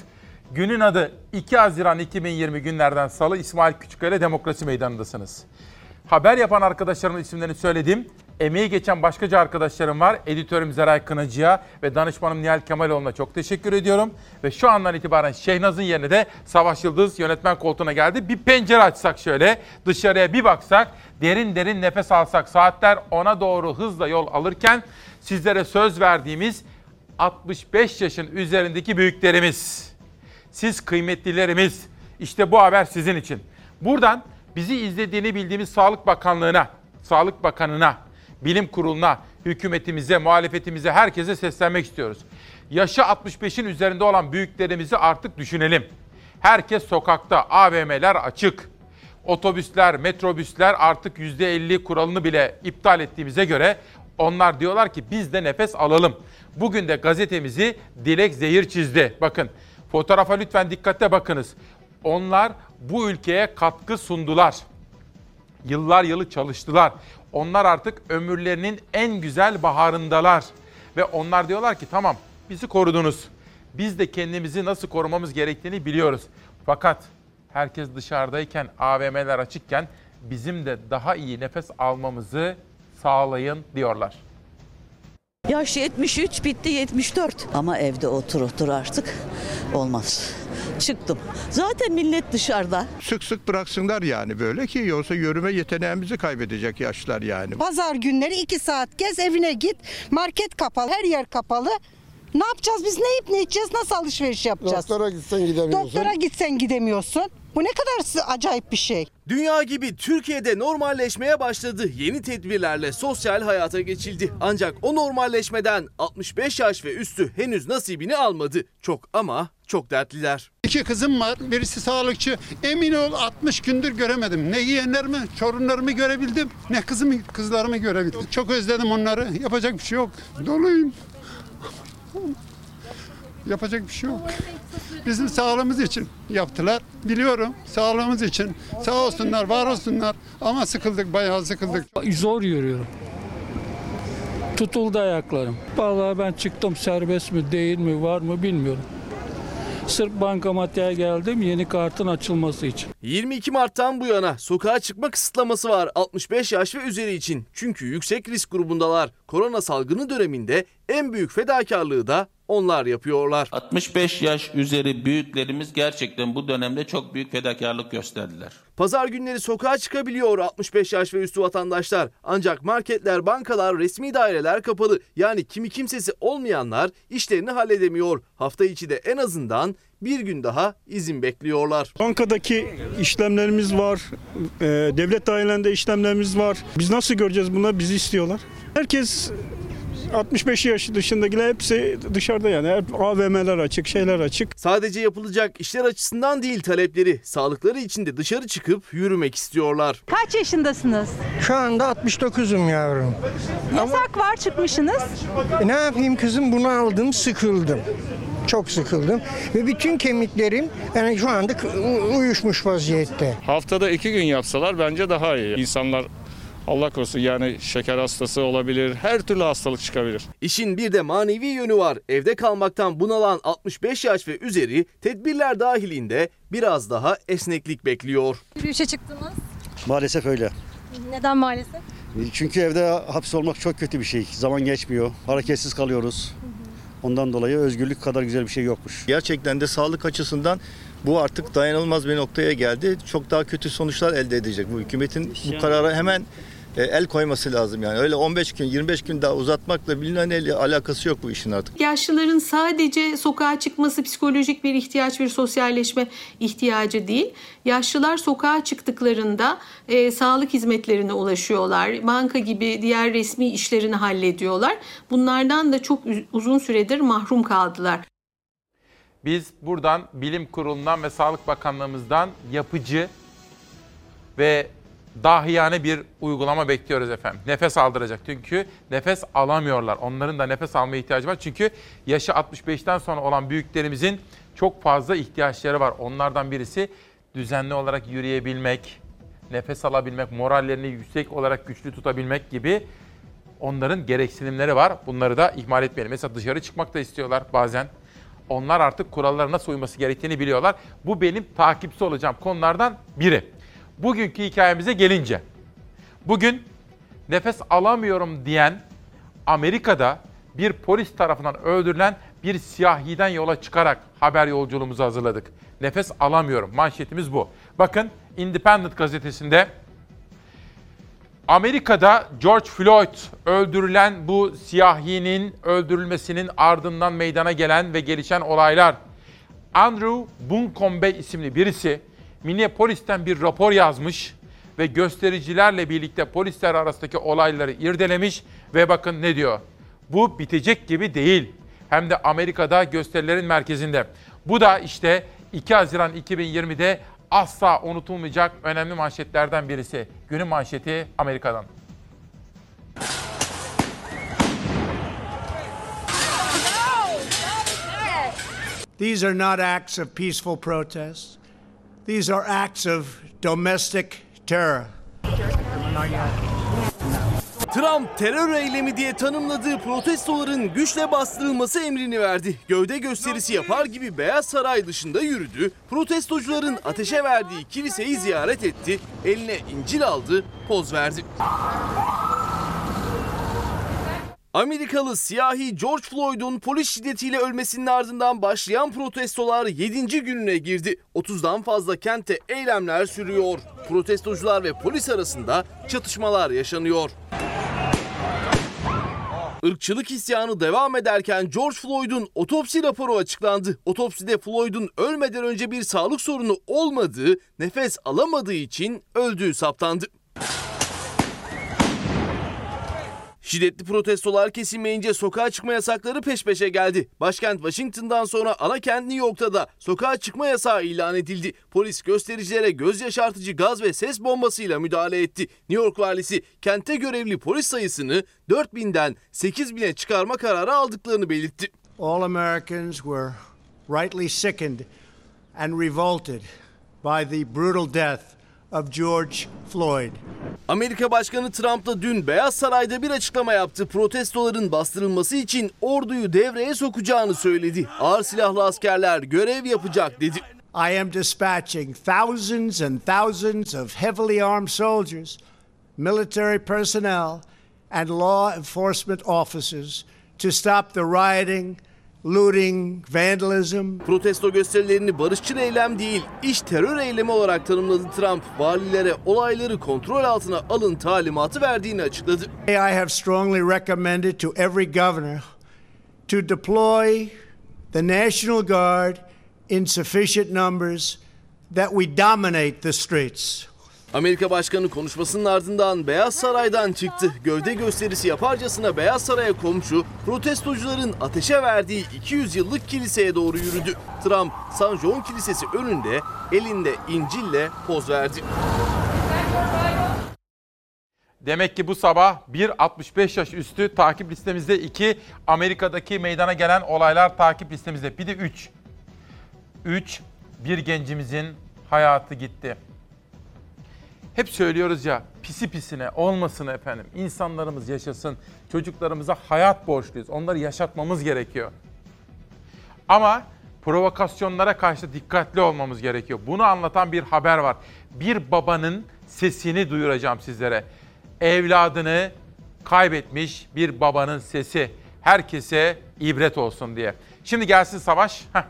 Günün adı 2 Haziran 2020 günlerden Salı İsmail Küçükkaya Demokrasi Meydanı'ndasınız. Haber yapan arkadaşlarımın isimlerini söyledim. Emeği geçen başkaca arkadaşlarım var. Editörüm Zeray Kınacı'ya ve danışmanım Nihal Kemaloğlu'na çok teşekkür ediyorum. Ve şu andan itibaren Şehnaz'ın yerine de Savaş Yıldız yönetmen koltuğuna geldi. Bir pencere açsak şöyle, dışarıya bir baksak, derin derin nefes alsak, saatler ona doğru hızla yol alırken sizlere söz verdiğimiz 65 yaşın üzerindeki büyüklerimiz, siz kıymetlilerimiz, işte bu haber sizin için. Buradan bizi izlediğini bildiğimiz Sağlık Bakanlığı'na, Sağlık Bakanı'na, Bilim Kurulu'na, hükümetimize, muhalefetimize, herkese seslenmek istiyoruz. Yaşı 65'in üzerinde olan büyüklerimizi artık düşünelim. Herkes sokakta, AVM'ler açık. Otobüsler, metrobüsler artık %50 kuralını bile iptal ettiğimize göre onlar diyorlar ki biz de nefes alalım. Bugün de gazetemizi Dilek Zehir çizdi. Bakın fotoğrafa lütfen dikkatle bakınız. Onlar bu ülkeye katkı sundular. Yıllar yılı çalıştılar. Onlar artık ömürlerinin en güzel baharındalar. Ve onlar diyorlar ki tamam bizi korudunuz. Biz de kendimizi nasıl korumamız gerektiğini biliyoruz. Fakat herkes dışarıdayken, AVM'ler açıkken bizim de daha iyi nefes almamızı sağlayın diyorlar. Yaş 73 bitti 74. Ama evde otur otur artık olmaz. Çıktım. Zaten millet dışarıda. Sık sık bıraksınlar yani böyle ki yoksa yürüme yeteneğimizi kaybedecek yaşlar yani. Pazar günleri iki saat gez evine git. Market kapalı, her yer kapalı. Ne yapacağız biz ne yiyip ne içeceğiz nasıl alışveriş yapacağız? Doktora gitsen gidemiyorsun. Doktora gitsen gidemiyorsun. Bu ne kadar acayip bir şey. Dünya gibi Türkiye'de normalleşmeye başladı. Yeni tedbirlerle sosyal hayata geçildi. Ancak o normalleşmeden 65 yaş ve üstü henüz nasibini almadı. Çok ama çok dertliler. İki kızım var. Birisi sağlıkçı. Emin ol 60 gündür göremedim. Ne yeğenlerimi, çorunlarımı görebildim. Ne kızımı, kızlarımı görebildim. Çok özledim onları. Yapacak bir şey yok. Doluyum. Yapacak bir şey yok. Bizim sağlığımız için yaptılar. Biliyorum sağlığımız için. Sağ olsunlar, var olsunlar. Ama sıkıldık, bayağı sıkıldık. Zor yürüyorum. Tutuldu ayaklarım. Vallahi ben çıktım serbest mi değil mi var mı bilmiyorum. Sırf bankamatiğe geldim yeni kartın açılması için. 22 Mart'tan bu yana sokağa çıkma kısıtlaması var 65 yaş ve üzeri için. Çünkü yüksek risk grubundalar. Korona salgını döneminde en büyük fedakarlığı da onlar yapıyorlar. 65 yaş üzeri büyüklerimiz gerçekten bu dönemde çok büyük fedakarlık gösterdiler. Pazar günleri sokağa çıkabiliyor 65 yaş ve üstü vatandaşlar. Ancak marketler, bankalar, resmi daireler kapalı. Yani kimi kimsesi olmayanlar işlerini halledemiyor. Hafta içi de en azından bir gün daha izin bekliyorlar. Bankadaki işlemlerimiz var, e, devlet dairelerinde işlemlerimiz var. Biz nasıl göreceğiz bunları? Bizi istiyorlar. Herkes 65 yaş dışındakiler hepsi dışarıda yani. Hep AVM'ler açık, şeyler açık. Sadece yapılacak işler açısından değil talepleri. Sağlıkları için de dışarı çıkıp yürümek istiyorlar. Kaç yaşındasınız? Şu anda 69'um yavrum. Yasak var çıkmışsınız. E, ne yapayım kızım bunu aldım sıkıldım. Çok sıkıldım ve bütün kemiklerim yani şu anda uyuşmuş vaziyette. Haftada iki gün yapsalar bence daha iyi. İnsanlar Allah korusun yani şeker hastası olabilir, her türlü hastalık çıkabilir. İşin bir de manevi yönü var. Evde kalmaktan bunalan 65 yaş ve üzeri tedbirler dahilinde biraz daha esneklik bekliyor. Yürüyüşe çıktınız. Maalesef öyle. Neden maalesef? Çünkü evde hapis olmak çok kötü bir şey. Zaman geçmiyor, hareketsiz kalıyoruz. Ondan dolayı özgürlük kadar güzel bir şey yokmuş. Gerçekten de sağlık açısından bu artık dayanılmaz bir noktaya geldi. Çok daha kötü sonuçlar elde edecek bu hükümetin bu karara hemen el koyması lazım yani. Öyle 15 gün 25 gün daha uzatmakla bilinen el alakası yok bu işin artık. Yaşlıların sadece sokağa çıkması psikolojik bir ihtiyaç, bir sosyalleşme ihtiyacı değil. Yaşlılar sokağa çıktıklarında e, sağlık hizmetlerine ulaşıyorlar. Banka gibi diğer resmi işlerini hallediyorlar. Bunlardan da çok uzun süredir mahrum kaldılar. Biz buradan Bilim Kurulu'ndan ve Sağlık Bakanlığımızdan yapıcı ve dahiyane bir uygulama bekliyoruz efendim. Nefes aldıracak çünkü nefes alamıyorlar. Onların da nefes almaya ihtiyacı var. Çünkü yaşı 65'ten sonra olan büyüklerimizin çok fazla ihtiyaçları var. Onlardan birisi düzenli olarak yürüyebilmek, nefes alabilmek, morallerini yüksek olarak güçlü tutabilmek gibi onların gereksinimleri var. Bunları da ihmal etmeyelim. Mesela dışarı çıkmak da istiyorlar bazen. Onlar artık kurallara nasıl uyması gerektiğini biliyorlar. Bu benim takipçi olacağım konulardan biri. Bugünkü hikayemize gelince. Bugün nefes alamıyorum diyen Amerika'da bir polis tarafından öldürülen bir siyahiden yola çıkarak haber yolculuğumuzu hazırladık. Nefes alamıyorum. Manşetimiz bu. Bakın Independent gazetesinde Amerika'da George Floyd öldürülen bu siyahinin öldürülmesinin ardından meydana gelen ve gelişen olaylar. Andrew Buncombe isimli birisi Minneapolis'ten bir rapor yazmış ve göstericilerle birlikte polisler arasındaki olayları irdelemiş ve bakın ne diyor. Bu bitecek gibi değil. Hem de Amerika'da gösterilerin merkezinde. Bu da işte 2 Haziran 2020'de asla unutulmayacak önemli manşetlerden birisi. Günün manşeti Amerika'dan. These are not acts of peaceful protest. These are acts of domestic terror. Trump terör eylemi diye tanımladığı protestoların güçle bastırılması emrini verdi. Gövde gösterisi yapar gibi Beyaz Saray dışında yürüdü. Protestocuların ateşe verdiği kiliseyi ziyaret etti. Eline İncil aldı, poz verdi. Amerikalı siyahi George Floyd'un polis şiddetiyle ölmesinin ardından başlayan protestolar 7. gününe girdi. 30'dan fazla kentte eylemler sürüyor. Protestocular ve polis arasında çatışmalar yaşanıyor. Irkçılık isyanı devam ederken George Floyd'un otopsi raporu açıklandı. Otopside Floyd'un ölmeden önce bir sağlık sorunu olmadığı, nefes alamadığı için öldüğü saptandı. Şiddetli protestolar kesilmeyince sokağa çıkma yasakları peş peşe geldi. Başkent Washington'dan sonra ana kent New York'ta da sokağa çıkma yasağı ilan edildi. Polis göstericilere göz yaşartıcı gaz ve ses bombasıyla müdahale etti. New York valisi kente görevli polis sayısını 4000'den 8000'e çıkarma kararı aldıklarını belirtti. All Americans were rightly sickened and revolted by the brutal death of George Floyd. Amerika Başkanı Trump da dün Beyaz Saray'da bir açıklama yaptı. Protestoların bastırılması için orduyu devreye sokacağını söyledi. Ağır silahlı askerler görev yapacak dedi. I am dispatching thousands and thousands of heavily armed soldiers, military personnel, and law enforcement officers to stop the rioting, looting, vandalism. Protesto gösterilerini barışçıl eylem değil, iş terör eylemi olarak tanımladı Trump. Valilere olayları kontrol altına alın talimatı verdiğini açıkladı. I have strongly recommended to every governor to deploy the National Guard in sufficient numbers that we dominate the streets. Amerika Başkanı konuşmasının ardından Beyaz Saray'dan çıktı. Gövde gösterisi yaparcasına Beyaz Saray'a komşu, protestocuların ateşe verdiği 200 yıllık kiliseye doğru yürüdü. Trump, San John Kilisesi önünde elinde İncil'le poz verdi. Demek ki bu sabah 1.65 yaş üstü takip listemizde 2, Amerika'daki meydana gelen olaylar takip listemizde. Bir de 3. 3, bir gencimizin hayatı gitti. Hep söylüyoruz ya pisi pisine olmasın efendim. İnsanlarımız yaşasın. Çocuklarımıza hayat borçluyuz. Onları yaşatmamız gerekiyor. Ama provokasyonlara karşı dikkatli olmamız gerekiyor. Bunu anlatan bir haber var. Bir babanın sesini duyuracağım sizlere. Evladını kaybetmiş bir babanın sesi. Herkese ibret olsun diye. Şimdi gelsin savaş. Heh.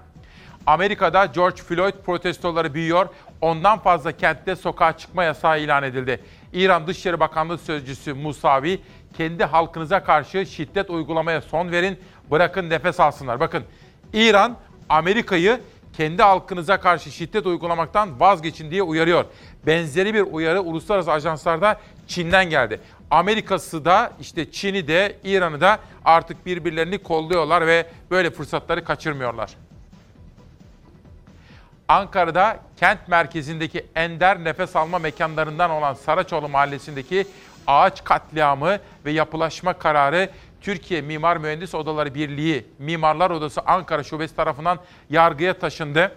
Amerika'da George Floyd protestoları büyüyor. Ondan fazla kentte sokağa çıkma yasağı ilan edildi. İran Dışişleri Bakanlığı Sözcüsü Musavi, kendi halkınıza karşı şiddet uygulamaya son verin, bırakın nefes alsınlar. Bakın İran Amerika'yı kendi halkınıza karşı şiddet uygulamaktan vazgeçin diye uyarıyor. Benzeri bir uyarı uluslararası ajanslarda Çin'den geldi. Amerika'sı da işte Çin'i de İran'ı da artık birbirlerini kolluyorlar ve böyle fırsatları kaçırmıyorlar. Ankara'da kent merkezindeki ender nefes alma mekanlarından olan Saraçoğlu Mahallesi'ndeki ağaç katliamı ve yapılaşma kararı Türkiye Mimar Mühendis Odaları Birliği Mimarlar Odası Ankara Şubesi tarafından yargıya taşındı.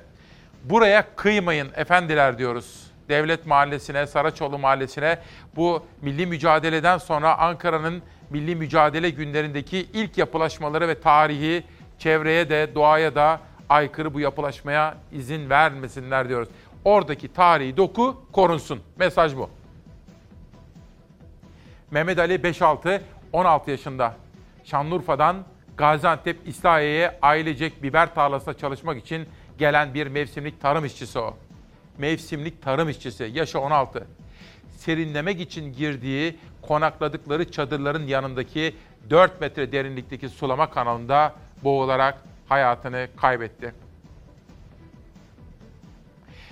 Buraya kıymayın efendiler diyoruz. Devlet Mahallesi'ne, Saraçoğlu Mahallesi'ne bu milli mücadeleden sonra Ankara'nın milli mücadele günlerindeki ilk yapılaşmaları ve tarihi çevreye de doğaya da aykırı bu yapılaşmaya izin vermesinler diyoruz. Oradaki tarihi doku korunsun. Mesaj bu. Mehmet Ali 5-6, 16 yaşında. Şanlıurfa'dan Gaziantep İslahiye'ye ailecek biber tarlasında çalışmak için gelen bir mevsimlik tarım işçisi o. Mevsimlik tarım işçisi, yaşı 16. Serinlemek için girdiği, konakladıkları çadırların yanındaki 4 metre derinlikteki sulama kanalında boğularak hayatını kaybetti.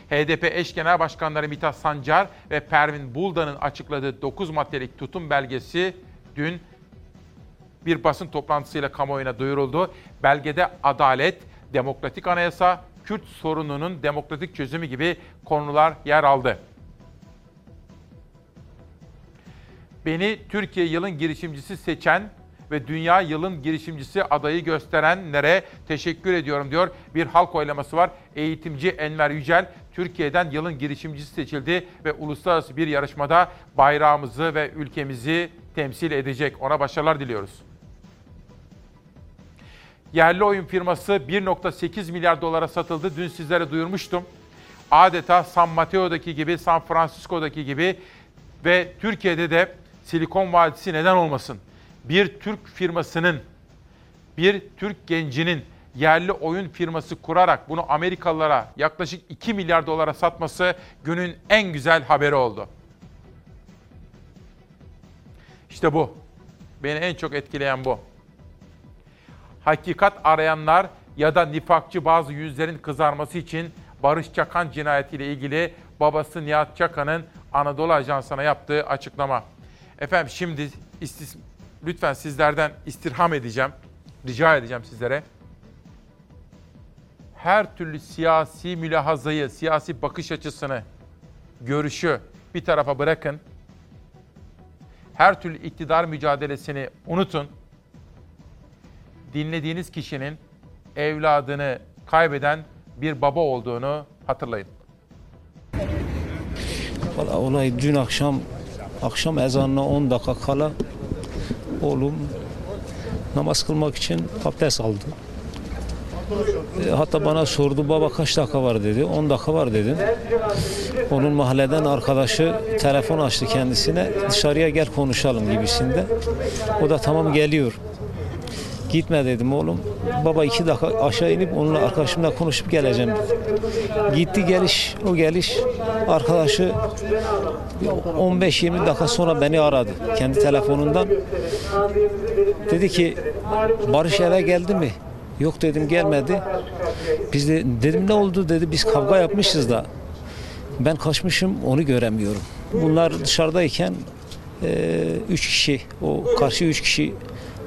HDP eş genel başkanları Mithat Sancar ve Pervin Buldan'ın açıkladığı 9 maddelik tutum belgesi dün bir basın toplantısıyla kamuoyuna duyuruldu. Belgede adalet, demokratik anayasa, Kürt sorununun demokratik çözümü gibi konular yer aldı. Beni Türkiye yılın girişimcisi seçen ve Dünya Yılın Girişimcisi adayı gösterenlere teşekkür ediyorum diyor. Bir halk oylaması var. Eğitimci Enver Yücel Türkiye'den yılın girişimcisi seçildi ve uluslararası bir yarışmada bayrağımızı ve ülkemizi temsil edecek. Ona başarılar diliyoruz. Yerli oyun firması 1.8 milyar dolara satıldı. Dün sizlere duyurmuştum. Adeta San Mateo'daki gibi, San Francisco'daki gibi ve Türkiye'de de Silikon Vadisi neden olmasın? Bir Türk firmasının, bir Türk gencinin yerli oyun firması kurarak bunu Amerikalılara yaklaşık 2 milyar dolara satması günün en güzel haberi oldu. İşte bu. Beni en çok etkileyen bu. Hakikat arayanlar ya da nifakçı bazı yüzlerin kızarması için Barış Çakan cinayetiyle ilgili babası Nihat Çakan'ın Anadolu Ajansı'na yaptığı açıklama. Efendim şimdi istis lütfen sizlerden istirham edeceğim, rica edeceğim sizlere. Her türlü siyasi mülahazayı, siyasi bakış açısını, görüşü bir tarafa bırakın. Her türlü iktidar mücadelesini unutun. Dinlediğiniz kişinin evladını kaybeden bir baba olduğunu hatırlayın. Valla olay dün akşam akşam ezanına 10 dakika kala oğlum namaz kılmak için abdest aldı. E, hatta bana sordu baba kaç dakika var dedi. 10 dakika var dedim. Onun mahalleden arkadaşı telefon açtı kendisine. Dışarıya gel konuşalım gibisinde. O da tamam geliyor. Gitme dedim oğlum. Baba iki dakika aşağı inip onunla arkadaşımla konuşup geleceğim dedi. Gitti geliş, o geliş arkadaşı 15-20 dakika sonra beni aradı kendi telefonundan. Dedi ki Barış eve geldi mi? Yok dedim gelmedi. Biz de dedim ne oldu dedi biz kavga yapmışız da ben kaçmışım onu göremiyorum. Bunlar dışarıdayken e, üç kişi o karşı üç kişi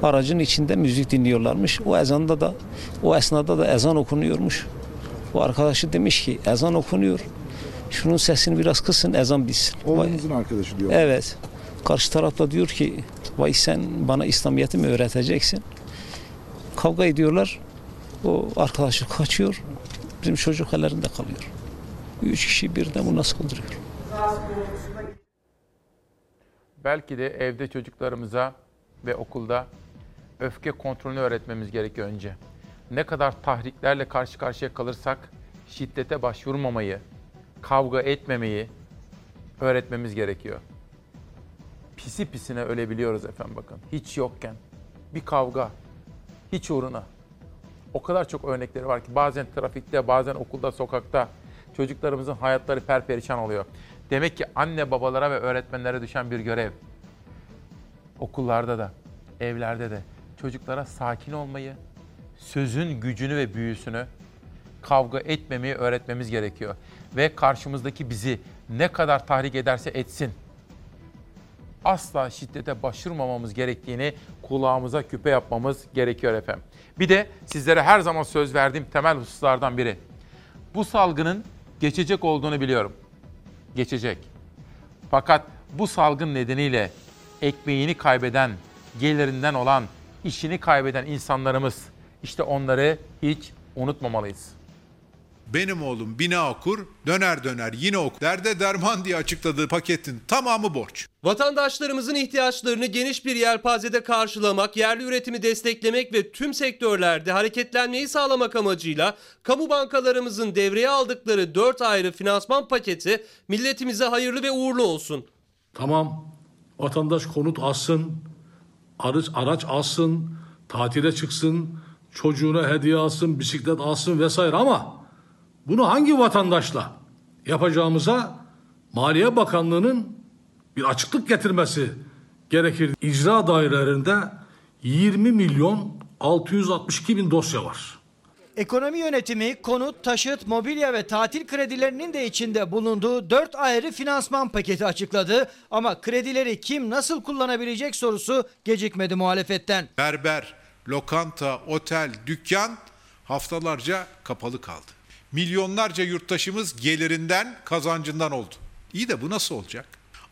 aracın içinde müzik dinliyorlarmış. O ezanda da o esnada da ezan okunuyormuş. O arkadaşı demiş ki ezan okunuyor. Şunun sesini biraz kısın ezan bitsin. Oğlunuzun arkadaşı diyor. Evet. Karşı tarafta diyor ki vay sen bana İslamiyet'i mi öğreteceksin? Kavga ediyorlar. O arkadaşı kaçıyor. Bizim çocuk ellerinde kalıyor. Üç kişi birden buna saldırıyor. Belki de evde çocuklarımıza ve okulda öfke kontrolünü öğretmemiz gerekiyor önce. Ne kadar tahriklerle karşı karşıya kalırsak şiddete başvurmamayı, kavga etmemeyi öğretmemiz gerekiyor. Pisi pisine ölebiliyoruz efendim bakın. Hiç yokken bir kavga, hiç uğruna. O kadar çok örnekleri var ki bazen trafikte, bazen okulda, sokakta çocuklarımızın hayatları perperişan oluyor. Demek ki anne babalara ve öğretmenlere düşen bir görev. Okullarda da, evlerde de çocuklara sakin olmayı, sözün gücünü ve büyüsünü, kavga etmemeyi öğretmemiz gerekiyor. Ve karşımızdaki bizi ne kadar tahrik ederse etsin, asla şiddete başvurmamamız gerektiğini kulağımıza küpe yapmamız gerekiyor efendim. Bir de sizlere her zaman söz verdiğim temel hususlardan biri. Bu salgının geçecek olduğunu biliyorum. Geçecek. Fakat bu salgın nedeniyle ekmeğini kaybeden, gelirinden olan, işini kaybeden insanlarımız işte onları hiç unutmamalıyız. Benim oğlum bina okur, döner döner yine okur. Derde derman diye açıkladığı paketin tamamı borç. Vatandaşlarımızın ihtiyaçlarını geniş bir yelpazede karşılamak, yerli üretimi desteklemek ve tüm sektörlerde hareketlenmeyi sağlamak amacıyla kamu bankalarımızın devreye aldıkları 4 ayrı finansman paketi milletimize hayırlı ve uğurlu olsun. Tamam vatandaş konut alsın, araç, araç alsın, tatile çıksın, çocuğuna hediye alsın, bisiklet alsın vesaire ama bunu hangi vatandaşla yapacağımıza Maliye Bakanlığı'nın bir açıklık getirmesi gerekir. İcra dairelerinde 20 milyon 662 bin dosya var. Ekonomi yönetimi konut, taşıt, mobilya ve tatil kredilerinin de içinde bulunduğu 4 ayrı finansman paketi açıkladı. Ama kredileri kim nasıl kullanabilecek sorusu gecikmedi muhalefetten. Berber, lokanta, otel, dükkan haftalarca kapalı kaldı. Milyonlarca yurttaşımız gelirinden, kazancından oldu. İyi de bu nasıl olacak?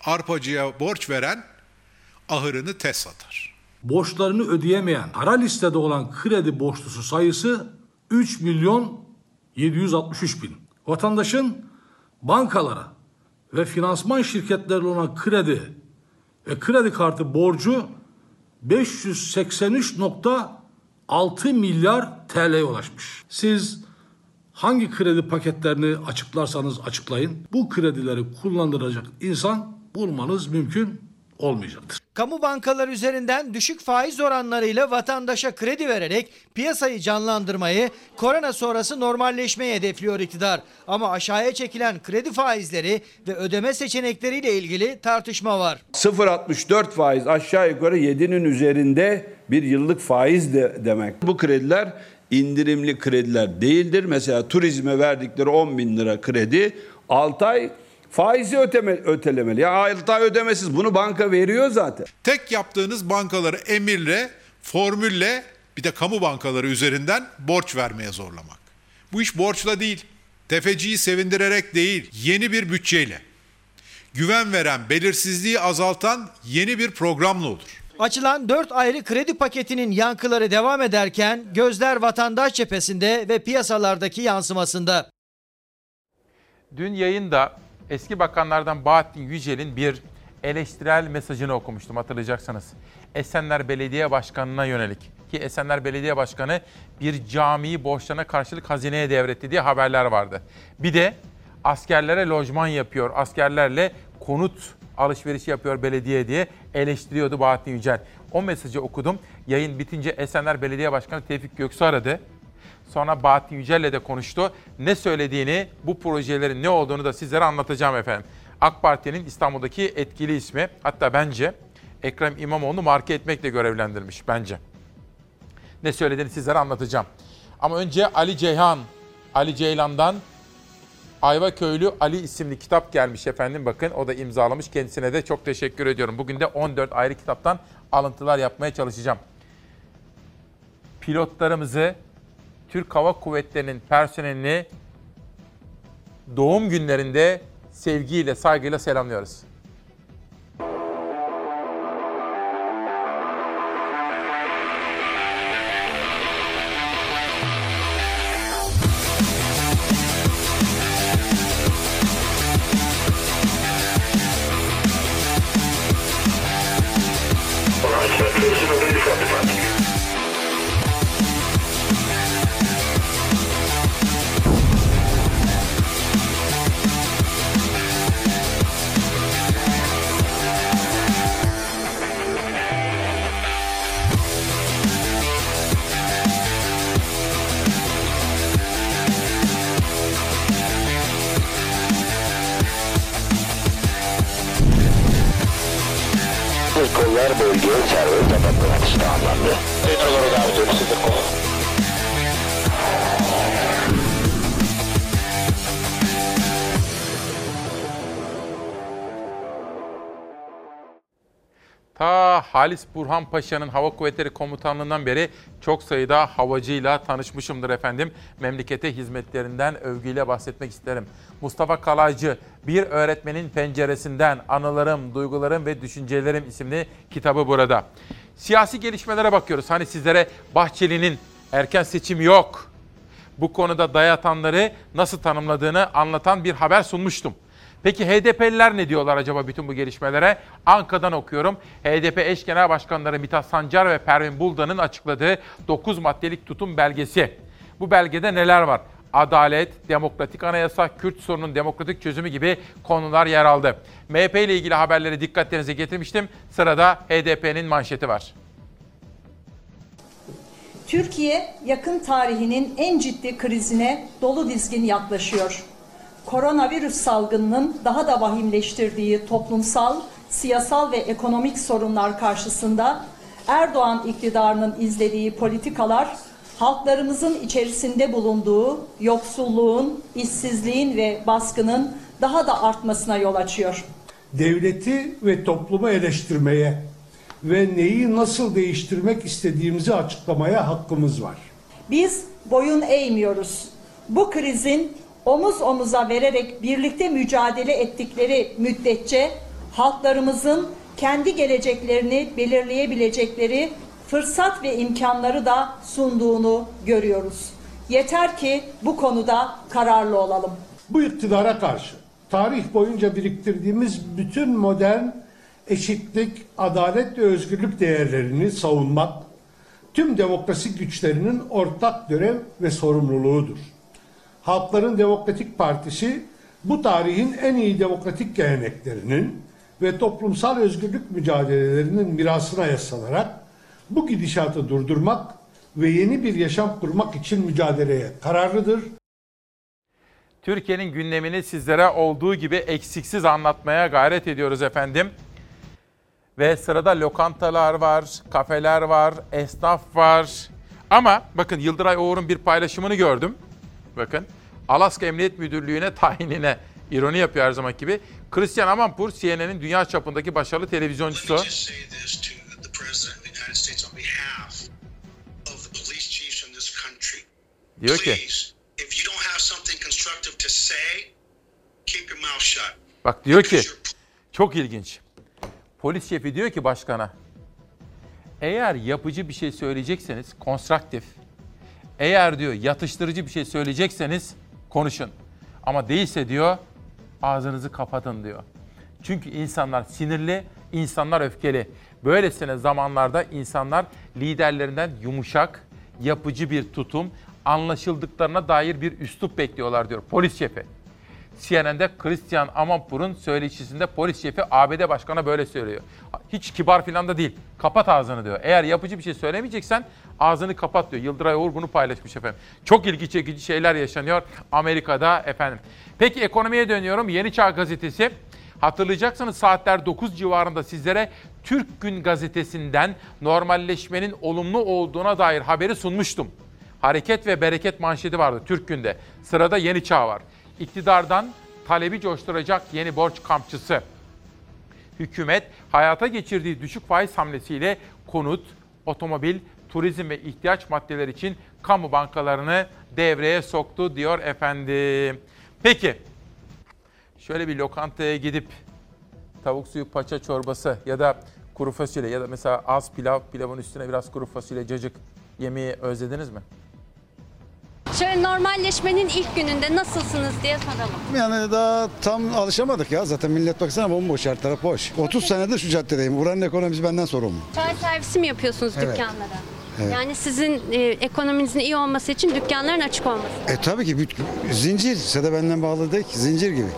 Arpacıya borç veren ahırını tez satar. Borçlarını ödeyemeyen, para listede olan kredi borçlusu sayısı 3 milyon 763 bin. Vatandaşın bankalara ve finansman şirketlerine olan kredi ve kredi kartı borcu 583.6 milyar TL'ye ulaşmış. Siz hangi kredi paketlerini açıklarsanız açıklayın bu kredileri kullandıracak insan bulmanız mümkün olmayacaktır. Kamu bankaları üzerinden düşük faiz oranlarıyla vatandaşa kredi vererek piyasayı canlandırmayı, korona sonrası normalleşmeyi hedefliyor iktidar. Ama aşağıya çekilen kredi faizleri ve ödeme seçenekleriyle ilgili tartışma var. 0.64 faiz aşağı yukarı 7'nin üzerinde bir yıllık faiz de demek. Bu krediler indirimli krediler değildir. Mesela turizme verdikleri 10 bin lira kredi 6 ay faizi öteme, ötelemeli. Ya 6 ay ödemesiz bunu banka veriyor zaten. Tek yaptığınız bankaları emirle, formülle bir de kamu bankaları üzerinden borç vermeye zorlamak. Bu iş borçla değil, tefeciyi sevindirerek değil, yeni bir bütçeyle. Güven veren, belirsizliği azaltan yeni bir programla olur. Açılan 4 ayrı kredi paketinin yankıları devam ederken gözler vatandaş cephesinde ve piyasalardaki yansımasında. Dün yayında eski bakanlardan Bahattin Yücel'in bir eleştirel mesajını okumuştum hatırlayacaksınız. Esenler Belediye Başkanı'na yönelik ki Esenler Belediye Başkanı bir camiyi borçlarına karşılık hazineye devretti diye haberler vardı. Bir de askerlere lojman yapıyor, askerlerle konut alışverişi yapıyor belediye diye eleştiriyordu Bahattin Yücel. O mesajı okudum. Yayın bitince Esenler Belediye Başkanı Tevfik Göksu aradı. Sonra Bahattin Yücel'le de konuştu. Ne söylediğini, bu projelerin ne olduğunu da sizlere anlatacağım efendim. AK Parti'nin İstanbul'daki etkili ismi, hatta bence Ekrem İmamoğlu marke etmekle görevlendirmiş bence. Ne söylediğini sizlere anlatacağım. Ama önce Ali Ceyhan, Ali Ceylan'dan Ayva Köylü Ali isimli kitap gelmiş efendim. Bakın o da imzalamış. Kendisine de çok teşekkür ediyorum. Bugün de 14 ayrı kitaptan alıntılar yapmaya çalışacağım. Pilotlarımızı, Türk Hava Kuvvetleri'nin personelini doğum günlerinde sevgiyle, saygıyla selamlıyoruz. Kollar Ta Halis Burhan Paşa'nın Hava Kuvvetleri Komutanlığı'ndan beri çok sayıda havacıyla tanışmışımdır efendim. Memlekete hizmetlerinden övgüyle bahsetmek isterim. Mustafa Kalaycı, Bir Öğretmenin Penceresinden Anılarım, Duygularım ve Düşüncelerim isimli kitabı burada. Siyasi gelişmelere bakıyoruz. Hani sizlere Bahçeli'nin erken seçim yok, Bu konuda dayatanları nasıl tanımladığını anlatan bir haber sunmuştum. Peki HDP'liler ne diyorlar acaba bütün bu gelişmelere? Ankara'dan okuyorum. HDP eş genel başkanları Mithat Sancar ve Pervin Buldan'ın açıkladığı 9 maddelik tutum belgesi. Bu belgede neler var? Adalet, demokratik anayasa, Kürt sorunun demokratik çözümü gibi konular yer aldı. MHP ile ilgili haberleri dikkatlerinize getirmiştim. Sırada HDP'nin manşeti var. Türkiye yakın tarihinin en ciddi krizine dolu dizgin yaklaşıyor. Koronavirüs salgınının daha da vahimleştirdiği toplumsal, siyasal ve ekonomik sorunlar karşısında Erdoğan iktidarının izlediği politikalar halklarımızın içerisinde bulunduğu yoksulluğun, işsizliğin ve baskının daha da artmasına yol açıyor. devleti ve toplumu eleştirmeye ve neyi nasıl değiştirmek istediğimizi açıklamaya hakkımız var. Biz boyun eğmiyoruz. Bu krizin omuz omuza vererek birlikte mücadele ettikleri müddetçe halklarımızın kendi geleceklerini belirleyebilecekleri fırsat ve imkanları da sunduğunu görüyoruz. Yeter ki bu konuda kararlı olalım. Bu iktidara karşı tarih boyunca biriktirdiğimiz bütün modern eşitlik, adalet ve özgürlük değerlerini savunmak tüm demokrasi güçlerinin ortak görev ve sorumluluğudur. Halkların Demokratik Partisi bu tarihin en iyi demokratik geleneklerinin ve toplumsal özgürlük mücadelelerinin mirasına yaslanarak bu gidişatı durdurmak ve yeni bir yaşam kurmak için mücadeleye kararlıdır. Türkiye'nin gündemini sizlere olduğu gibi eksiksiz anlatmaya gayret ediyoruz efendim. Ve sırada lokantalar var, kafeler var, esnaf var. Ama bakın Yıldıray Oğur'un bir paylaşımını gördüm. Bakın Alaska Emniyet Müdürlüğü'ne tayinine ironi yapıyor her zaman gibi. Christian Amanpour CNN'in dünya çapındaki başarılı televizyoncusu. Diyor ki Bak diyor ki çok ilginç. Polis şefi diyor ki başkana eğer yapıcı bir şey söyleyecekseniz konstruktif eğer diyor yatıştırıcı bir şey söyleyecekseniz konuşun. Ama değilse diyor ağzınızı kapatın diyor. Çünkü insanlar sinirli, insanlar öfkeli. Böylesine zamanlarda insanlar liderlerinden yumuşak, yapıcı bir tutum, anlaşıldıklarına dair bir üslup bekliyorlar diyor polis şefi. CNN'de Christian Amanpour'un söyleşisinde polis şefi ABD başkanına böyle söylüyor. Hiç kibar filan da değil. Kapat ağzını diyor. Eğer yapıcı bir şey söylemeyeceksen ağzını kapat diyor. Yıldıray Uğur bunu paylaşmış efendim. Çok ilgi çekici şeyler yaşanıyor Amerika'da efendim. Peki ekonomiye dönüyorum. Yeni Çağ Gazetesi. Hatırlayacaksınız saatler 9 civarında sizlere Türk Gün Gazetesi'nden normalleşmenin olumlu olduğuna dair haberi sunmuştum. Hareket ve bereket manşeti vardı Türk Gün'de. Sırada Yeni Çağ var. İktidardan talebi coşturacak yeni borç kampçısı. Hükümet hayata geçirdiği düşük faiz hamlesiyle konut, otomobil, turizm ve ihtiyaç maddeleri için kamu bankalarını devreye soktu diyor efendim. Peki şöyle bir lokantaya gidip tavuk suyu paça çorbası ya da kuru fasulye ya da mesela az pilav, pilavın üstüne biraz kuru fasulye, cacık yemeği özlediniz mi? Şöyle normalleşmenin ilk gününde nasılsınız diye soralım. Yani daha tam alışamadık ya. Zaten millet baksana bomboş her taraf boş. 30 senedir şu caddedeyim. Buranın ekonomisi benden sorumlu. Çay servisi mi yapıyorsunuz Evet. dükkanlara? Evet. Yani sizin e, ekonominizin iyi olması için dükkanların açık olması. E tabii ki büt- zincir. Size benden bağlı değil ki. Zincir gibi.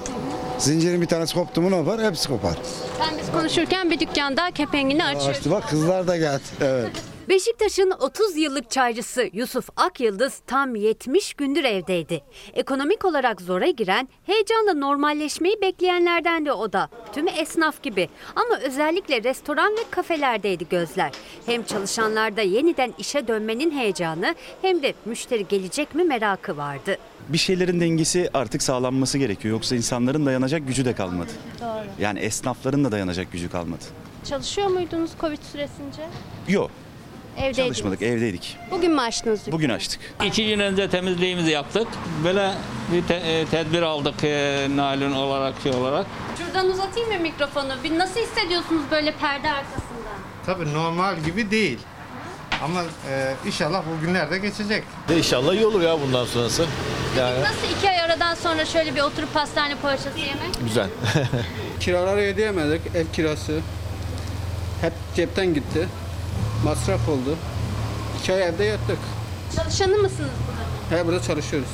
Zincirin bir tanesi koptu mu ne yapar? Hepsi kopar. Sen biz konuşurken bir dükkanda kepengini açıyor. Açtı bak kızlar da geldi. Evet. Beşiktaş'ın 30 yıllık çaycısı Yusuf Akyıldız tam 70 gündür evdeydi. Ekonomik olarak zora giren, heyecanla normalleşmeyi bekleyenlerden de o da. Tüm esnaf gibi ama özellikle restoran ve kafelerdeydi gözler. Hem çalışanlarda yeniden işe dönmenin heyecanı hem de müşteri gelecek mi merakı vardı. bir şeylerin dengesi artık sağlanması gerekiyor. Yoksa insanların dayanacak gücü de kalmadı. Doğru. Yani esnafların da dayanacak gücü kalmadı. Çalışıyor muydunuz Covid süresince? Yok Evdeydiniz. çalışmadık evdeydik. Bugün mü açtınız dükkanı? Bugün açtık. İki gün önce temizliğimizi yaptık. Böyle bir te- e, tedbir aldık e, naylon olarak şey olarak. Şuradan uzatayım mı mikrofonu? Bir nasıl hissediyorsunuz böyle perde arkasında? Tabii normal gibi değil. Ama e, inşallah bu günler de geçecek. İnşallah iyi olur ya bundan sonrası. Yani Nasıl iki ay aradan sonra şöyle bir oturup pastane poğaçası yemek? güzel. [LAUGHS] Kiraları ödeyemedik, ev kirası. Hep cepten gitti. Masraf oldu. İki ay evde yattık. Çalışanı mısınız burada? He burada çalışıyoruz.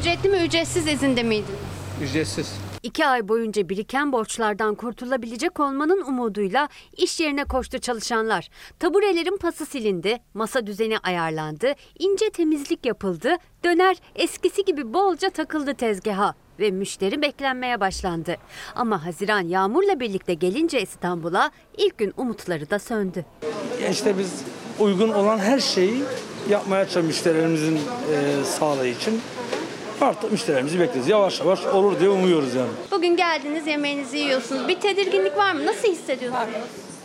Ücretli mi ücretsiz izinde miydiniz? Ücretsiz. İki ay boyunca biriken borçlardan kurtulabilecek olmanın umuduyla iş yerine koştu çalışanlar. Taburelerin pası silindi, masa düzeni ayarlandı, ince temizlik yapıldı, döner eskisi gibi bolca takıldı tezgaha ve müşteri beklenmeye başlandı. Ama Haziran yağmurla birlikte gelince İstanbul'a ilk gün umutları da söndü. İşte biz uygun olan her şeyi yapmaya çalışıyoruz müşterilerimizin e, sağlığı için. Artık müşterilerimizi bekliyoruz. Yavaş yavaş olur diye umuyoruz yani. Bugün geldiniz yemeğinizi yiyorsunuz. Bir tedirginlik var mı? Nasıl hissediyorsunuz?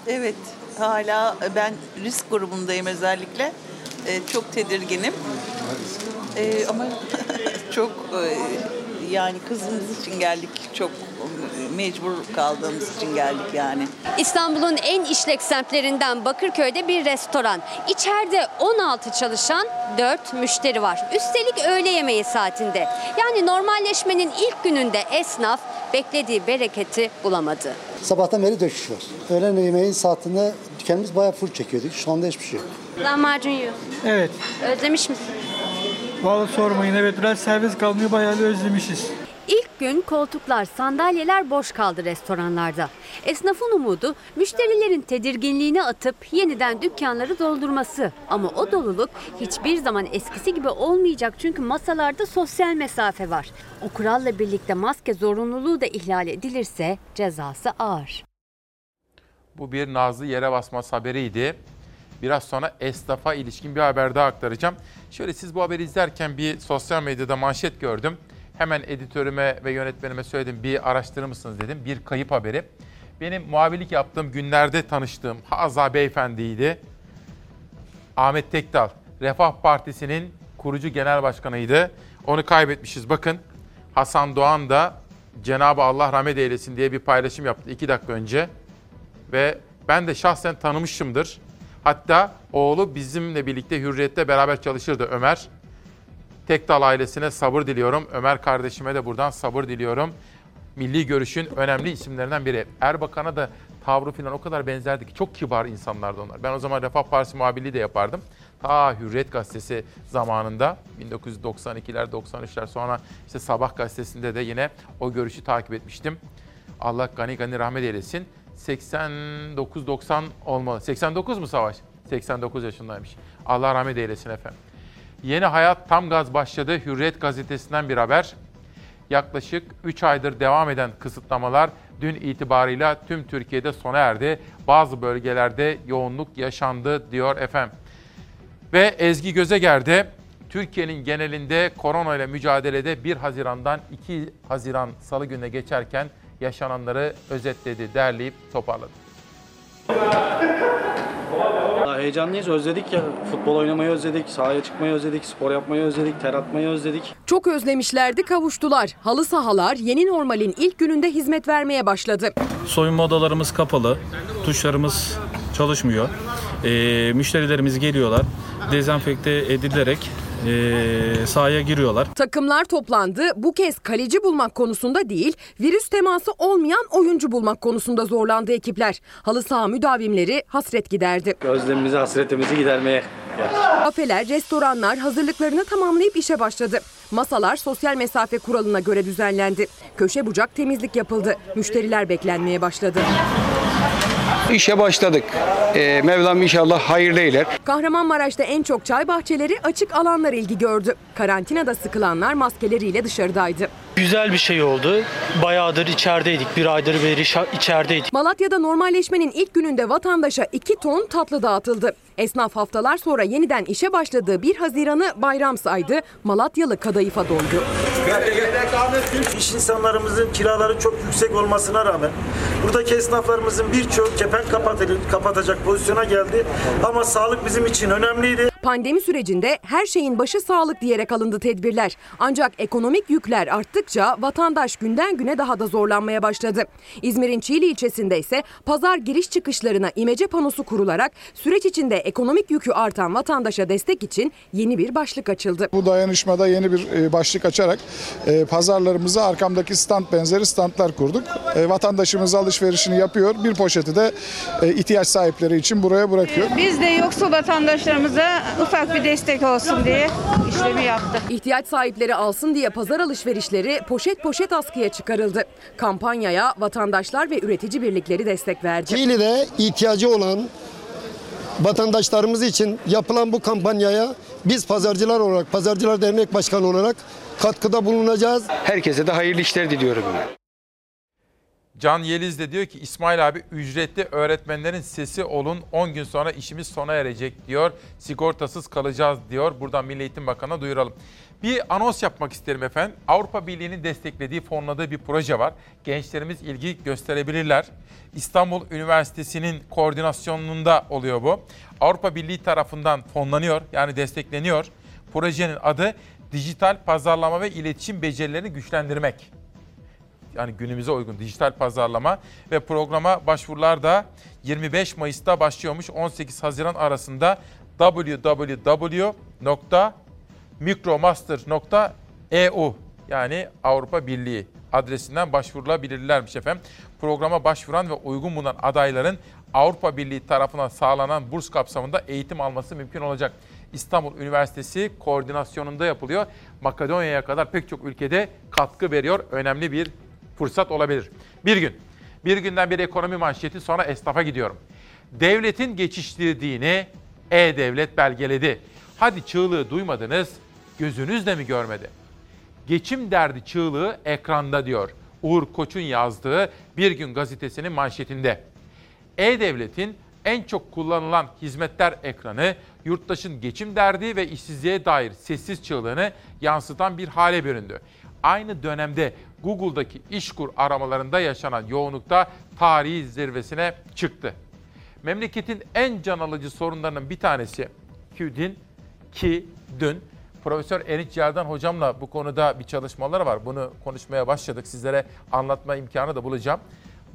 Evet, hala ben risk grubundayım özellikle. Ee, çok tedirginim. Ee, ama [LAUGHS] çok e, yani kızımız için geldik. Çok mecbur kaldığımız için geldik yani. İstanbul'un en işlek semtlerinden Bakırköy'de bir restoran. İçeride 16 çalışan 4 müşteri var. Üstelik öğle yemeği saatinde. Yani normalleşmenin ilk gününde esnaf beklediği bereketi bulamadı. Sabahtan beri döküş var. Öğlen yemeğin saatinde dükkanımız bayağı full çekiyorduk. Şu anda hiçbir şey yok. Lahmacun yiyorsunuz. Evet. Özlemiş misiniz? Vallahi sormayın evet biraz servis kalmıyor bayağı bir özlemişiz. İlk gün koltuklar, sandalyeler boş kaldı restoranlarda. Esnafın umudu müşterilerin tedirginliğini atıp yeniden dükkanları doldurması. Ama o doluluk hiçbir zaman eskisi gibi olmayacak çünkü masalarda sosyal mesafe var. O kuralla birlikte maske zorunluluğu da ihlal edilirse cezası ağır. Bu bir Nazlı yere basmaz haberiydi. Biraz sonra esnafa ilişkin bir haber daha aktaracağım. Şöyle siz bu haberi izlerken bir sosyal medyada manşet gördüm. Hemen editörüme ve yönetmenime söyledim bir araştırır mısınız dedim. Bir kayıp haberi. Benim muhabirlik yaptığım günlerde tanıştığım Haza Beyefendi'ydi. Ahmet Tekdal, Refah Partisi'nin kurucu genel başkanıydı. Onu kaybetmişiz. Bakın Hasan Doğan da Cenab-ı Allah rahmet eylesin diye bir paylaşım yaptı iki dakika önce. Ve ben de şahsen tanımışımdır. Hatta oğlu bizimle birlikte Hürriyet'te beraber çalışırdı Ömer. Tekdal ailesine sabır diliyorum. Ömer kardeşime de buradan sabır diliyorum. Milli görüşün önemli isimlerinden biri. Erbakan'a da tavrı falan o kadar benzerdi ki çok kibar insanlardı onlar. Ben o zaman Refah Partisi muhabirliği de yapardım. Ta Hürriyet Gazetesi zamanında 1992'ler 93'ler sonra işte Sabah gazetesinde de yine o görüşü takip etmiştim. Allah gani gani rahmet eylesin. 89-90 olmalı. 89 mu Savaş? 89 yaşındaymış. Allah rahmet eylesin efendim. Yeni hayat tam gaz başladı. Hürriyet gazetesinden bir haber. Yaklaşık 3 aydır devam eden kısıtlamalar dün itibarıyla tüm Türkiye'de sona erdi. Bazı bölgelerde yoğunluk yaşandı diyor efendim. Ve Ezgi Gözeger'de Türkiye'nin genelinde korona ile mücadelede 1 Haziran'dan 2 Haziran Salı gününe geçerken yaşananları özetledi, derleyip toparladı. Heyecanlıyız özledik ya futbol oynamayı özledik, sahaya çıkmayı özledik, spor yapmayı özledik, ter atmayı özledik. Çok özlemişlerdi kavuştular. Halı sahalar yeni normalin ilk gününde hizmet vermeye başladı. Soyunma odalarımız kapalı, tuşlarımız çalışmıyor. Ee, müşterilerimiz geliyorlar, dezenfekte edilerek ee, sahaya giriyorlar. Takımlar toplandı. Bu kez kaleci bulmak konusunda değil, virüs teması olmayan oyuncu bulmak konusunda zorlandı ekipler. Halı saha müdavimleri hasret giderdi. Özlemimizi, hasretimizi gidermeye. Kafeler, restoranlar hazırlıklarını tamamlayıp işe başladı. Masalar sosyal mesafe kuralına göre düzenlendi. Köşe bucak temizlik yapıldı. Müşteriler beklenmeye başladı. İşe başladık. Ee, Mevlam inşallah hayırlı eyler. Kahramanmaraş'ta en çok çay bahçeleri açık alanlar ilgi gördü. Karantinada sıkılanlar maskeleriyle dışarıdaydı. Güzel bir şey oldu. Bayağıdır içerideydik. Bir aydır beri içerideydik. Malatya'da normalleşmenin ilk gününde vatandaşa 2 ton tatlı dağıtıldı. Esnaf haftalar sonra yeniden işe başladığı 1 Haziran'ı bayram saydı. Malatyalı kadayıfa doydu. İş insanlarımızın kiraları çok yüksek olmasına rağmen buradaki esnaflarımızın birçoğu kepenk kapatacak pozisyona geldi. Ama sağlık bizim için önemliydi. Pandemi sürecinde her şeyin başı sağlık diyerek alındı tedbirler. Ancak ekonomik yükler arttıkça vatandaş günden güne daha da zorlanmaya başladı. İzmir'in Çiğli ilçesinde ise pazar giriş çıkışlarına imece panosu kurularak süreç içinde ekonomik yükü artan vatandaşa destek için yeni bir başlık açıldı. Bu dayanışmada yeni bir e, başlık açarak e, pazarlarımıza arkamdaki stand benzeri standlar kurduk. E, Vatandaşımız alışverişini yapıyor. Bir poşeti de ihtiyaç sahipleri için buraya bırakıyor. Biz de yoksul vatandaşlarımıza ufak bir destek olsun diye işlemi yaptık. İhtiyaç sahipleri alsın diye pazar alışverişleri poşet poşet askıya çıkarıldı. Kampanyaya vatandaşlar ve üretici birlikleri destek verdi. Çiğli'de ihtiyacı olan vatandaşlarımız için yapılan bu kampanyaya biz pazarcılar olarak, Pazarcılar Dernek Başkanı olarak katkıda bulunacağız. Herkese de hayırlı işler diliyorum. Can Yeliz de diyor ki İsmail abi ücretli öğretmenlerin sesi olun 10 gün sonra işimiz sona erecek diyor. Sigortasız kalacağız diyor. Buradan Milli Eğitim Bakanı'na duyuralım. Bir anons yapmak isterim efendim. Avrupa Birliği'nin desteklediği, fonladığı bir proje var. Gençlerimiz ilgi gösterebilirler. İstanbul Üniversitesi'nin koordinasyonunda oluyor bu. Avrupa Birliği tarafından fonlanıyor yani destekleniyor. Projenin adı Dijital Pazarlama ve İletişim Becerilerini Güçlendirmek yani günümüze uygun dijital pazarlama ve programa başvurular da 25 Mayıs'ta başlıyormuş. 18 Haziran arasında www.micromaster.eu yani Avrupa Birliği adresinden başvurulabilirlermiş efendim. Programa başvuran ve uygun bulunan adayların Avrupa Birliği tarafından sağlanan burs kapsamında eğitim alması mümkün olacak. İstanbul Üniversitesi koordinasyonunda yapılıyor. Makedonya'ya kadar pek çok ülkede katkı veriyor. Önemli bir fırsat olabilir. Bir gün, bir günden bir ekonomi manşeti sonra esnafa gidiyorum. Devletin geçiştirdiğini E-Devlet belgeledi. Hadi çığlığı duymadınız, gözünüz de mi görmedi? Geçim derdi çığlığı ekranda diyor. Uğur Koç'un yazdığı Bir Gün gazetesinin manşetinde. E-Devlet'in en çok kullanılan hizmetler ekranı yurttaşın geçim derdi ve işsizliğe dair sessiz çığlığını yansıtan bir hale büründü. Aynı dönemde Google'daki işkur aramalarında yaşanan yoğunlukta tarihi zirvesine çıktı. Memleketin en can alıcı sorunlarının bir tanesi ki dün, ki dün Profesör Erinç Yerdan hocamla bu konuda bir çalışmaları var. Bunu konuşmaya başladık. Sizlere anlatma imkanı da bulacağım.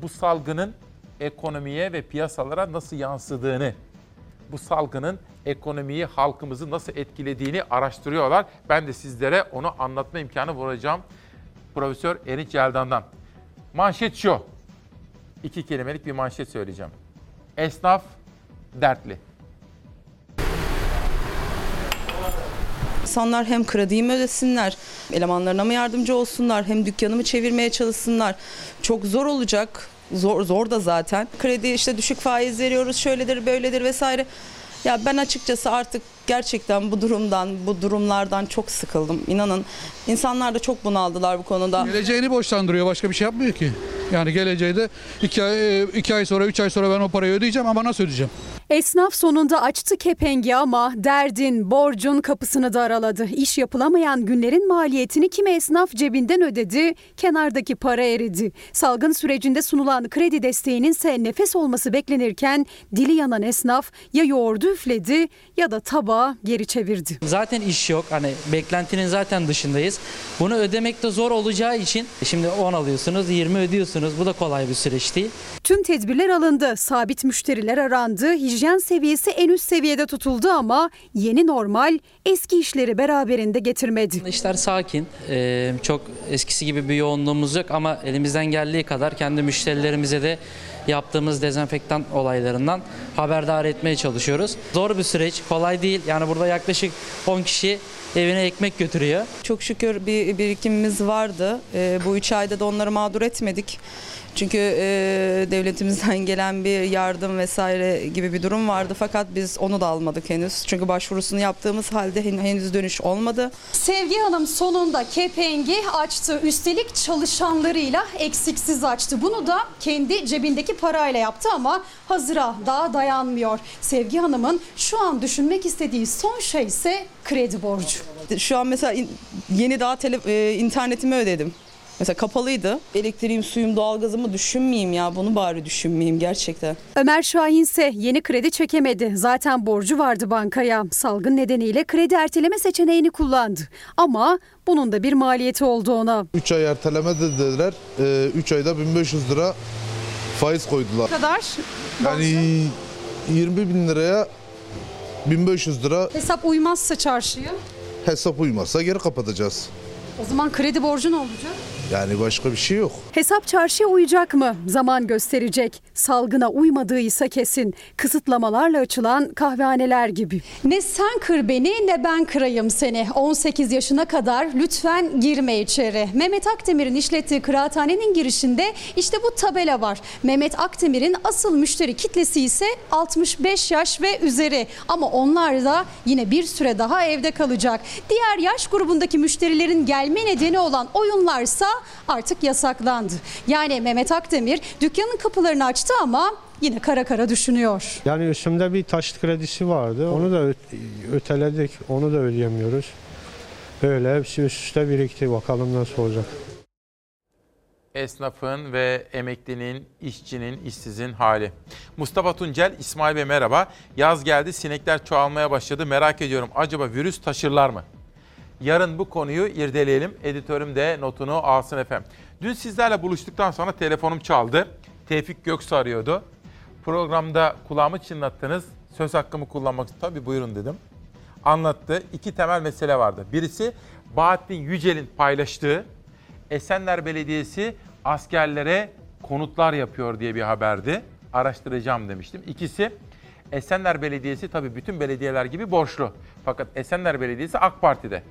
Bu salgının ekonomiye ve piyasalara nasıl yansıdığını, bu salgının ekonomiyi, halkımızı nasıl etkilediğini araştırıyorlar. Ben de sizlere onu anlatma imkanı bulacağım. Profesör Erinç Yeldan'dan. Manşet şu. İki kelimelik bir manşet söyleyeceğim. Esnaf dertli. İnsanlar hem krediyi mi ödesinler, elemanlarına mı yardımcı olsunlar, hem dükkanımı çevirmeye çalışsınlar. Çok zor olacak. Zor, zor da zaten. Kredi işte düşük faiz veriyoruz, şöyledir, böyledir vesaire. Ya ben açıkçası artık gerçekten bu durumdan, bu durumlardan çok sıkıldım. İnanın insanlar da çok bunaldılar bu konuda. Geleceğini borçlandırıyor başka bir şey yapmıyor ki. Yani geleceği iki ay, iki ay sonra, üç ay sonra ben o parayı ödeyeceğim ama nasıl ödeyeceğim? Esnaf sonunda açtı kepengi ama derdin, borcun kapısını da araladı. İş yapılamayan günlerin maliyetini kimi esnaf cebinden ödedi, kenardaki para eridi. Salgın sürecinde sunulan kredi desteğinin ise nefes olması beklenirken dili yanan esnaf ya yoğurdu üfledi ya da tabağı geri çevirdi. Zaten iş yok. Hani beklentinin zaten dışındayız. Bunu ödemek de zor olacağı için şimdi 10 alıyorsunuz, 20 ödüyorsunuz. Bu da kolay bir süreç değil. Tüm tedbirler alındı. Sabit müşteriler arandı. Hijyen seviyesi en üst seviyede tutuldu ama yeni normal eski işleri beraberinde getirmedi. İşler sakin. Ee, çok eskisi gibi bir yoğunluğumuz yok ama elimizden geldiği kadar kendi müşterilerimize de yaptığımız dezenfektan olaylarından haberdar etmeye çalışıyoruz. Zor bir süreç, kolay değil. Yani burada yaklaşık 10 kişi evine ekmek götürüyor. Çok şükür bir birikimimiz vardı. Ee, bu üç ayda da onları mağdur etmedik. Çünkü e, devletimizden [LAUGHS] gelen bir yardım vesaire gibi bir durum vardı fakat biz onu da almadık henüz. Çünkü başvurusunu yaptığımız halde hen- henüz dönüş olmadı. Sevgi Hanım sonunda kepengi açtı. Üstelik çalışanlarıyla eksiksiz açtı. Bunu da kendi cebindeki parayla yaptı ama hazıra daha dayanmıyor. Sevgi Hanım'ın şu an düşünmek istediği son şey ise kredi borcu. Şu an mesela in- yeni daha tele, e, internetimi ödedim. Mesela kapalıydı. Elektriğim, suyum, doğalgazımı düşünmeyeyim ya. Bunu bari düşünmeyeyim gerçekten. Ömer Şahin ise yeni kredi çekemedi. Zaten borcu vardı bankaya. Salgın nedeniyle kredi erteleme seçeneğini kullandı. Ama bunun da bir maliyeti oldu ona. 3 ay erteleme dediler. 3 ayda 1500 lira faiz koydular. Ne kadar? Yani 20 bin liraya 1500 lira Hesap uymazsa çarşıya. hesap uymazsa geri kapatacağız. O zaman kredi borcu ne olacak? Yani başka bir şey yok. Hesap çarşıya uyacak mı? Zaman gösterecek. Salgına uymadığıysa kesin. Kısıtlamalarla açılan kahvehaneler gibi. Ne sen kır beni ne ben kırayım seni. 18 yaşına kadar lütfen girme içeri. Mehmet Akdemir'in işlettiği kıraathanenin girişinde işte bu tabela var. Mehmet Akdemir'in asıl müşteri kitlesi ise 65 yaş ve üzeri. Ama onlar da yine bir süre daha evde kalacak. Diğer yaş grubundaki müşterilerin gelme nedeni olan oyunlarsa artık yasaklandı. Yani Mehmet Akdemir dükkanın kapılarını açtı ama yine kara kara düşünüyor. Yani üstümde bir taşıt kredisi vardı. Onu da öt- öteledik. Onu da ödeyemiyoruz. Böyle hepsi üst üste birikti. Bakalım nasıl olacak. Esnafın ve emeklinin, işçinin, işsizin hali. Mustafa Tuncel, İsmail Bey merhaba. Yaz geldi, sinekler çoğalmaya başladı. Merak ediyorum acaba virüs taşırlar mı? Yarın bu konuyu irdeleyelim. Editörüm de notunu alsın efendim. Dün sizlerle buluştuktan sonra telefonum çaldı. Tevfik Göksu arıyordu. Programda kulağımı çınlattınız. Söz hakkımı kullanmak tabii buyurun dedim. Anlattı. İki temel mesele vardı. Birisi Bahattin Yücel'in paylaştığı Esenler Belediyesi askerlere konutlar yapıyor diye bir haberdi. Araştıracağım demiştim. İkisi Esenler Belediyesi tabii bütün belediyeler gibi borçlu. Fakat Esenler Belediyesi AK Parti'de.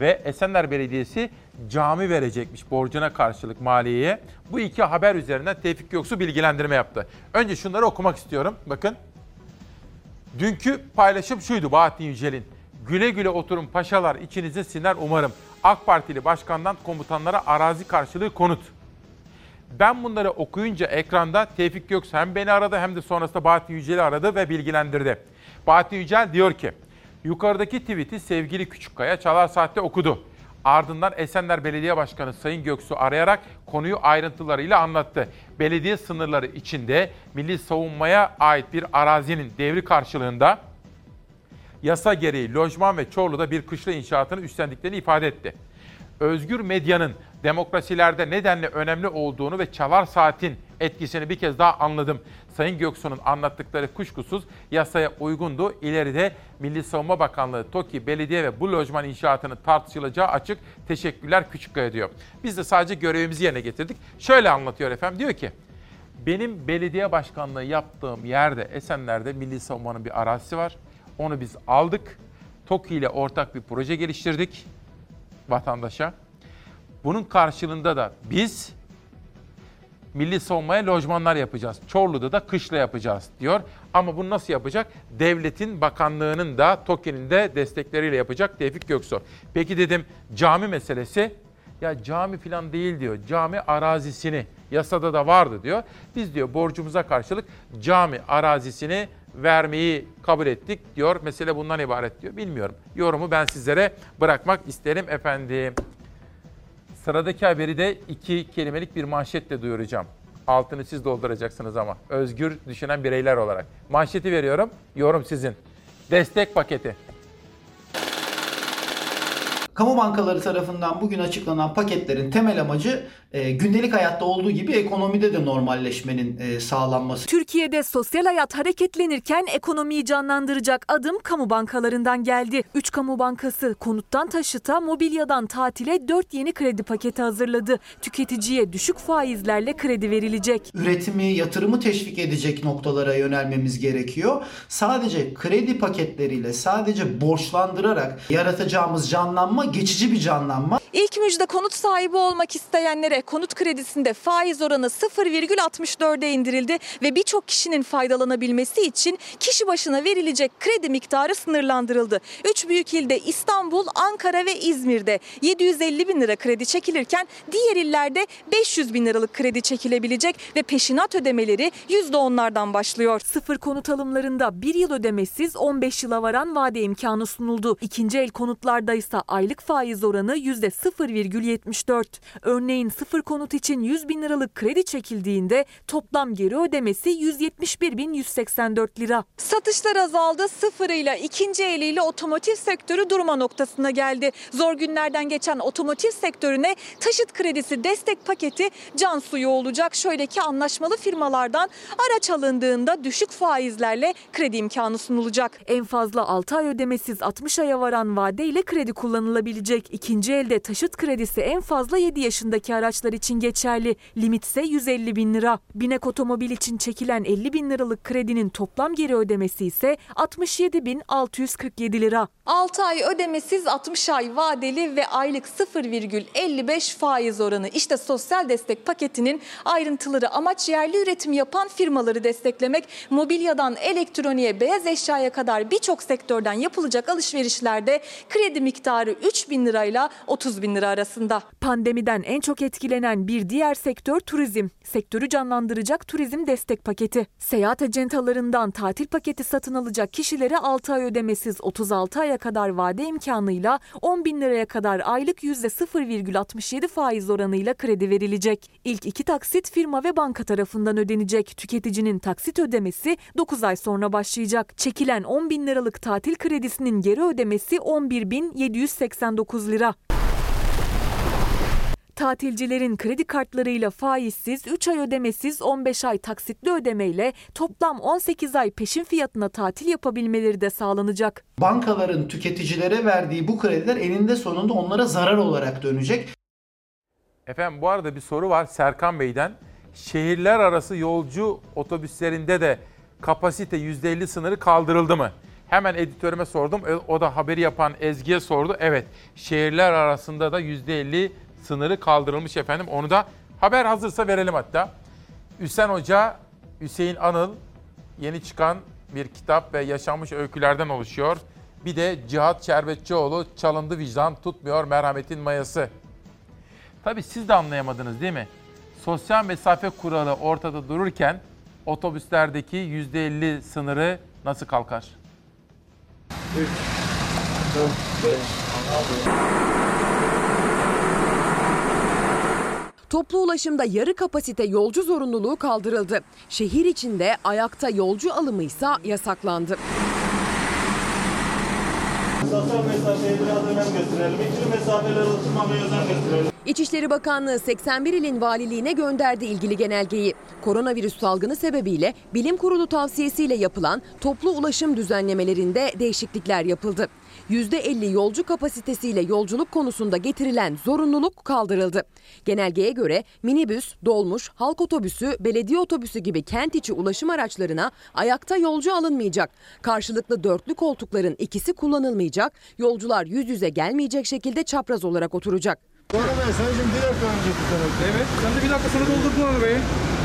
Ve Esenler Belediyesi cami verecekmiş borcuna karşılık maliyeye. Bu iki haber üzerinden Tevfik Göksu bilgilendirme yaptı. Önce şunları okumak istiyorum. Bakın. Dünkü paylaşım şuydu Bahattin Yücel'in. Güle güle oturun paşalar içinize siner umarım. AK Partili başkandan komutanlara arazi karşılığı konut. Ben bunları okuyunca ekranda Tevfik Göksu hem beni aradı hem de sonrasında Bahattin Yücel'i aradı ve bilgilendirdi. Bahattin Yücel diyor ki, yukarıdaki tweet'i sevgili Küçükkaya Çalar Saat'te okudu. Ardından Esenler Belediye Başkanı Sayın Göksu arayarak konuyu ayrıntılarıyla anlattı. Belediye sınırları içinde milli savunmaya ait bir arazinin devri karşılığında yasa gereği lojman ve Çorlu'da bir kışla inşaatını üstlendiklerini ifade etti. Özgür medyanın demokrasilerde nedenle önemli olduğunu ve çalar saatin etkisini bir kez daha anladım. Sayın Göksu'nun anlattıkları kuşkusuz yasaya uygundu. İleride Milli Savunma Bakanlığı, TOKİ, belediye ve bu lojman inşaatının tartışılacağı açık. Teşekkürler Küçükkaya diyor. Biz de sadece görevimizi yerine getirdik. Şöyle anlatıyor efendim diyor ki benim belediye başkanlığı yaptığım yerde Esenler'de Milli Savunma'nın bir arazisi var. Onu biz aldık. TOKİ ile ortak bir proje geliştirdik vatandaşa. Bunun karşılığında da biz milli savunmaya lojmanlar yapacağız. Çorlu'da da kışla yapacağız diyor. Ama bunu nasıl yapacak? Devletin bakanlığının da TOKİ'nin de destekleriyle yapacak Tevfik Göksu. Peki dedim cami meselesi. Ya cami falan değil diyor. Cami arazisini yasada da vardı diyor. Biz diyor borcumuza karşılık cami arazisini vermeyi kabul ettik diyor. Mesele bundan ibaret diyor. Bilmiyorum. Yorumu ben sizlere bırakmak isterim efendim. Sıradaki haberi de iki kelimelik bir manşetle duyuracağım. Altını siz dolduracaksınız ama. Özgür düşünen bireyler olarak. Manşeti veriyorum. Yorum sizin. Destek paketi. Kamu bankaları tarafından bugün açıklanan paketlerin temel amacı e, gündelik hayatta olduğu gibi ekonomide de normalleşmenin e, sağlanması. Türkiye'de sosyal hayat hareketlenirken ekonomiyi canlandıracak adım kamu bankalarından geldi. 3 kamu bankası konuttan taşıta, mobilyadan tatile 4 yeni kredi paketi hazırladı. Tüketiciye düşük faizlerle kredi verilecek. Üretimi, yatırımı teşvik edecek noktalara yönelmemiz gerekiyor. Sadece kredi paketleriyle, sadece borçlandırarak yaratacağımız canlanma geçici bir canlanma. İlk müjde konut sahibi olmak isteyenlere konut kredisinde faiz oranı 0,64'e indirildi ve birçok kişinin faydalanabilmesi için kişi başına verilecek kredi miktarı sınırlandırıldı. Üç büyük ilde İstanbul, Ankara ve İzmir'de 750 bin lira kredi çekilirken diğer illerde 500 bin liralık kredi çekilebilecek ve peşinat ödemeleri %10'lardan başlıyor. Sıfır konut alımlarında bir yıl ödemesiz 15 yıla varan vade imkanı sunuldu. İkinci el konutlarda ise aylık faiz oranı %0,74. Örneğin sıfır konut için 100 bin liralık kredi çekildiğinde toplam geri ödemesi 171.184 lira. Satışlar azaldı. Sıfırıyla ikinci eliyle otomotiv sektörü durma noktasına geldi. Zor günlerden geçen otomotiv sektörüne taşıt kredisi destek paketi can suyu olacak. Şöyle ki anlaşmalı firmalardan araç alındığında düşük faizlerle kredi imkanı sunulacak. En fazla 6 ay ödemesiz 60 aya varan vadeyle kredi kullanılabilecek. İkinci elde taşıt kredisi en fazla 7 yaşındaki araçlar için geçerli. Limit ise 150 bin lira. Binek otomobil için çekilen 50 bin liralık kredinin toplam geri ödemesi ise 67 bin 647 lira. 6 ay ödemesiz 60 ay vadeli ve aylık 0,55 faiz oranı. İşte sosyal destek paketinin ayrıntıları amaç yerli üretim yapan firmaları desteklemek. Mobilyadan elektroniğe, beyaz eşyaya kadar birçok sektörden yapılacak alışverişlerde kredi miktarı 3 bin lirayla 30 bin lira arasında. Pandemiden en çok etkilenen bir diğer sektör turizm. Sektörü canlandıracak turizm destek paketi. Seyahat acentalarından tatil paketi satın alacak kişilere 6 ay ödemesiz 36 aya kadar vade imkanıyla 10 bin liraya kadar aylık %0,67 faiz oranıyla kredi verilecek. İlk iki taksit firma ve banka tarafından ödenecek. Tüketicinin taksit ödemesi 9 ay sonra başlayacak. Çekilen 10 bin liralık tatil kredisinin geri ödemesi 11.789 lira. Tatilcilerin kredi kartlarıyla faizsiz 3 ay ödemesiz 15 ay taksitli ödemeyle toplam 18 ay peşin fiyatına tatil yapabilmeleri de sağlanacak. Bankaların tüketicilere verdiği bu krediler eninde sonunda onlara zarar olarak dönecek. Efendim bu arada bir soru var Serkan Bey'den. Şehirler arası yolcu otobüslerinde de kapasite %50 sınırı kaldırıldı mı? Hemen editörüme sordum. E, O da haberi yapan Ezgi'ye sordu. Evet şehirler arasında da %50 sınırı kaldırılmış efendim. Onu da haber hazırsa verelim hatta. Hüseyin Hoca, Hüseyin Anıl yeni çıkan bir kitap ve yaşanmış öykülerden oluşuyor. Bir de Cihat Şerbetçioğlu Çalındı Vicdan Tutmuyor Merhametin Mayası. Tabii siz de anlayamadınız değil mi? Sosyal mesafe kuralı ortada dururken otobüslerdeki %50 sınırı nasıl kalkar? Toplu ulaşımda yarı kapasite yolcu zorunluluğu kaldırıldı. Şehir içinde ayakta yolcu alımı ise yasaklandı. Sosyal mesafeye biraz önem gösterelim. İkili mesafeleri tutmamaya özen gösterelim. İçişleri Bakanlığı 81 ilin valiliğine gönderdi ilgili genelgeyi. Koronavirüs salgını sebebiyle bilim kurulu tavsiyesiyle yapılan toplu ulaşım düzenlemelerinde değişiklikler yapıldı. %50 yolcu kapasitesiyle yolculuk konusunda getirilen zorunluluk kaldırıldı. Genelgeye göre minibüs, dolmuş, halk otobüsü, belediye otobüsü gibi kent içi ulaşım araçlarına ayakta yolcu alınmayacak. Karşılıklı dörtlü koltukların ikisi kullanılmayacak. Yolcular yüz yüze gelmeyecek şekilde çapraz olarak oturacak. Sonra Bey sen şimdi bir dakika önce tutarak. Evet sen de bir dakika sonra doldurdun arabayı. Bir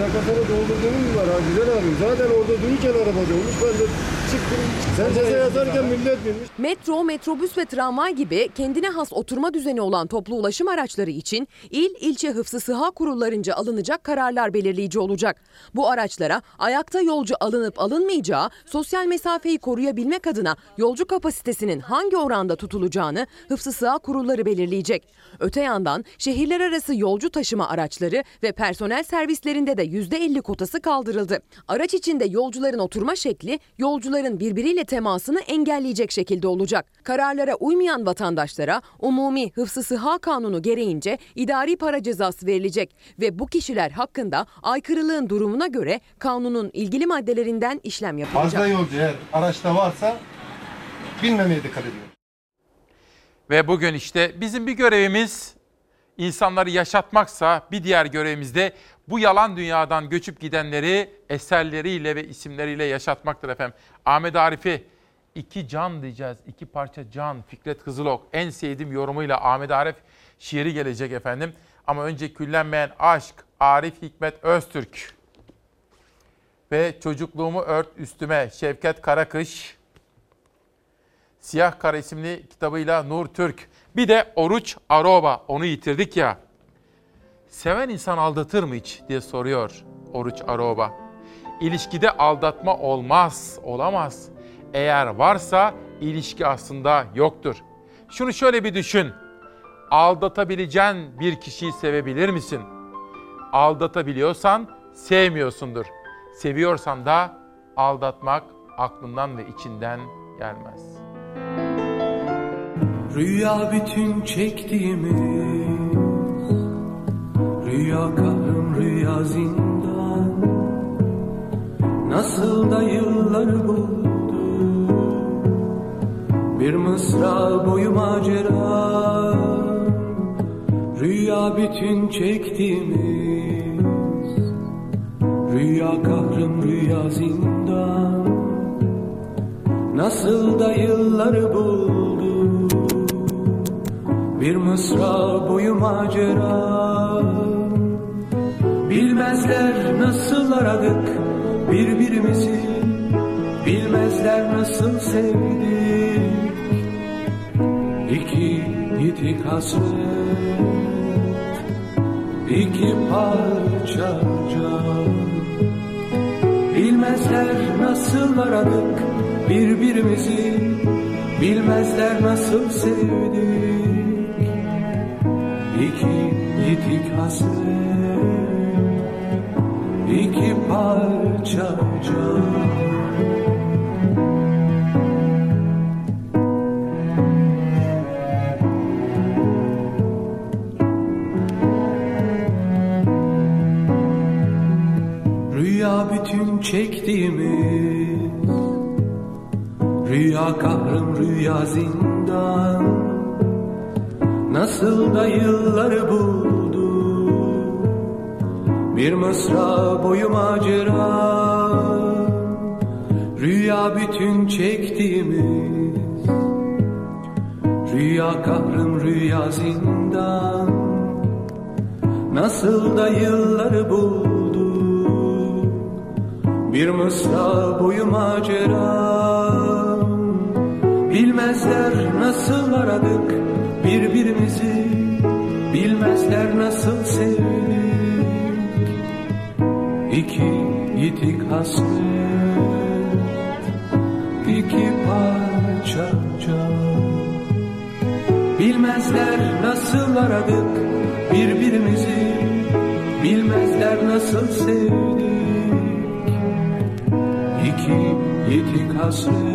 dakika sonra doldurduğum mu var ha güzel abim. Zaten orada dururken arabada olmuş ben de çıktım. Sen ceza yazarken millet binmiş. Metro, metrobüs ve tramvay gibi kendine has oturma düzeni olan toplu ulaşım araçları için il, ilçe hıfzı sıha kurullarınca alınacak kararlar belirleyici olacak. Bu araçlara ayakta yolcu alınıp alınmayacağı, sosyal mesafeyi koruyabilmek adına yolcu kapasitesinin hangi oranda tutulacağını hıfzı sıha kurulları belirleyecek. Öte yandan şehirler arası yolcu taşıma araçları ve personel servislerinde de %50 kotası kaldırıldı. Araç içinde yolcuların oturma şekli yolcuların birbiriyle temasını engelleyecek şekilde olacak. Kararlara uymayan vatandaşlara umumi hıfzı sıha kanunu gereğince idari para cezası verilecek ve bu kişiler hakkında aykırılığın durumuna göre kanunun ilgili maddelerinden işlem yapılacak. Fazla yolcu eğer araçta varsa binmemeye dikkat ediyor. Ve bugün işte bizim bir görevimiz insanları yaşatmaksa bir diğer görevimiz de bu yalan dünyadan göçüp gidenleri eserleriyle ve isimleriyle yaşatmaktır efendim. Ahmet Arif'i iki can diyeceğiz. iki parça can. Fikret Kızılok en sevdiğim yorumuyla Ahmet Arif şiiri gelecek efendim. Ama önce küllenmeyen aşk Arif Hikmet Öztürk. Ve çocukluğumu ört üstüme Şevket Karakış. Siyah Kara isimli kitabıyla Nur Türk. Bir de Oruç Aroba. Onu yitirdik ya. Seven insan aldatır mı hiç diye soruyor Oruç Aroba. İlişkide aldatma olmaz, olamaz. Eğer varsa ilişki aslında yoktur. Şunu şöyle bir düşün. Aldatabileceğin bir kişiyi sevebilir misin? Aldatabiliyorsan sevmiyorsundur. Seviyorsan da aldatmak aklından ve içinden gelmez. Rüya bütün çektiğimiz Rüya kahrım rüya zindan. Nasıl da yıllar buldu. Bir mısra boyu macera. Rüya bütün çektiğimiz. Rüya kahrım rüya zindan. Nasıl da yılları buldu. Bir mısra boyu macera Bilmezler nasıl aradık birbirimizi. Bilmezler nasıl sevdik. İki yitik hasret iki parça can. Bilmezler nasıl aradık birbirimizi. Bilmezler nasıl sevdik. İki yitik hasret Rüya bütün çektiğimiz Rüya kahrım rüya Nasıl da yılları buldu Bir mısra boyu macera Rüya bütün çektiğimiz. Rüya kahrım rüya zindan. Nasıl da yılları buldu bir mısra boyu macera Bilmezler nasıl aradık birbirimizi. Bilmezler nasıl sevdik İki yitik hasret. İki parça can Bilmezler nasıl aradık birbirimizi. Bilmezler nasıl sevdik. İki yitik hasret